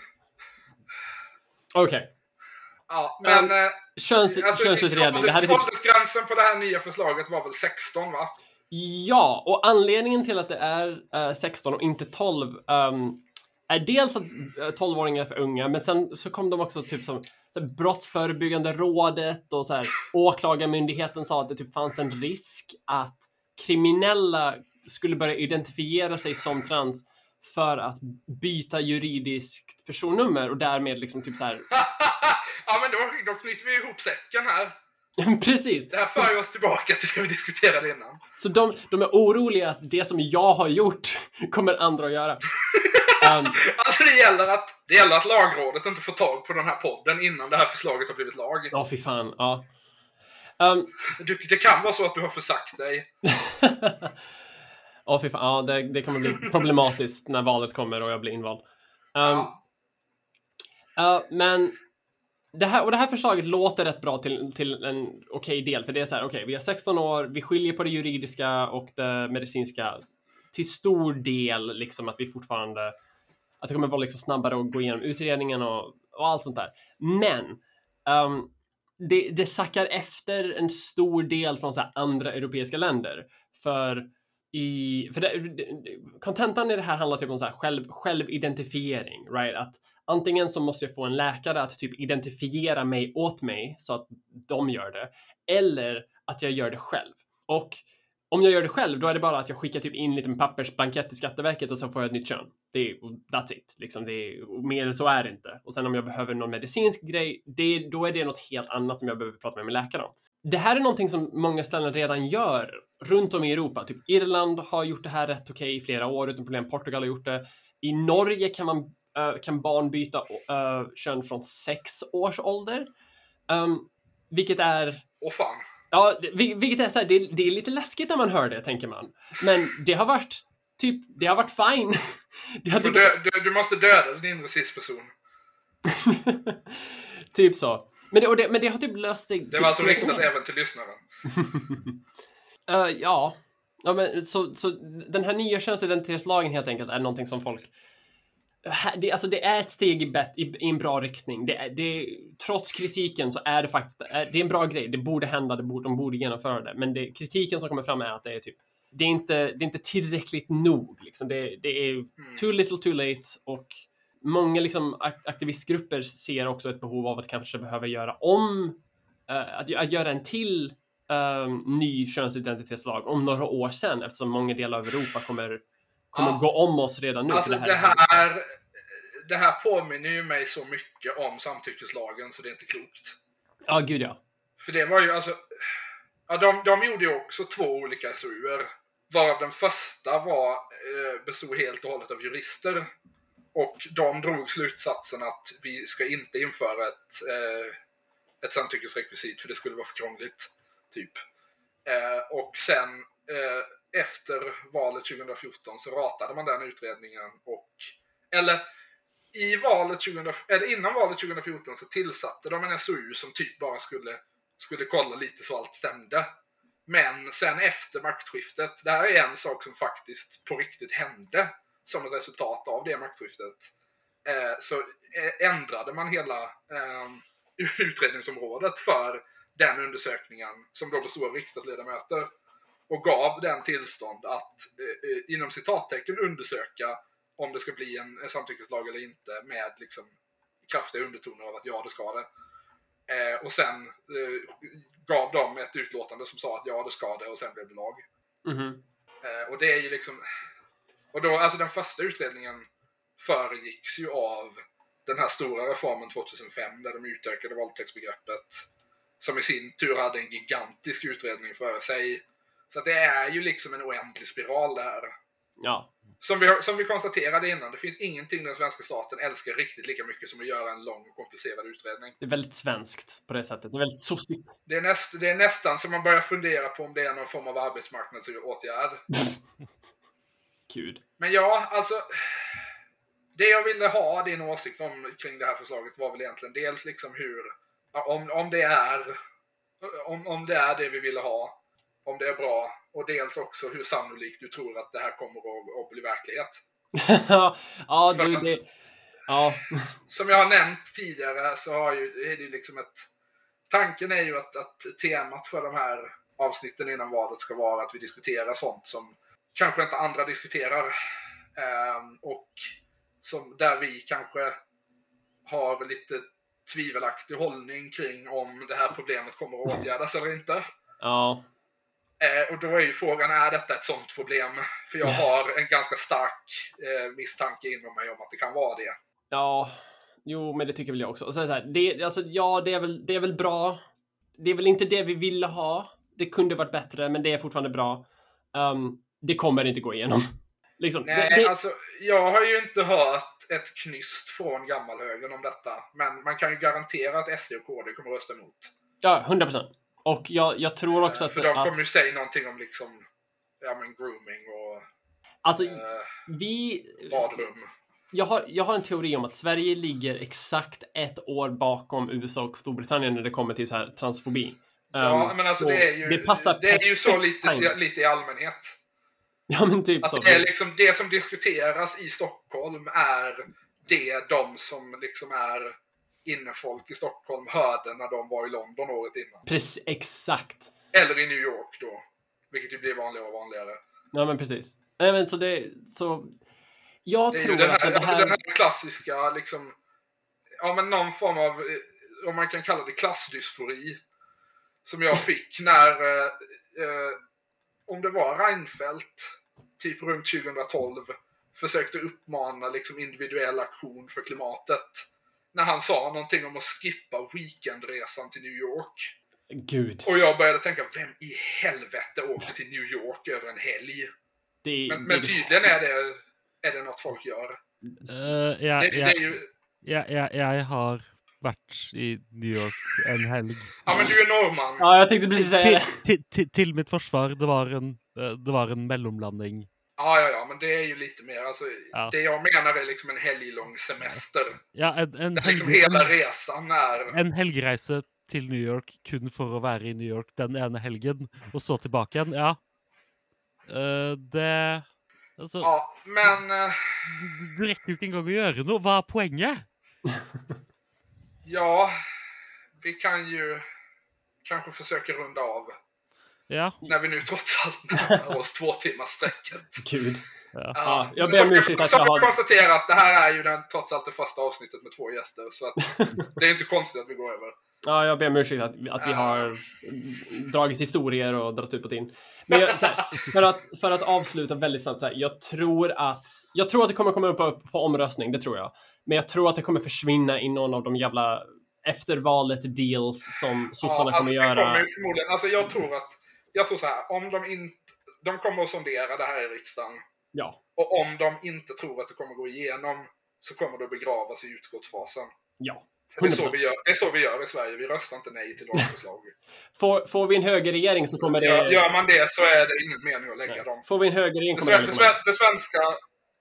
Okej. Ja, men... Um, eh, Köns, alltså, könsutredning. Det här är typ Åldersgränsen på det här nya förslaget var väl 16 va? Ja, och anledningen till att det är eh, 16 och inte 12 ehm, är dels att eh, 12-åringar är för unga, men sen så kom de också typ som så här, Brottsförebyggande rådet och så här, Åklagarmyndigheten sa att det typ fanns en risk att kriminella skulle börja identifiera sig som trans för att byta juridiskt personnummer och därmed liksom typ så här. ja men då, då knyter vi ihop säcken här. Precis! Det här för oss tillbaka till det vi diskuterade innan. Så de, de är oroliga att det som jag har gjort kommer andra att göra. Ehm, Alltså det gäller, att, det gäller att lagrådet inte får tag på den här podden innan det här förslaget har blivit lag. Ja, fy fan. Ja. Um, Du, det kan vara så att du har försagt dig. Ja, fy fan. Ja, det, det kommer bli problematiskt när valet kommer och jag blir invald. Um, Ja. ja, men det här, och det här förslaget låter rätt bra till, till en okej del, för det är så här, okej, vi har 16 år, vi skiljer på det juridiska och det medicinska till stor del, liksom att vi fortfarande, att det kommer vara liksom snabbare att gå igenom utredningen och, och allt sånt där. Men um, det, det sackar efter en stor del från så här andra europeiska länder. För i, för det- det- kontentan i det här handlar typ om så här själv, självidentifiering, right? Att antingen så måste jag få en läkare att typ identifiera mig åt mig så att de gör det, eller att jag gör det själv. Och om jag gör det själv, då är det bara att jag skickar typ in en liten pappersblankett till Skatteverket och så får jag ett nytt kön. Det är, that's it. Liksom det är, mer än så är det inte. Och sen om jag behöver någon medicinsk grej, det, då är det något helt annat som jag behöver prata med min läkare om. Det här är någonting som många ställen redan gör runt om i Europa. Typ Irland har gjort det här rätt okej i flera år utan problem. Portugal har gjort det. I Norge kan, man, eh, kan barn byta uh, kön från sex års ålder. Um, vilket är Åh fan. Ja, vilket är så här, det, är- det är lite läskigt när man hör det, tänker man. Men det har varit typ, det har varit fine. Det har Du, typ, dö, du, du måste döda din inre cis-person. typ så. Men det, och det, men det har typ löst sig. Det var alltså riktat även till lyssnaren. Eh, ja. ja men, så, så den här nya könsidentitetslagen helt enkelt är någonting som folk det, alltså det är ett steg i, bet, i, i en bra riktning. Det, det, trots kritiken så är det faktiskt det är, en bra grej. Det borde hända, det borde, de borde genomföra det. Men det, kritiken som kommer fram är att det är typ det är inte, det är inte tillräckligt nog. Liksom. Det, det är Mm. too little too late och många liksom, ak- aktivistgrupper ser också ett behov av att kanske behöva göra om, eh, att, att göra en till eh, ny könsidentitetslag om några år sedan eftersom många delar av Europa kommer, kommer Ja. gå om oss redan nu. Alltså för det här, det här påminner ju mig så mycket om samtyckeslagen så det är inte klokt. Ja, gud ja. För det var ju alltså... Ja, de, de gjorde ju också två olika SOUer. Varav den första var, eh, bestod helt och hållet av jurister. Och de drog slutsatsen att vi ska inte införa ett, eh, ett samtyckesrekvisit för det skulle vara för krångligt. Typ. Eh, och sen eh, efter valet 2014 så ratade man den utredningen och... Eller i valet 2000, eller innan valet 2014 så tillsatte de en SOU som typ bara skulle, skulle kolla lite så allt stämde. Men sen efter maktskiftet, det här är en sak som faktiskt på riktigt hände som ett resultat av det maktskiftet. Eh, så eh, ändrade man hela eh, utredningsområdet för den undersökningen som då bestod av riksdagsledamöter och gav den tillstånd att eh, eh, inom citattecken undersöka om det ska bli en samtyckeslag eller inte med liksom kraftiga undertoner av att ja, det ska det. Eh, och sen eh, gav de ett utlåtande som sa att ja, det ska det och sen blev det lag. Eh, och det är ju liksom... Och då, alltså den första utredningen föregicks ju av den här stora reformen 2005 där de utökade våldtäktsbegreppet. Som i sin tur hade en gigantisk utredning för sig. Så det är ju liksom en oändlig spiral det här. Ja. Som vi, som vi konstaterade innan, det finns ingenting den svenska staten älskar riktigt lika mycket som att göra en lång och komplicerad utredning. Det är väldigt svenskt på det sättet. Det är väldigt sossigt. Det är, näst, det är nästan som man börjar fundera på om det är någon form av arbetsmarknadsåtgärd. Gud. Men ja, alltså. Det jag ville ha din åsikt om kring det här förslaget var väl egentligen dels liksom hur, om, om det är, om, om det är det vi ville ha, om det är bra, och dels också hur sannolikt du tror att det här kommer att, att bli verklighet. ja, du, att- det... Ja. Som jag har nämnt tidigare så har ju, är det liksom ett, tanken är ju att, att temat för de här avsnitten innan valet ska vara att vi diskuterar sånt som kanske inte andra diskuterar. Ehm, och som, där vi kanske har lite tvivelaktig hållning kring om det här problemet kommer att åtgärdas eller inte. Ja. Eh, och då är ju frågan, är detta ett sånt problem? För jag har en ganska stark eh, misstanke inom mig om att det kan vara det. Ja. Jo, men det tycker väl jag också. Och sen så här, det, alltså, ja, det är, väl, det är väl bra. Det är väl inte det vi ville ha. Det kunde varit bättre, men det är fortfarande bra. Ehm, det kommer inte gå igenom. Liksom, det, Nej, det, alltså jag har ju inte hört ett knyst från gammalhögern om detta. Men man kan ju garantera att SD och KD kommer rösta emot. ja, 100 procent. Och jag, jag tror också att... För de kommer ju säga någonting om liksom, ja men grooming och alltså, eh, vi... badrum. Jag har, jag har en teori om att Sverige ligger exakt ett år bakom USA och Storbritannien när det kommer till så här transfobi. Ja, Ehm, men alltså så det är ju, det passar det är ju så lite, lite i allmänhet. Ja, men typ så. Att det, är liksom, det som diskuteras i Stockholm är det de som liksom är innefolk i Stockholm hörde när de var i London året innan. Precis, exakt. Eller i New York då. Vilket ju blir vanligare och vanligare. Ja, men precis. Nej, men så det... Så... Jag Det tror den att här, det alltså här... den här klassiska, liksom, ja men någon form av, eh, om man kan kalla det klassdysfori. Som jag fick när, eh, eh, om det var Reinfeldt, typ runt 2012, försökte uppmana liksom individuell aktion för klimatet. När han sa någonting om att skippa weekendresan till New York. Gud. Och jag började tänka, vem i helvete åker till New York över en helg? Det, Men, det, men tydligen är det, är det något folk gör. Eh, jeg, Det, det jeg, är ju, jeg, jeg, jeg har vært i New York en helg. Ja, men du är norrman. Ja, jag tänkte precis säga det. til, til, til mitt forsvar, det var en, eh, det var en mellomlanding. Ja, ja, ja, men det är ju lite mer. Alltså, Ja. Det jag menar är liksom en helglång semester. Ja, en, en, Där liksom helg, hela en, resan är... en helgereise til New York kun for å være i New York den ene helgen, og så tilbake igjen. Ja. Eh, det Altså, Ja, men eh, du- du rekker jo ikke engang å gjøre noe. Hva er poenget? ja, vi kan ju kanske försöka runda av. Ja. När vi nu trots allt närmar oss två timmars sträcket. Gud. ja. Ja, jag ber om ursäkt att jag har- konstatera att det här är ju den, trots allt det första avsnittet med två gäster. Så att det är inte konstigt att vi går över. Ja, jag ber om ursäkt att, att vi har dragit historier och dragit ut på tin. Men jag, så här, för, att, för att avsluta väldigt snabbt, så här, jag tror att jag tror att det kommer komma upp på, på omröstning, det tror jag. Men jag tror att det kommer försvinna i någon av de jävla efter valet deals som sossarna kommer det göra. Kommer förmodligen, alltså jag tror att, jag tror så här, om de inte, de kommer att sondera det här i riksdagen. Ja, Och om de inte tror att det kommer gå igenom så kommer det att begravas i utskottsfasen. ja. Det, är så 100%. vi gör, det är så vi gör i Sverige, vi röstar inte nej till lagförslag. Får, får vi en högerregering så kommer det... Gör, gör man det så är det ingen mening att lägga Nej. dem. Får vi en högerregering kommer det det, sven, det, svenska,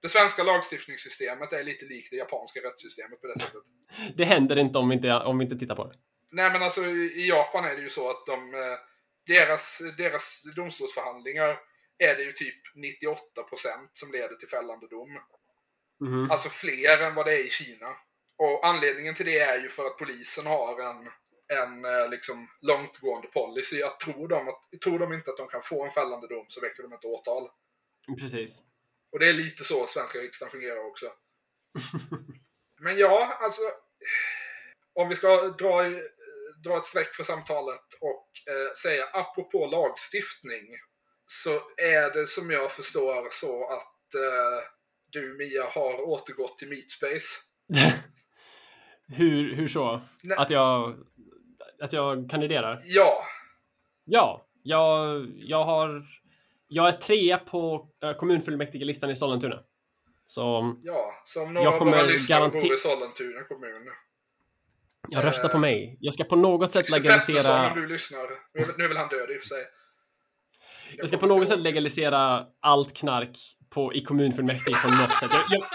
det svenska lagstiftningssystemet är lite likt det japanska rättssystemet på det sättet. Det händer inte om vi inte, om vi inte tittar på det. Nej men alltså i i Japan är det ju så att de, eh, deras, deras domstolsförhandlingar är det ju typ 98% som leder till fällande dom. Mhm. Alltså fler än vad det är i Kina. Och anledningen till det är ju för att polisen har en, en eh, liksom långtgående policy. Att tror de, att, tror de inte att de kan få en fällande dom så väcker de inte åtal. Precis. Och det är lite så svenska riksdagen fungerar också. Men ja, alltså. Om vi ska dra, dra ett streck för samtalet och eh, säga apropå lagstiftning. Så är det som jag förstår så att eh, du Mia har återgått till Meatspace. hur, hur så? Nej. Att jag, att jag kandiderar? Ja, Ja, jag, jag har... Jag är trea på eh, kommunfullmäktigelistan i Sollentuna. Så ja. Som några Jag av våra lyssnare bor i Sollentuna kommun. Jag röstar på mig. Jag ska på något sätt legalisera... om du lyssnar. Nu är, är väl han död i och för sig. Jag ska på något sätt legalisera allt knark på, i kommunfullmäktige på något sätt. Jag, jag,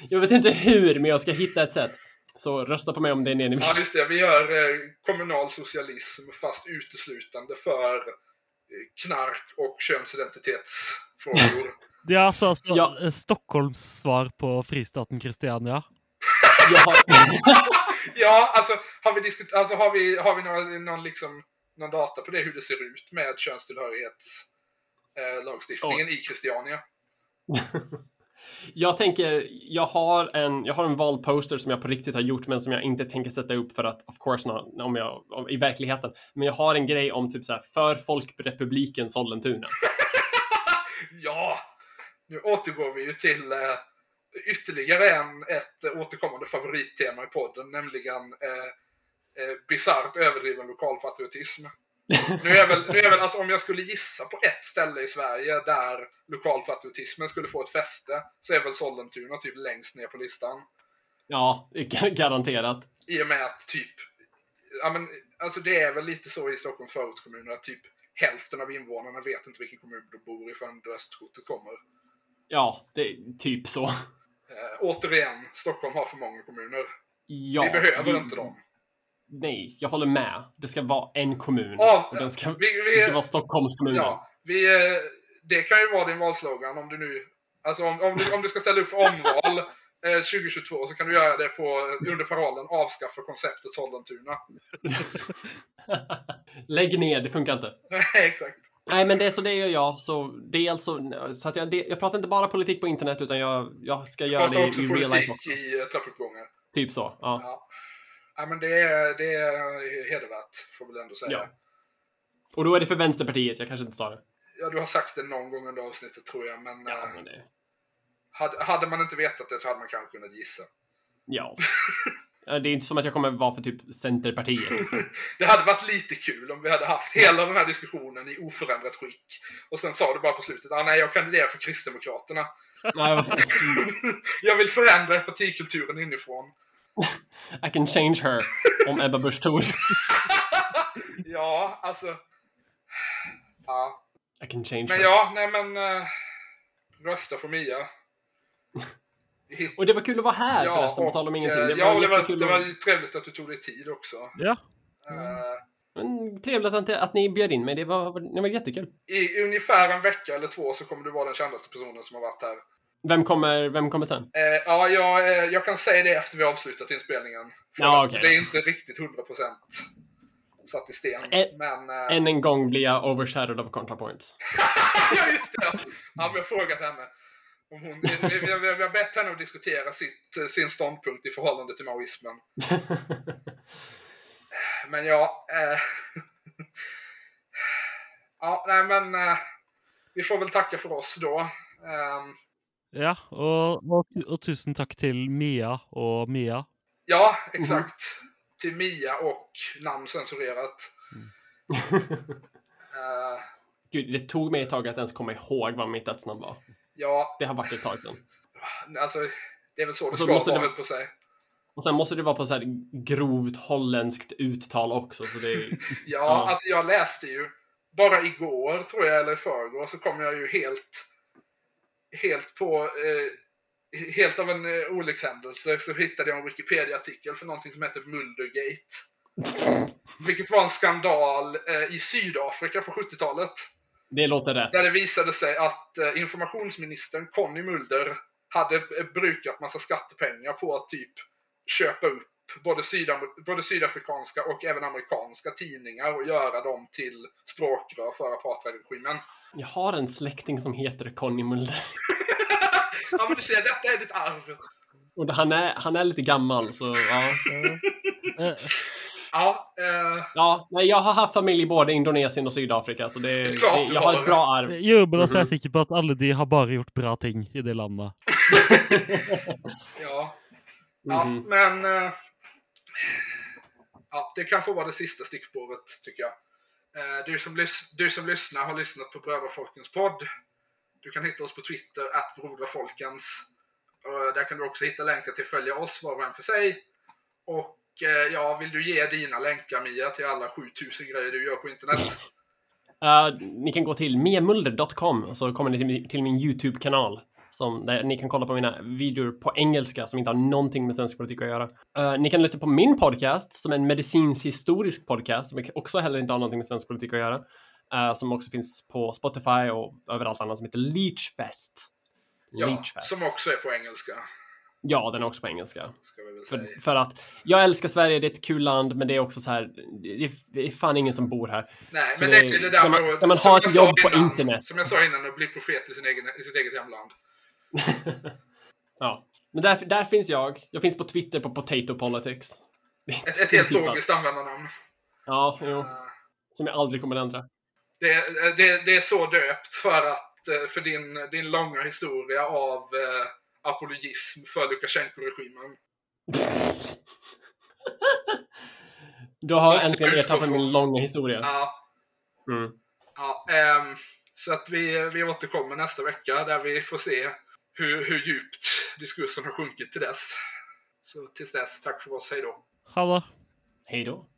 jag vet inte hur, men jag ska hitta ett sätt. Så rösta på mig om det är det ni vill. Ja, just det. Vi gör eh, kommunal socialism fast uteslutande för eh, knark och könsidentitetsfrågor. Det er altså, altså Ja. eh, Stockholms svar på fristaten Kristiania. Jag har, ja, alltså har vi, diskut- alltså, har vi, har vi några, någon, liksom, någon data på det, hur det ser ut med könstillhörighetslagstiftningen eh, i Christiania? jag tänker, jag har, en, jag har en valposter som jag på riktigt har gjort men som jag inte tänker sätta upp för att of course not, om jag, om, i verkligheten. Men jag har en grej om typ så här för Folkrepubliken Sollentuna. Ja! Nu återgår vi ju till eh, ytterligare en, ett återkommande favorittema i podden, nämligen eh, eh, bisarrt överdriven lokalpatriotism. Nu är väl, nu är väl alltså om jag skulle gissa på ett ställe i Sverige där lokalpatriotismen skulle få ett fäste så är väl Sollentuna typ längst ner på listan. Ja, gar- garanterat. I och med att typ, ja men alltså det är väl lite så i Stockholms förortskommuner att typ hälften av invånarna vet inte vilken kommun de bor i förrän röstkortet kommer. Ja, det är typ så. Eh, återigen, Stockholm har för många kommuner. Ja, vi behöver vi- inte dem. Nej, jag håller med. Det ska vara en kommun. Ja, och den ska, Vi, det ska vi, vara Stockholms kommun. ja, vi, eh, det kan ju vara din valslogan om du nu... Alltså om, om, du, om du ska ställa upp för omval eh, 2022 så kan du göra det på, under parollen avskaffa konceptet Sollentuna. Lägg ner, det funkar inte. Exakt. Nej, men det så det gör jag. Så dels så, så att jag, det, jag pratar inte bara politik på internet utan jag, jag ska göra det i, real life också. i eh, trappuppgångar. Typ så. Ja. Ja. ja, men det är, det är hedervärt, får väl ändå säga. Ja. Och då är det för Vänsterpartiet. Jag kanske inte sa det. Ja, du har sagt det någon gång under avsnittet tror jag, men, Ja, eh, men det, hade, hade man inte vetat det så hade man kanske kunnat gissa. ja. Det är inte som att jag kommer vara för typ Centerpartiet. Liksom. Det hade varit lite kul om vi hade haft hela den här diskussionen i oförändrat skick. Och sen sa du bara på slutet, ah, nej jag kandiderar för Kristdemokraterna. Jag- vill förändra partikulturen inifrån. I can change her om Ebba Busch Thor. Ja, alltså. Ja, I can change men her. ja, nej men. eh, rösta på Mia. Och det var kul att vara här förresten, på tal om ingenting. eh, Det var ja, det var, det var ju trevligt att du tog dig tid också. Ja. Eh, Men trevligt att, att ni bjöd in mig. Det var, det var jättekul. I ungefär en vecka eller två så kommer du vara den kändaste personen som har varit här. Vem kommer, vem kommer sen? Eh, ja, jag, eh, jag kan säga det efter vi har avslutat inspelningen. För Ja, okej. Det är inte riktigt 100% satt i sten. Eh, men... eh, Än en gång blir jag overshadowed of ContraPoints. ja, just det! Ja, men jag har frågat henne. Om hon, vi, vi, vi, har bett henne att diskutera sitt, eh, sin ståndpunkt i förhållande till maoismen. Men ja... Eh, ja, nej men... Eh, vi får väl tacka för oss då. Ehm, Ja, og, og, og tusen takk til Mia og Mia. ja, exakt. Till Mia och namn censurerat. Eh, Gud, det tog mig ett tag att ens komma ihåg vad mitt dödsnamn var. Ja, Det har varit ett tag sedan. alltså... Det är väl så det ska måste vara, det- på säga. Och sen måste det vara på så här grovt holländskt uttal också, så det. Ja, Ja. alltså jag läste ju bara igår, tror jag, eller i förrgår, så kom jag ju helt helt på eh, helt av en eh, olyckshändelse så hittade jag en Wikipedia-artikel för någonting som heter Muldergate. Vilket var en skandal eh, i Sydafrika på 70-talet. Det låter rätt. Där det visade sig att eh, informationsministern Conny Mulder hade eh, brukat massa skattepengar på att typ köpa upp både, sydam- både sydafrikanska och även amerikanska tidningar och göra dem till språkrör för apartheidregimen. Jag har en släkting som heter Conny Mulder. ja men du ser, detta är ditt arv. Och han är, han är lite gammal, så ja. Eh, Ja, eh, Ja, nej, jag har haft familj i både Indonesien och Sydafrika, så det, Det är klart det, jag har ett bra arv. Jo, men altså, jeg Mhm. er sikker på at alle de har bare gjort bra ting i det landet. ja. Ja, Mhm. men... Eh, ja, det kan få vara det sista stickspåret, tycker jag. Eh, du, som du som lyssnar har lyssnat på Brödrafolkens podd. Du kan hitta oss på Twitter, att Broderfolkens. Och där kan du också hitta länkar till följa oss var och en för sig. Och eh, ja, vill du ge dina länkar Mia till alla 7000 grejer du gör på internet? Eh, ni kan gå till miamulder.com så kommer ni till, min- till min YouTube-kanal. Som, där ni kan kolla på mina videor på engelska som inte har någonting med svensk politik att göra. Eh, ni kan lyssna på min podcast som är en medicinsk-historisk podcast som också heller inte har någonting med svensk politik att göra. Eh, som också finns på Spotify och överallt annat som heter Leechfest. Ja, Leechfest. som också är på engelska. Ja, den är också på engelska. För, för att jag älskar Sverige, det är ett kul land, men det är också så här, det är, fan ingen som bor här. Nej, Så men det- det, är det där ska man- att- ska man ha ett jobb på innan- internet? Som jag sa innan, att bli profet i, sin egen, i sitt eget hemland. ja, men där, där finns jag. Jag finns på Twitter på Potato Politics. Ett, ett helt att- logiskt användarnamn. Ja, jo, Eh, som jag aldrig kommer ändra. Det, det, det är så döpt för att eh, för din, din långa historia av eh, apologism för Lukasjenko-regimen. Du har äntligen ertappat från- min långa historia. Ja, Mm. ja, ehm, så att vi, vi återkommer nästa vecka där vi får se hur, hur djupt diskursen har sjunkit till dess. Så tills dess, tack för oss, hej då. Ha det. Hej då.